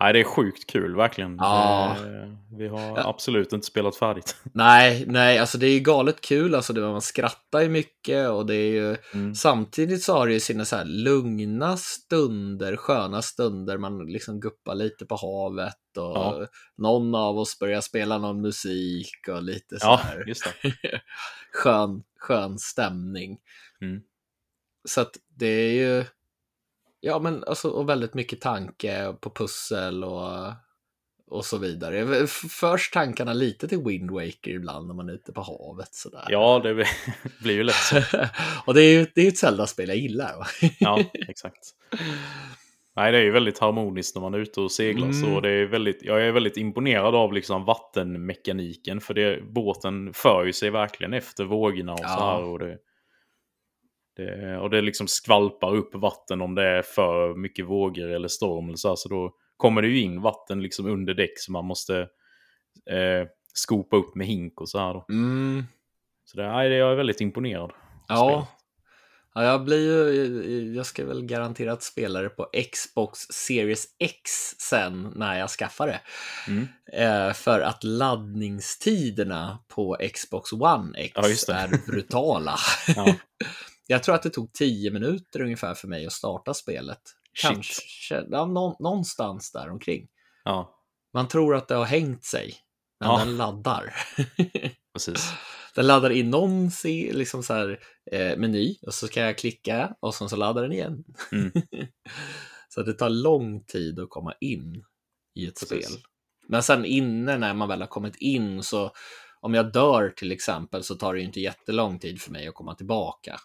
Speaker 1: Nej, det är sjukt kul verkligen.
Speaker 2: Ja.
Speaker 1: Eh, Vi har absolut inte spelat färdigt. [laughs]
Speaker 2: nej, nej, alltså det är ju galet kul. Alltså det, man skrattar ju mycket och det är ju
Speaker 1: Mm.
Speaker 2: samtidigt så har det ju sina så här lugna stunder, sköna stunder. Man liksom guppar lite på havet och
Speaker 1: Ja.
Speaker 2: någon av oss börjar spela någon musik och lite så
Speaker 1: Ja,
Speaker 2: här
Speaker 1: just det. [laughs]
Speaker 2: skön, skön stämning.
Speaker 1: Mm.
Speaker 2: Så att det är ju, ja men alltså, och väldigt mycket tanke på pussel och, och så vidare. Förs tankarna lite till Wind Waker ibland när man är ute på havet sådär.
Speaker 1: Ja, det blir- [laughs] ju lätt så. [laughs]
Speaker 2: och det är ju det är ett Zelda-spel jag gillar.
Speaker 1: Ja, exakt. Nej, det är ju väldigt harmoniskt när man är ute och seglar.
Speaker 2: Mm.
Speaker 1: Så det är väldigt, jag är väldigt imponerad av liksom vattenmekaniken. För det, båten för ju sig verkligen efter vågorna och så
Speaker 2: Ja.
Speaker 1: här. Och det, det, och det liksom skvalpar upp vatten om det är för mycket vågor eller storm. Eller så, här, så då kommer det ju in vatten liksom under däck så man måste eh, skopa upp med hink och så här. Då.
Speaker 2: Mm.
Speaker 1: Så det, nej, jag är väldigt imponerad.
Speaker 2: Ja. ja, jag blir ju, jag ska väl garanterat spela det på Xbox Series X sen när jag skaffar det.
Speaker 1: Mm.
Speaker 2: Eh, för att laddningstiderna på Xbox One X
Speaker 1: Ja,
Speaker 2: är brutala. [laughs]
Speaker 1: Ja.
Speaker 2: Jag tror att det tog 10 minuter ungefär för mig att starta spelet.
Speaker 1: Shit.
Speaker 2: Kanske, ja, nå- någonstans där omkring.
Speaker 1: Ja,
Speaker 2: Man tror att det har hängt sig, men
Speaker 1: Ja.
Speaker 2: den laddar. [laughs]
Speaker 1: precis.
Speaker 2: Den laddar in någon liksom så här, eh, meny och så kan jag klicka och sen så laddar den igen.
Speaker 1: Mm. [laughs]
Speaker 2: så det tar lång tid att komma in i ett
Speaker 1: Precis.
Speaker 2: spel. Men sen inne när man väl har kommit in så om jag dör till exempel så tar det inte jättelång tid för mig att komma tillbaka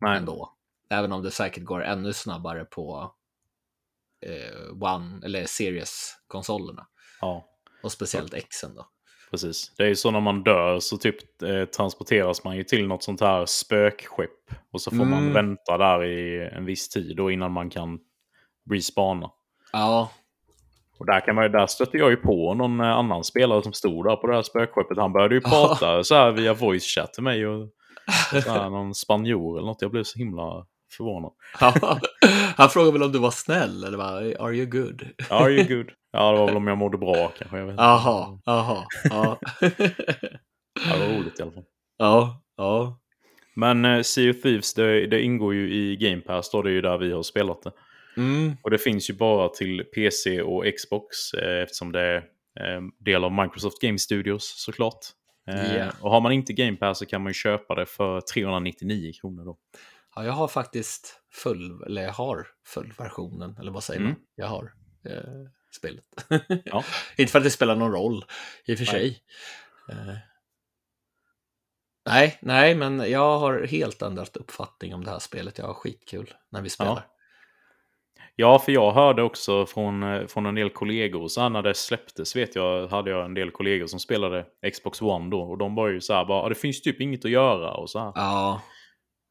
Speaker 1: Nej.
Speaker 2: ändå. Även om det säkert går ännu snabbare på eh, One eller Series-konsolerna.
Speaker 1: Ja.
Speaker 2: Och speciellt Xen då.
Speaker 1: Precis. Det är ju så när man dör så typ eh, transporteras man ju till något sånt här spökskepp. Och så får man
Speaker 2: Mm.
Speaker 1: vänta där i en viss tid då innan man kan respawna.
Speaker 2: Ja,
Speaker 1: Och där, kan man, ju- där stötte jag ju på någon eh, annan spelare som stod där på det här spökskeppet. Han började ju prata så här via voice chat till mig. Och, här, någon spanjor eller något. Jag blev så himla förvånad.
Speaker 2: Han frågade väl om du var snäll eller vad? Are you good?
Speaker 1: Are you good? Ja, det var väl om jag mådde bra kanske. Jag vet
Speaker 2: jaha. Ja.
Speaker 1: Ja, det var roligt i alla fall.
Speaker 2: ja, ja.
Speaker 1: Men eh, Sea of Thieves, det, det ingår ju i Game Pass då. Det är ju där vi har spelat det.
Speaker 2: Mm.
Speaker 1: Och det finns ju bara till PC och Xbox eh, eftersom det är eh, del av Microsoft Game Studios såklart.
Speaker 2: Ja.
Speaker 1: Och har man inte Game Pass så kan man ju köpa det för 399 kronor då.
Speaker 2: ja, jag har faktiskt full, eller jag har fullversionen, eller vad säger man?
Speaker 1: Mm.
Speaker 2: Jag har eh, spelet.
Speaker 1: Ja. [laughs]
Speaker 2: Inte för att det spelar någon roll i och för sig. Eh, nej, nej, men jag har helt ändrat uppfattning om det här spelet. Jag har skitkul när vi spelar.
Speaker 1: Ja, för jag hörde också från, eh, från en del kollegor, så här när det släpptes vet jag, hade jag en del kollegor som spelade Xbox One då. Och de var ju så här bara, "Ah, det finns typ inget att göra och så här.
Speaker 2: Ja.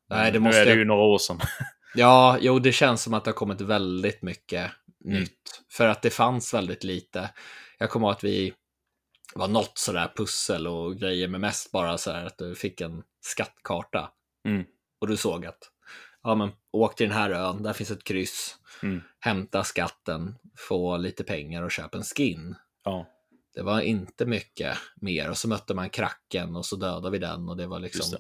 Speaker 2: Nej, det
Speaker 1: nu
Speaker 2: måste...
Speaker 1: är det ju några år sedan. [laughs]
Speaker 2: Ja, jo, det känns som att det har kommit väldigt mycket
Speaker 1: Mm.
Speaker 2: nytt. För att det fanns väldigt lite. Jag kommer ihåg att vi var något sådär pussel och grejer, men mest bara så här att du fick en skattkarta.
Speaker 1: Mm.
Speaker 2: Och du såg att, ja men åk till den här ön, där finns ett kryss.
Speaker 1: Mm.
Speaker 2: Hämta skatten, få lite pengar och köp en skin.
Speaker 1: Ja,
Speaker 2: Det var inte mycket mer. Och så mötte man kracken och så dödade vi den och det var liksom,
Speaker 1: det.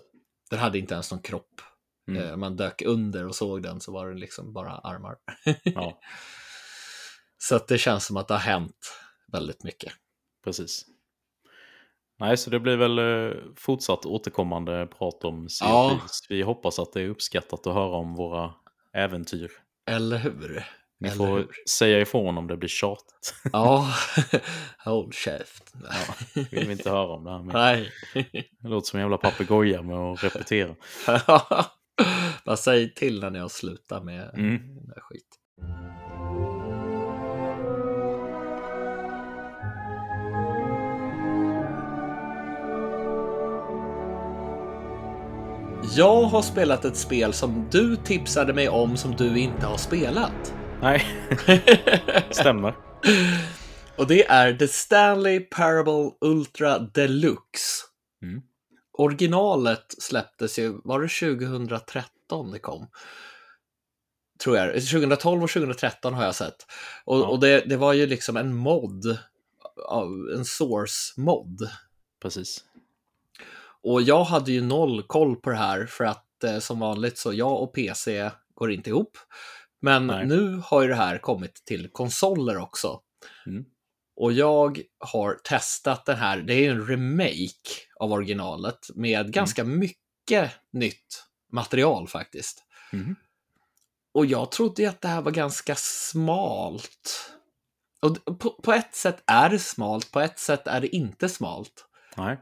Speaker 2: den hade inte ens någon kropp.
Speaker 1: Mm.
Speaker 2: Eh, Man dök under och såg den så var det liksom bara armar.
Speaker 1: Ja, [laughs]
Speaker 2: Så att det känns som att det har hänt väldigt mycket.
Speaker 1: precis. Nej, så det blir väl eh, fortsatt återkommande prat om of
Speaker 2: Ja.
Speaker 1: Vi hoppas att det är uppskattat att höra om våra äventyr.
Speaker 2: Eller hur?
Speaker 1: Ni
Speaker 2: Eller
Speaker 1: får
Speaker 2: hur?
Speaker 1: säga ifrån om det blir tjatigt.
Speaker 2: Ja, [laughs] håll käft.
Speaker 1: Ja, vill vi inte höra om det här. Men
Speaker 2: Nej.
Speaker 1: det låter som en jävla papegoja med att repetera. [laughs]
Speaker 2: Bara säg till när ni har slutat med
Speaker 1: Mm.
Speaker 2: den där skit. Jag har spelat ett spel som du tipsade mig om som du inte har spelat.
Speaker 1: Nej, [laughs] stämmer.
Speaker 2: Och det är The Stanley Parable Ultra Deluxe.
Speaker 1: Mm.
Speaker 2: Originalet släpptes ju, var det 2013 det kom? Tror jag. 2012 och 2013 har jag sett. Och,
Speaker 1: Ja.
Speaker 2: och det, det var ju liksom en mod, av- en source-mod.
Speaker 1: Precis.
Speaker 2: Och jag hade ju noll koll på det här för att eh, som vanligt så jag och PC går inte ihop. Men
Speaker 1: Nej.
Speaker 2: nu har ju det här kommit till konsoler också.
Speaker 1: Mm.
Speaker 2: Och jag har testat den här, det är ju en remake av originalet med ganska mycket nytt material faktiskt.
Speaker 1: Mhm.
Speaker 2: Och jag trodde ju att det här var ganska smalt. Och på, på ett sätt är det smalt, på ett sätt är det inte smalt.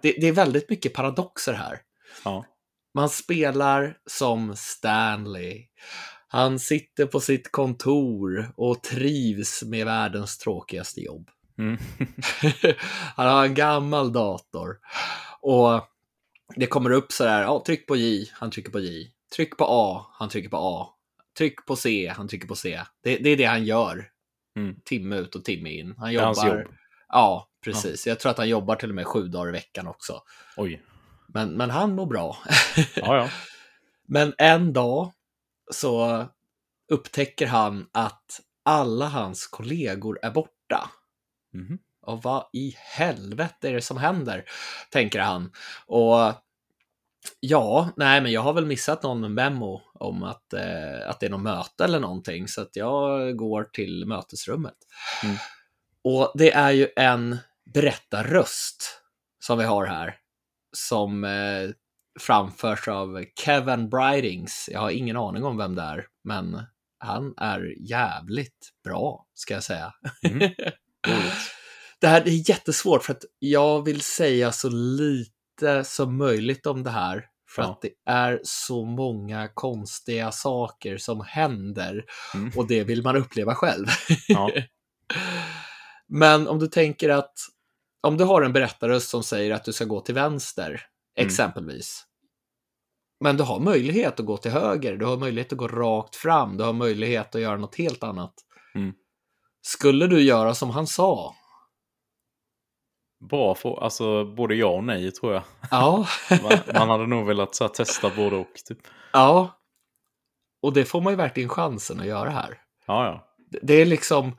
Speaker 2: Det, det är väldigt mycket paradoxer här.
Speaker 1: Ja.
Speaker 2: Man spelar som Stanley. Han sitter på sitt kontor och trivs med världens tråkigaste jobb.
Speaker 1: Mm. [laughs]
Speaker 2: Han har en gammal dator. Och det kommer upp så här, ja, tryck på J, han trycker på J. Tryck på A, han trycker på A. Tryck på C, han trycker på C. Det, det är det han gör.
Speaker 1: Mm.
Speaker 2: Timme ut och timme in. Han jobbar. Ja, precis. Jag tror att han jobbar till och med sju dagar i veckan också.
Speaker 1: Oj.
Speaker 2: Men, men han mår bra. [laughs]
Speaker 1: Ja, ja.
Speaker 2: Men en dag så upptäcker han att alla hans kollegor är borta.
Speaker 1: Mhm.
Speaker 2: Och vad i helvete är det som händer? Tänker han. Och ja, nej, men jag har väl missat någon memo om att, eh, att det är något möte eller någonting. Så att jag går till mötesrummet.
Speaker 1: Mm.
Speaker 2: Och det är ju en berättarröst som vi har här. Som eh, framförs av Kevin Bridings. Jag har ingen aning om vem det är, men han är jävligt bra, ska jag säga.
Speaker 1: Mm. [laughs]
Speaker 2: Det här är jättesvårt för att jag vill säga så lite som möjligt om det här. För
Speaker 1: Ja.
Speaker 2: att det är så många konstiga saker som händer
Speaker 1: Mm.
Speaker 2: och det vill man uppleva själv.
Speaker 1: Ja. [laughs]
Speaker 2: Men om du tänker att om du har en berättarröst som säger att du ska gå till vänster,
Speaker 1: Mm.
Speaker 2: exempelvis. Men du har möjlighet att gå till höger, du har möjlighet att gå rakt fram, du har möjlighet att göra något helt annat.
Speaker 1: Mm.
Speaker 2: Skulle du göra som han sa?
Speaker 1: Bra för, alltså både ja och nej tror jag.
Speaker 2: Ja. [laughs] [laughs]
Speaker 1: Man, hade nog velat så testa både och. Typ.
Speaker 2: ja. Och det får man ju verkligen chansen att göra här.
Speaker 1: Ja, ja.
Speaker 2: Det är liksom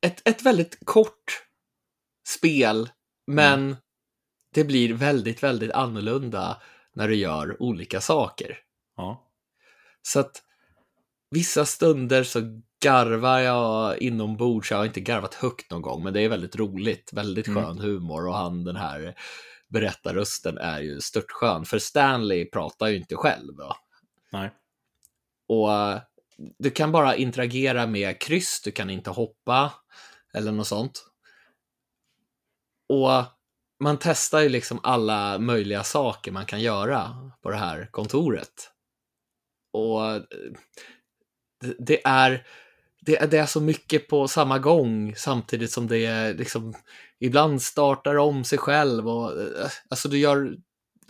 Speaker 2: ett, ett väldigt kort spel, men det blir väldigt, väldigt annorlunda när du gör olika saker.
Speaker 1: ja.
Speaker 2: Så att vissa stunder så garvar jag inombords. Jag har inte garvat högt någon gång, men det är väldigt roligt. Väldigt skön
Speaker 1: Mm.
Speaker 2: humor och han den här berättarrösten är ju störtskön. För Stanley pratar ju inte själv. Va?
Speaker 1: Nej.
Speaker 2: Och du kan bara interagera med kryss, du kan inte hoppa eller något sånt. Och man testar ju liksom alla möjliga saker man kan göra på det här kontoret. Och eh, det, är det, är- det är så mycket på samma gång samtidigt som det är liksom ibland startar om sig själv och eh, alltså du gör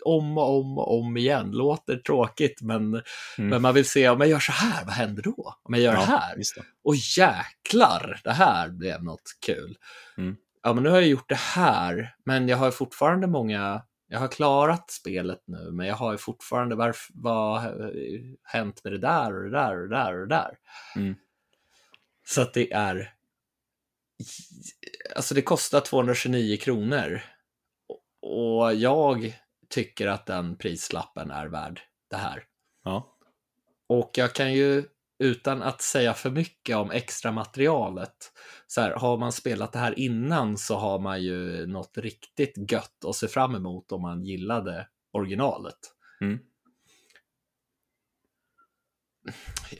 Speaker 2: om och om och om igen. Låter tråkigt men,
Speaker 1: Mm.
Speaker 2: men man vill se om jag gör så här, vad händer då? Om jag gör det här?
Speaker 1: Det.
Speaker 2: Och jäklar, det här blev något kul.
Speaker 1: Mm.
Speaker 2: Ja, men nu har jag gjort det här, men jag har fortfarande många, jag har klarat spelet nu, men jag har ju fortfarande, vad har hänt med det där och det där och det där och det där?
Speaker 1: Mm.
Speaker 2: Så att det är, alltså det kostar 229 kronor. Och jag tycker att den prislappen är värd det här.
Speaker 1: Ja.
Speaker 2: Och jag kan ju, utan att säga för mycket om extra materialet, så här, har man spelat det här innan så har man ju något riktigt gött att se fram emot om man gillade originalet.
Speaker 1: Mm.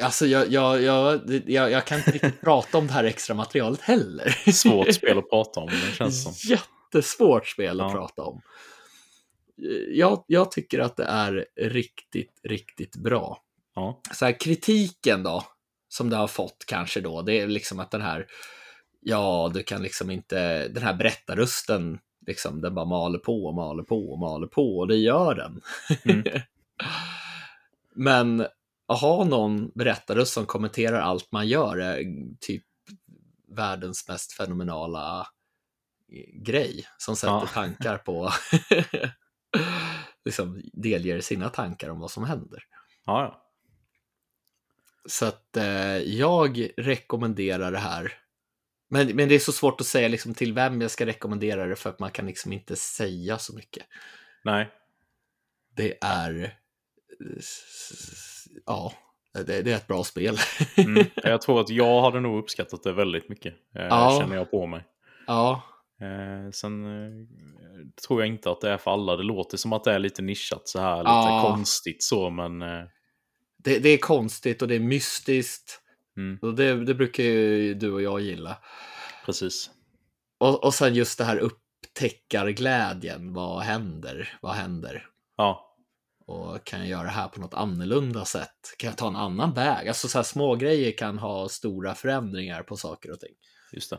Speaker 2: Alltså jag, jag, jag, jag, kan inte riktigt [laughs] prata om det här extra materialet heller.
Speaker 1: Svårt spel att prata om, det känns som. [laughs]
Speaker 2: Jättesvårt spel att prata om. Jag, jag tycker att det är riktigt, riktigt bra.
Speaker 1: Ja.
Speaker 2: så här, kritiken då, som det har fått kanske då, det är liksom att den här, ja, du kan liksom inte, den här berättarrösten, liksom, den bara maler på och maler på och maler på och det gör den.
Speaker 1: Mm. [laughs]
Speaker 2: Men att ha någon berättarröst som kommenterar allt man gör är typ världens mest fenomenala grej som sätter
Speaker 1: Ja.
Speaker 2: tankar på, [laughs] [laughs] liksom delger sina tankar om vad som händer.
Speaker 1: Ja.
Speaker 2: Så att eh, jag rekommenderar det här. Men, men det är så svårt att säga liksom, till vem jag ska rekommendera det för att man kan liksom inte säga så mycket.
Speaker 1: Nej.
Speaker 2: Det är... eh, Ja, det, det är ett bra spel.
Speaker 1: Mm. [laughs] Jag tror att jag hade nog uppskattat det väldigt mycket. Eh,
Speaker 2: Ja.
Speaker 1: Känner jag på mig.
Speaker 2: ja,
Speaker 1: Eh, sen eh, tror jag inte att det är för alla. Det låter som att det är lite nischat så här. Lite
Speaker 2: Ja.
Speaker 1: konstigt så, men... Eh,
Speaker 2: det, det är konstigt och det är mystiskt.
Speaker 1: mm,
Speaker 2: Och det, det brukar ju du och jag gilla.
Speaker 1: precis.
Speaker 2: Och, och sen just det här upptäckarglädjen. Vad händer? Vad händer?
Speaker 1: Ja,
Speaker 2: Och kan jag göra det här på något annorlunda sätt? Kan jag ta en annan väg? Alltså så här små grejer kan ha stora förändringar på saker och ting.
Speaker 1: just det.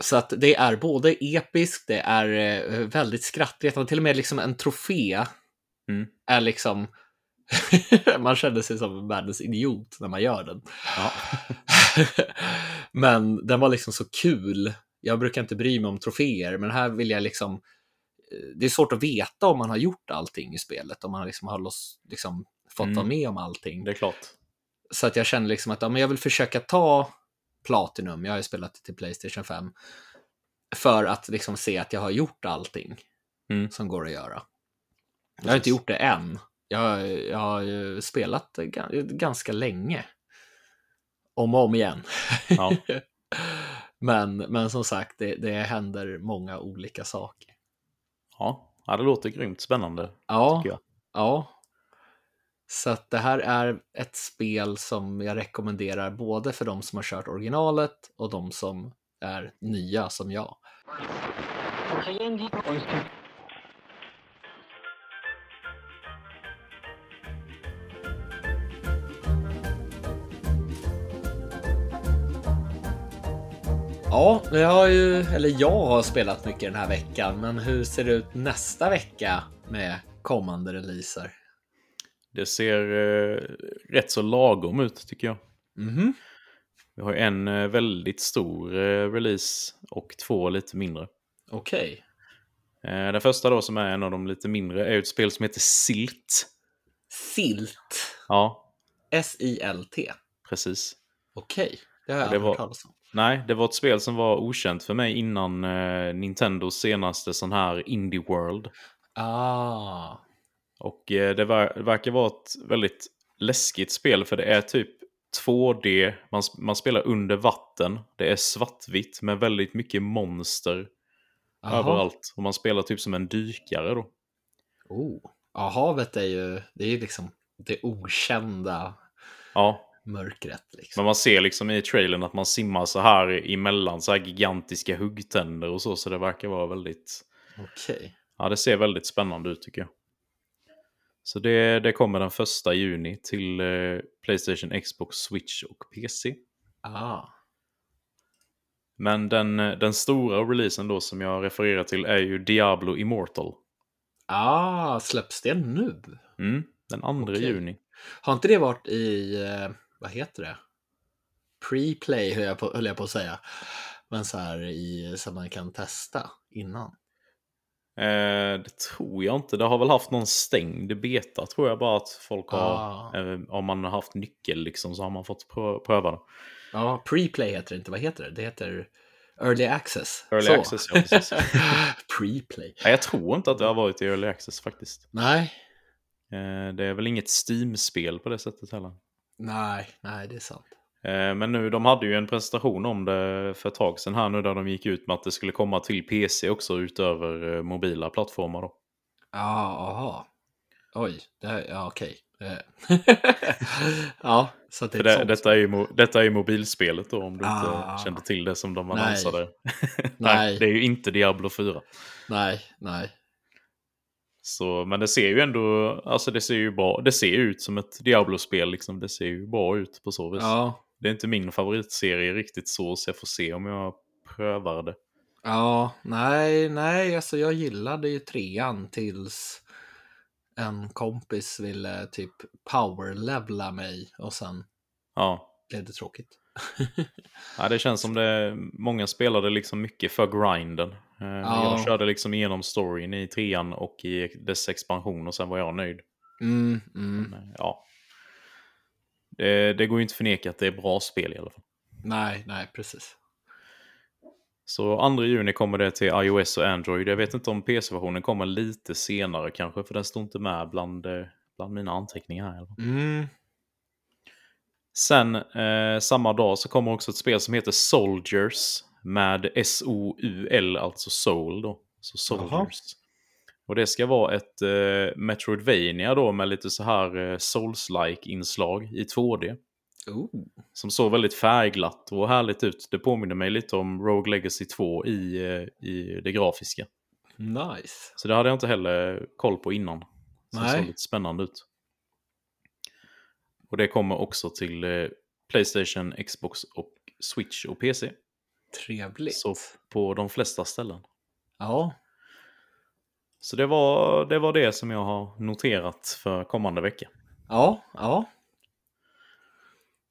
Speaker 2: Så att det är både episkt, det är eh, väldigt skrattretande, till och med liksom en trofé
Speaker 1: Mm.
Speaker 2: är liksom [laughs] man känner sig som världens idiot när man gör den.
Speaker 1: Ja. [laughs]
Speaker 2: men den var liksom så kul. Jag brukar inte bry mig om troféer, men här vill jag liksom eh, det är svårt att veta om man har gjort allting i spelet, om man liksom har loss, liksom fått
Speaker 1: Mm.
Speaker 2: vara med om allting.
Speaker 1: Det är klart.
Speaker 2: Så att jag känner liksom att ja, men jag vill försöka ta Platinum, jag har ju spelat det till Playstation 5, för att liksom se att jag har gjort allting
Speaker 1: Mm.
Speaker 2: som går att göra. Jag har inte gjort det än. Jag, jag har ju spelat ganska länge. Om och om igen.
Speaker 1: Ja. [laughs]
Speaker 2: men, men som sagt, det, det händer många olika saker.
Speaker 1: Ja. ja, det låter grymt spännande.
Speaker 2: Ja, ja. Så att det här är ett spel som jag rekommenderar både för de som har kört originalet och de som är nya som jag. Ja, jag har ju, eller jag har spelat mycket den här veckan, men hur ser det ut nästa vecka med kommande releaser?
Speaker 1: Det ser eh, rätt så lagom ut tycker jag.
Speaker 2: Mhm.
Speaker 1: Vi har en eh, väldigt stor eh, release och två lite mindre.
Speaker 2: Okej.
Speaker 1: Eh, Den första då som är en av de lite mindre är ett spel som heter Silt.
Speaker 2: Silt.
Speaker 1: Ja,
Speaker 2: S-I-L-T.
Speaker 1: precis.
Speaker 2: Okej. Det har jag aldrig hört talas om.
Speaker 1: Nej, det var ett spel som var okänt för mig innan eh, Nintendos senaste sån här Indie World.
Speaker 2: Ah.
Speaker 1: Och eh, det, ver- det verkar vara ett väldigt läskigt spel för det är typ 2D, man, man spelar under vatten, det är svartvitt med väldigt mycket monster
Speaker 2: Jaha.
Speaker 1: överallt. Och man spelar typ som en dykare då.
Speaker 2: Oh. Ja, havet är ju, det är liksom det okända
Speaker 1: Ja,
Speaker 2: mörkret. Liksom.
Speaker 1: men man ser liksom i trailern att man simmar så här emellan så här gigantiska huggtänder och så, så det verkar vara väldigt...
Speaker 2: Okej.
Speaker 1: Ja, det ser väldigt spännande ut tycker jag. Så det, det kommer den första juni till eh, Playstation, Xbox, Switch och PC.
Speaker 2: Ah.
Speaker 1: Men den, eh, den stora releasen då som jag refererar till är ju Diablo Immortal.
Speaker 2: Ah, släpps det nu?
Speaker 1: Mm, den 2
Speaker 2: Okej.
Speaker 1: juni.
Speaker 2: Har inte det varit i, eh, vad heter det? Pre-play höll jag, på, höll jag på att säga. Men så här i, så man kan testa innan.
Speaker 1: Eh, det tror jag inte. Det har väl haft någon stängd beta tror jag bara att folk har.
Speaker 2: Ah.
Speaker 1: Eh, om man har haft nyckel liksom så har man fått prö- pröva det.
Speaker 2: Ja, pre-play heter det inte. Vad heter det? Det heter Early Access.
Speaker 1: Early
Speaker 2: Så.
Speaker 1: access, ja, precis. [laughs]
Speaker 2: pre-play.
Speaker 1: Nej, jag tror inte att det har varit i Early Access faktiskt.
Speaker 2: Nej,
Speaker 1: Eh, det är väl inget Steam-spel på det sättet heller.
Speaker 2: nej, nej, det är sant.
Speaker 1: Eh, men nu, de hade ju en presentation om det för ett tag sedan här nu där de gick ut med att det skulle komma till PC också utöver eh, mobila plattformar då.
Speaker 2: Ja, aha. Oj, det här, ja okej. Eh. [laughs] ja, så det
Speaker 1: det, detta, är ju, detta är ju mobilspelet då om du
Speaker 2: Ah.
Speaker 1: inte kände till det som de annonsade. [laughs] Nej.
Speaker 2: Nej.
Speaker 1: det är ju inte Diablo 4.
Speaker 2: Nej, nej.
Speaker 1: Så, men det ser ju ändå, alltså det ser ju bra, det ser ut som ett Diablo-spel liksom. Det ser ju bra ut på så vis.
Speaker 2: Ja,
Speaker 1: Det är inte min favoritserie riktigt så, så jag får se om jag prövar det.
Speaker 2: ja, nej, nej, alltså jag gillade ju trean tills en kompis ville typ powerlevla mig och sen
Speaker 1: Ja.
Speaker 2: blev det tråkigt. [laughs]
Speaker 1: ja, det känns som det, många spelade liksom mycket för grinden. Eh,
Speaker 2: Ja.
Speaker 1: Jag körde liksom igenom storyn i trean och i dess expansion och sen var jag nöjd.
Speaker 2: Mm, mm.
Speaker 1: Men, eh, ja. Det, det går ju inte att förneka att det är bra spel i alla fall.
Speaker 2: Nej, nej, precis.
Speaker 1: Så 2 juni kommer det till iOS och Android. Jag vet inte om PC-versionen kommer lite senare kanske, för den står inte med bland, eh, bland mina anteckningar här. i alla fall.
Speaker 2: Mm.
Speaker 1: Sen eh, samma dag så kommer också ett spel som heter Soldiers med S-O-U-L, alltså Soul då. Så Soldiers. Och det ska vara ett eh, Metroidvania då med lite så här eh, Souls-like inslag i 2D.
Speaker 2: Oh.
Speaker 1: Som såg väldigt färgglatt och härligt ut. Det påminner mig lite om Rogue Legacy 2 i, eh, i det grafiska.
Speaker 2: Nice.
Speaker 1: Så det hade jag inte heller koll på innan. Så det
Speaker 2: Nej.
Speaker 1: såg lite spännande ut. Och det kommer också till eh, Playstation, Xbox och Switch och PC.
Speaker 2: Trevligt.
Speaker 1: Så på de flesta ställen.
Speaker 2: Ja,
Speaker 1: Så det var, det var det som jag har noterat för kommande vecka.
Speaker 2: ja, ja.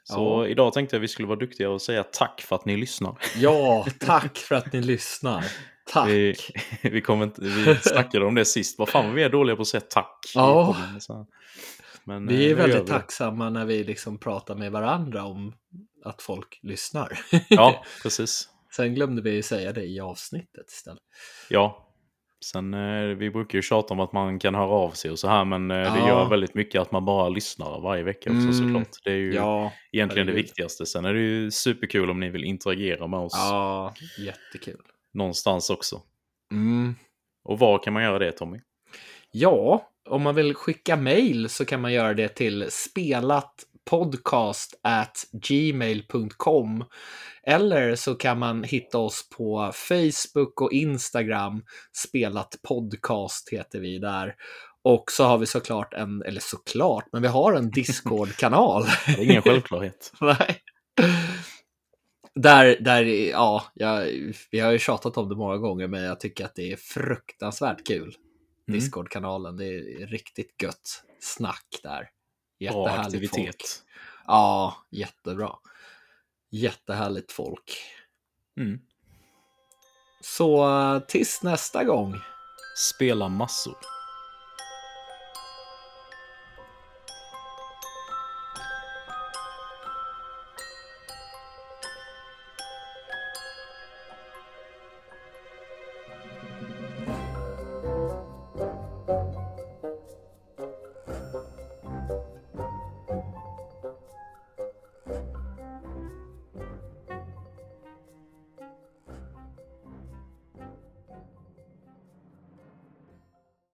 Speaker 1: Så
Speaker 2: Ja.
Speaker 1: idag tänkte jag vi skulle vara duktiga och säga tack för att ni lyssnar.
Speaker 2: Ja, tack för att ni lyssnar. Tack.
Speaker 1: Vi, [laughs] vi, inte, vi snackade om det sist. Vad fan, vi är dåliga på att säga tack.
Speaker 2: Ja.
Speaker 1: Men,
Speaker 2: Vi
Speaker 1: eh,
Speaker 2: är väldigt
Speaker 1: vi
Speaker 2: tacksamma när vi liksom pratar med varandra om att folk lyssnar.
Speaker 1: Ja, [laughs] precis.
Speaker 2: Sen glömde vi säga det i avsnittet istället.
Speaker 1: Ja. Sen, eh, vi brukar ju tjata om att man kan höra av sig och så här, men eh, det
Speaker 2: Ja.
Speaker 1: gör väldigt mycket att man bara lyssnar varje vecka också
Speaker 2: Mm.
Speaker 1: såklart. Det är ju
Speaker 2: Ja,
Speaker 1: egentligen det
Speaker 2: herregud.
Speaker 1: viktigaste. Sen är det ju superkul om ni vill interagera med oss
Speaker 2: ja, jättekul.
Speaker 1: någonstans också.
Speaker 2: Mm.
Speaker 1: Och var kan man göra det Tommy?
Speaker 2: Ja, om man vill skicka mail så kan man göra det till spelatpodcast gmail.com eller så kan man hitta oss på Facebook och Instagram. Spelat podcast heter vi där. Och så har vi såklart en, eller såklart, men vi har en Discord-kanal. [laughs]
Speaker 1: Det är ingen självklarhet. [laughs]
Speaker 2: Nej. Där, där, ja, jag, vi har ju tjatat om det många gånger, men jag tycker att det är fruktansvärt kul.
Speaker 1: Mm.
Speaker 2: Discord-kanalen, det är riktigt gött snack där. Jättehärligt folk. Ja, jättebra. Jättehärligt folk.
Speaker 1: Mm.
Speaker 2: Så tills nästa gång.
Speaker 1: Spela massor.